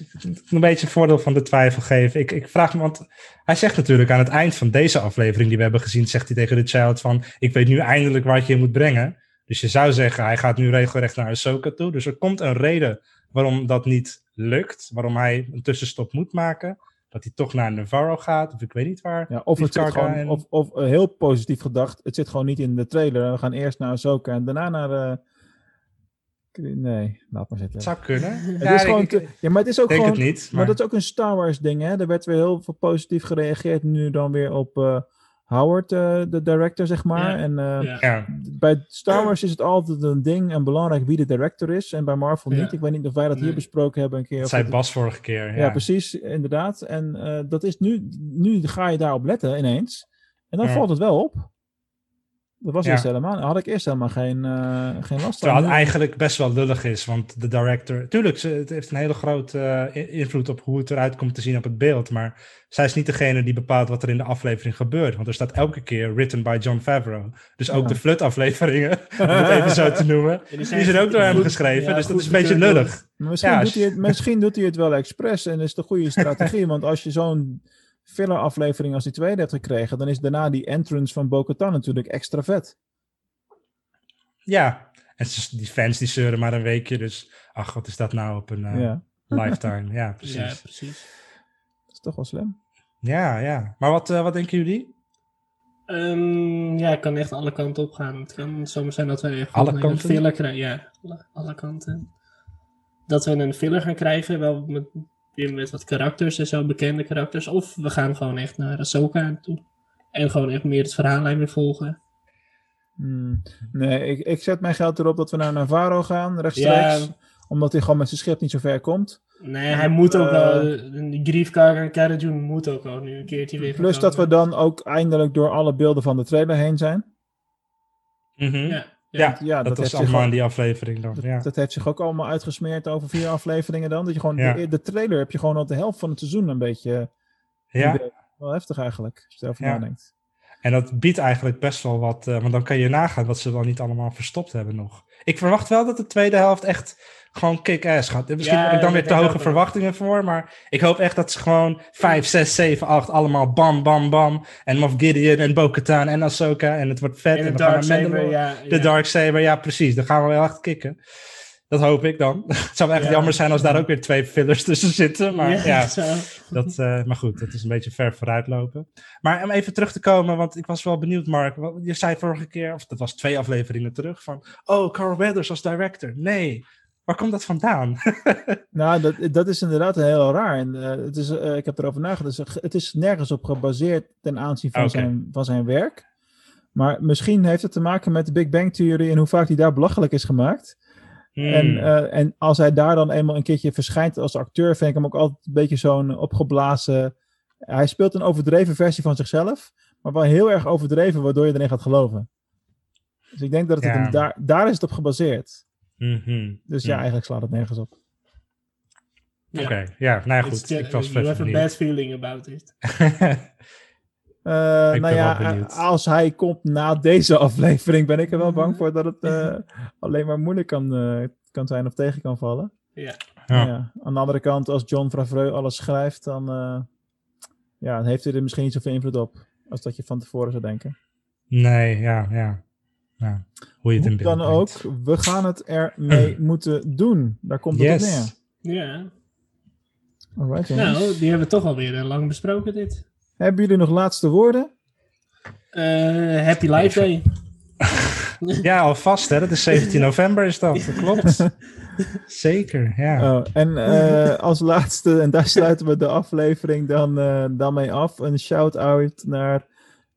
een beetje het voordeel van de twijfel geven. Ik, ik vraag me, want hij zegt natuurlijk aan het eind van deze aflevering die we hebben gezien, zegt hij tegen de child van, ik weet nu eindelijk waar je je moet brengen. Dus je zou zeggen, hij gaat nu regelrecht naar Ahsoka toe. Dus er komt een reden waarom dat niet lukt, waarom hij een tussenstop moet maken. Dat hij toch naar Navarro gaat, of ik weet niet waar. Ja, of, het gewoon, en- of, of eh, heel positief gedacht, het zit gewoon niet in de trailer. We gaan eerst naar Ahsoka en daarna naar... eh, nee, laat maar zitten. Het zou kunnen. [LAUGHS] Het Ja, is ik- gewoon te- ja, maar het is ook denk gewoon... het niet. Maar... Maar, dat is ook een Star Wars ding, hè? Er werd weer heel veel positief gereageerd nu dan weer op eh, Howard, eh, de director, zeg maar. Ja. En eh, Ja. bij Star Wars is het altijd een ding en belangrijk wie de director is. En bij Marvel Ja. niet. Ik weet niet of wij dat hier besproken hebben een keer. Dat of zei het- Bas vorige keer. Ja, ja. precies, inderdaad. En eh, dat is nu, nu ga je daarop letten ineens. En dan Ja. valt het wel op. Dat was Ja. eerst helemaal, had ik eerst helemaal geen, eh, geen last van. Terwijl het eigenlijk best wel lullig is, want de director... Tuurlijk, ze, het heeft een hele grote eh, invloed op hoe het eruit komt te zien op het beeld. Maar zij is niet degene die bepaalt wat er in de aflevering gebeurt. Want er staat elke keer written by John Favreau. Dus ook Ja. de Flut-afleveringen, om het even zo te noemen... [LAUGHS] Die zijn ook door hem goed- geschreven, ja, dus dat goed is een beetje lullig. Maar Misschien, Ja, doet hij het, misschien doet hij het wel expres en is het een goede [LAUGHS] strategie. want als je zo'n filler aflevering als die tweede hebt gekregen, dan is daarna die entrance van Bo-Katan natuurlijk extra vet. Ja, en ze- die fans die zeuren maar een weekje, dus... Ach, wat is dat nou op een eh, Ja, lifetime? Ja, [LAUGHS] precies. Ja, Ja, precies. dat is toch wel slim. ja. Maar wat, eh, wat denken jullie? Ehm, ja, het kan echt alle kanten op gaan. Het kan zomaar zijn dat we echt Alle een kanten? filler krijgen. Ja, alle, alle kanten. Dat we een filler gaan krijgen, wel met, weer met wat karakters en zo, bekende karakters. Of we gaan gewoon echt naar Ahsoka toe. En gewoon echt meer het verhaallijn weer volgen. Hmm. Nee, ik, ik zet mijn geld erop dat we naar Navarro gaan, rechtstreeks. Ja. Omdat hij gewoon met zijn schip niet zo ver komt. Nee, hij moet ook Eh, wel. De Griefkarger en Cara Dune moet ook al nu een keertje weer. Plus dat we dan ook eindelijk door alle beelden van de trailer heen zijn. Mhm. Ja, Ja, Ja, dat, dat, was allemaal ook, in die aflevering dan. dat, Ja. dat heeft zich ook allemaal uitgesmeerd over vier afleveringen dan. Dat je gewoon, Ja. de, de trailer heb je gewoon al de helft van het seizoen een beetje... ja. Wel heftig eigenlijk, als je erover Ja. nadenkt. En dat biedt eigenlijk best wel wat, eh, want dan kan je nagaan wat ze wel niet allemaal verstopt hebben nog. Ik verwacht wel dat de tweede helft echt gewoon kick-ass gaat. Misschien Ja, heb ik dan weer te hoge verwachtingen voor, maar ik hoop echt dat ze gewoon 5, 6, 7, 8 allemaal bam, bam, bam. En Moff Gideon en Bo-Katan en Ahsoka en het wordt vet. En En, de Darksaber, Mandalore. ja. De ja. Darksaber, ja precies. Dan gaan we wel echt kicken. Dat hoop ik dan. het zou echt Ja. jammer zijn als daar ook weer twee fillers tussen zitten. Maar ja, Ja, zo. dat, eh, maar goed, dat is een beetje ver vooruitlopen. Maar om even terug te komen, want ik was wel benieuwd, Mark. Je zei vorige keer, of dat was twee afleveringen terug, van... Oh, Carl Weathers als director. Nee, waar komt dat vandaan? [LAUGHS] Nou, dat, dat is inderdaad heel raar. En, eh, het is, eh, ik heb erover nagedacht. Het is, het is nergens op gebaseerd ten aanzien van, Oké. zijn, van zijn werk. Maar misschien heeft het te maken met de Big Bang Theory en hoe vaak die daar belachelijk is gemaakt. Hmm. En, eh, en als hij daar dan eenmaal een keertje verschijnt als acteur, vind ik hem ook altijd een beetje zo'n opgeblazen. Hij speelt een overdreven versie van zichzelf, maar wel heel erg overdreven, waardoor je erin gaat geloven. Dus ik denk dat het Ja. hem daar, daar is het op gebaseerd. Mhm. Dus ja, Hmm. eigenlijk slaat het nergens op. Oké, ja, nou ja, It's goed. Ik was you even have a bad feeling about it. [LAUGHS] Eh, Ik nou ben ja, als hij komt na deze [LAUGHS] aflevering, ben ik er wel bang voor dat het [LAUGHS] eh, alleen maar moeilijk kan, eh, kan zijn of tegen kan vallen. Ja. Ja. Ja. Aan de andere kant, als John Favreau alles schrijft, dan eh, ja, dan heeft hij er misschien niet zoveel invloed op als dat je van tevoren zou denken. Nee, ja, ja. ja. Hoe je het in Hoe beeld dan ook, brengt. we gaan het ermee [CLEARS THROAT] moeten doen. Daar komt het op Yes. neer. Ja. Alright. Nou, die hebben we toch alweer lang besproken, dit. Hebben jullie nog laatste woorden? Eh, happy Life Day. [LAUGHS] Ja, alvast, hè. Dat is 17 november, is dat. Dat klopt. [LAUGHS] Zeker, ja. Oh, en eh, als laatste, en daar sluiten we de aflevering dan, eh, dan mee af. Een shout-out naar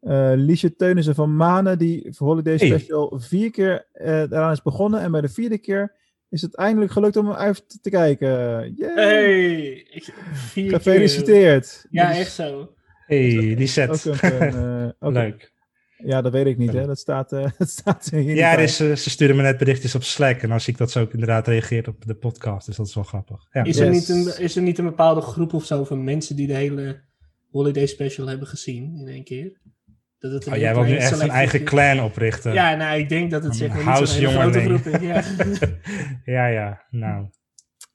eh Liesje Teunissen van Manen, die voor Holiday Hey. Special vier keer eh eraan is begonnen. En bij de vierde keer is het eindelijk gelukt om hem uit te kijken. Yay! Hey! Ik, vier keer. Gefeliciteerd! Ja, Dus echt zo. Hey, die Ook set. een, eh, [LAUGHS] ook- Leuk. Ja, dat weet ik niet, hè? Dat staat, eh [LAUGHS] dat staat hier Ja, dus, eh, ze sturen me net berichtjes op Slack. En dan zie ik dat ze ook inderdaad reageert op de podcast. Dus dat is wel grappig. Ja. Is, er Yes. niet een, is er niet een bepaalde groep of zo van mensen die de hele Holiday Special hebben gezien in één keer? Dat het Oh, jij wil nu echt een eigen is. clan oprichten. Ja, nou, ik denk dat het zeg maar niet zo'n grote groep is. Ja. [LAUGHS] ja, ja. Nou.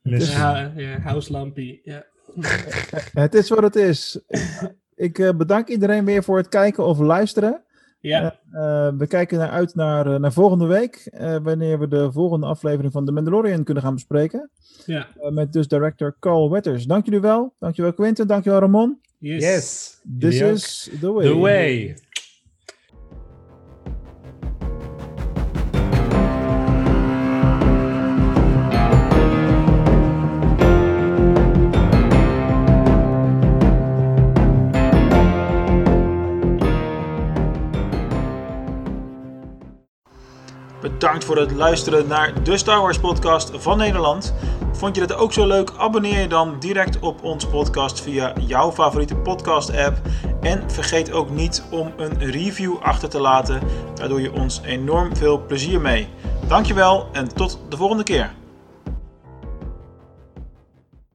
Ja, ja, House Lampie. Ja. Het is wat het is. Ik eh, bedank iedereen weer voor het kijken of luisteren. ja. Eh, we kijken naar uit naar, eh, naar volgende week, eh, wanneer we de volgende aflevering van The Mandalorian kunnen gaan bespreken. ja. Eh, met dus director Carl Wetters. Dank jullie wel. Dankjewel Quinten, dankjewel Ramon. Yes. Yes. This is the way. The way. Bedankt voor het luisteren naar de Star Wars podcast van Nederland. Vond je dit ook zo leuk? Abonneer je dan direct op ons podcast via jouw favoriete podcast app. En vergeet ook niet om een review achter te laten. Daar doe je ons enorm veel plezier mee. Dankjewel en tot de volgende keer.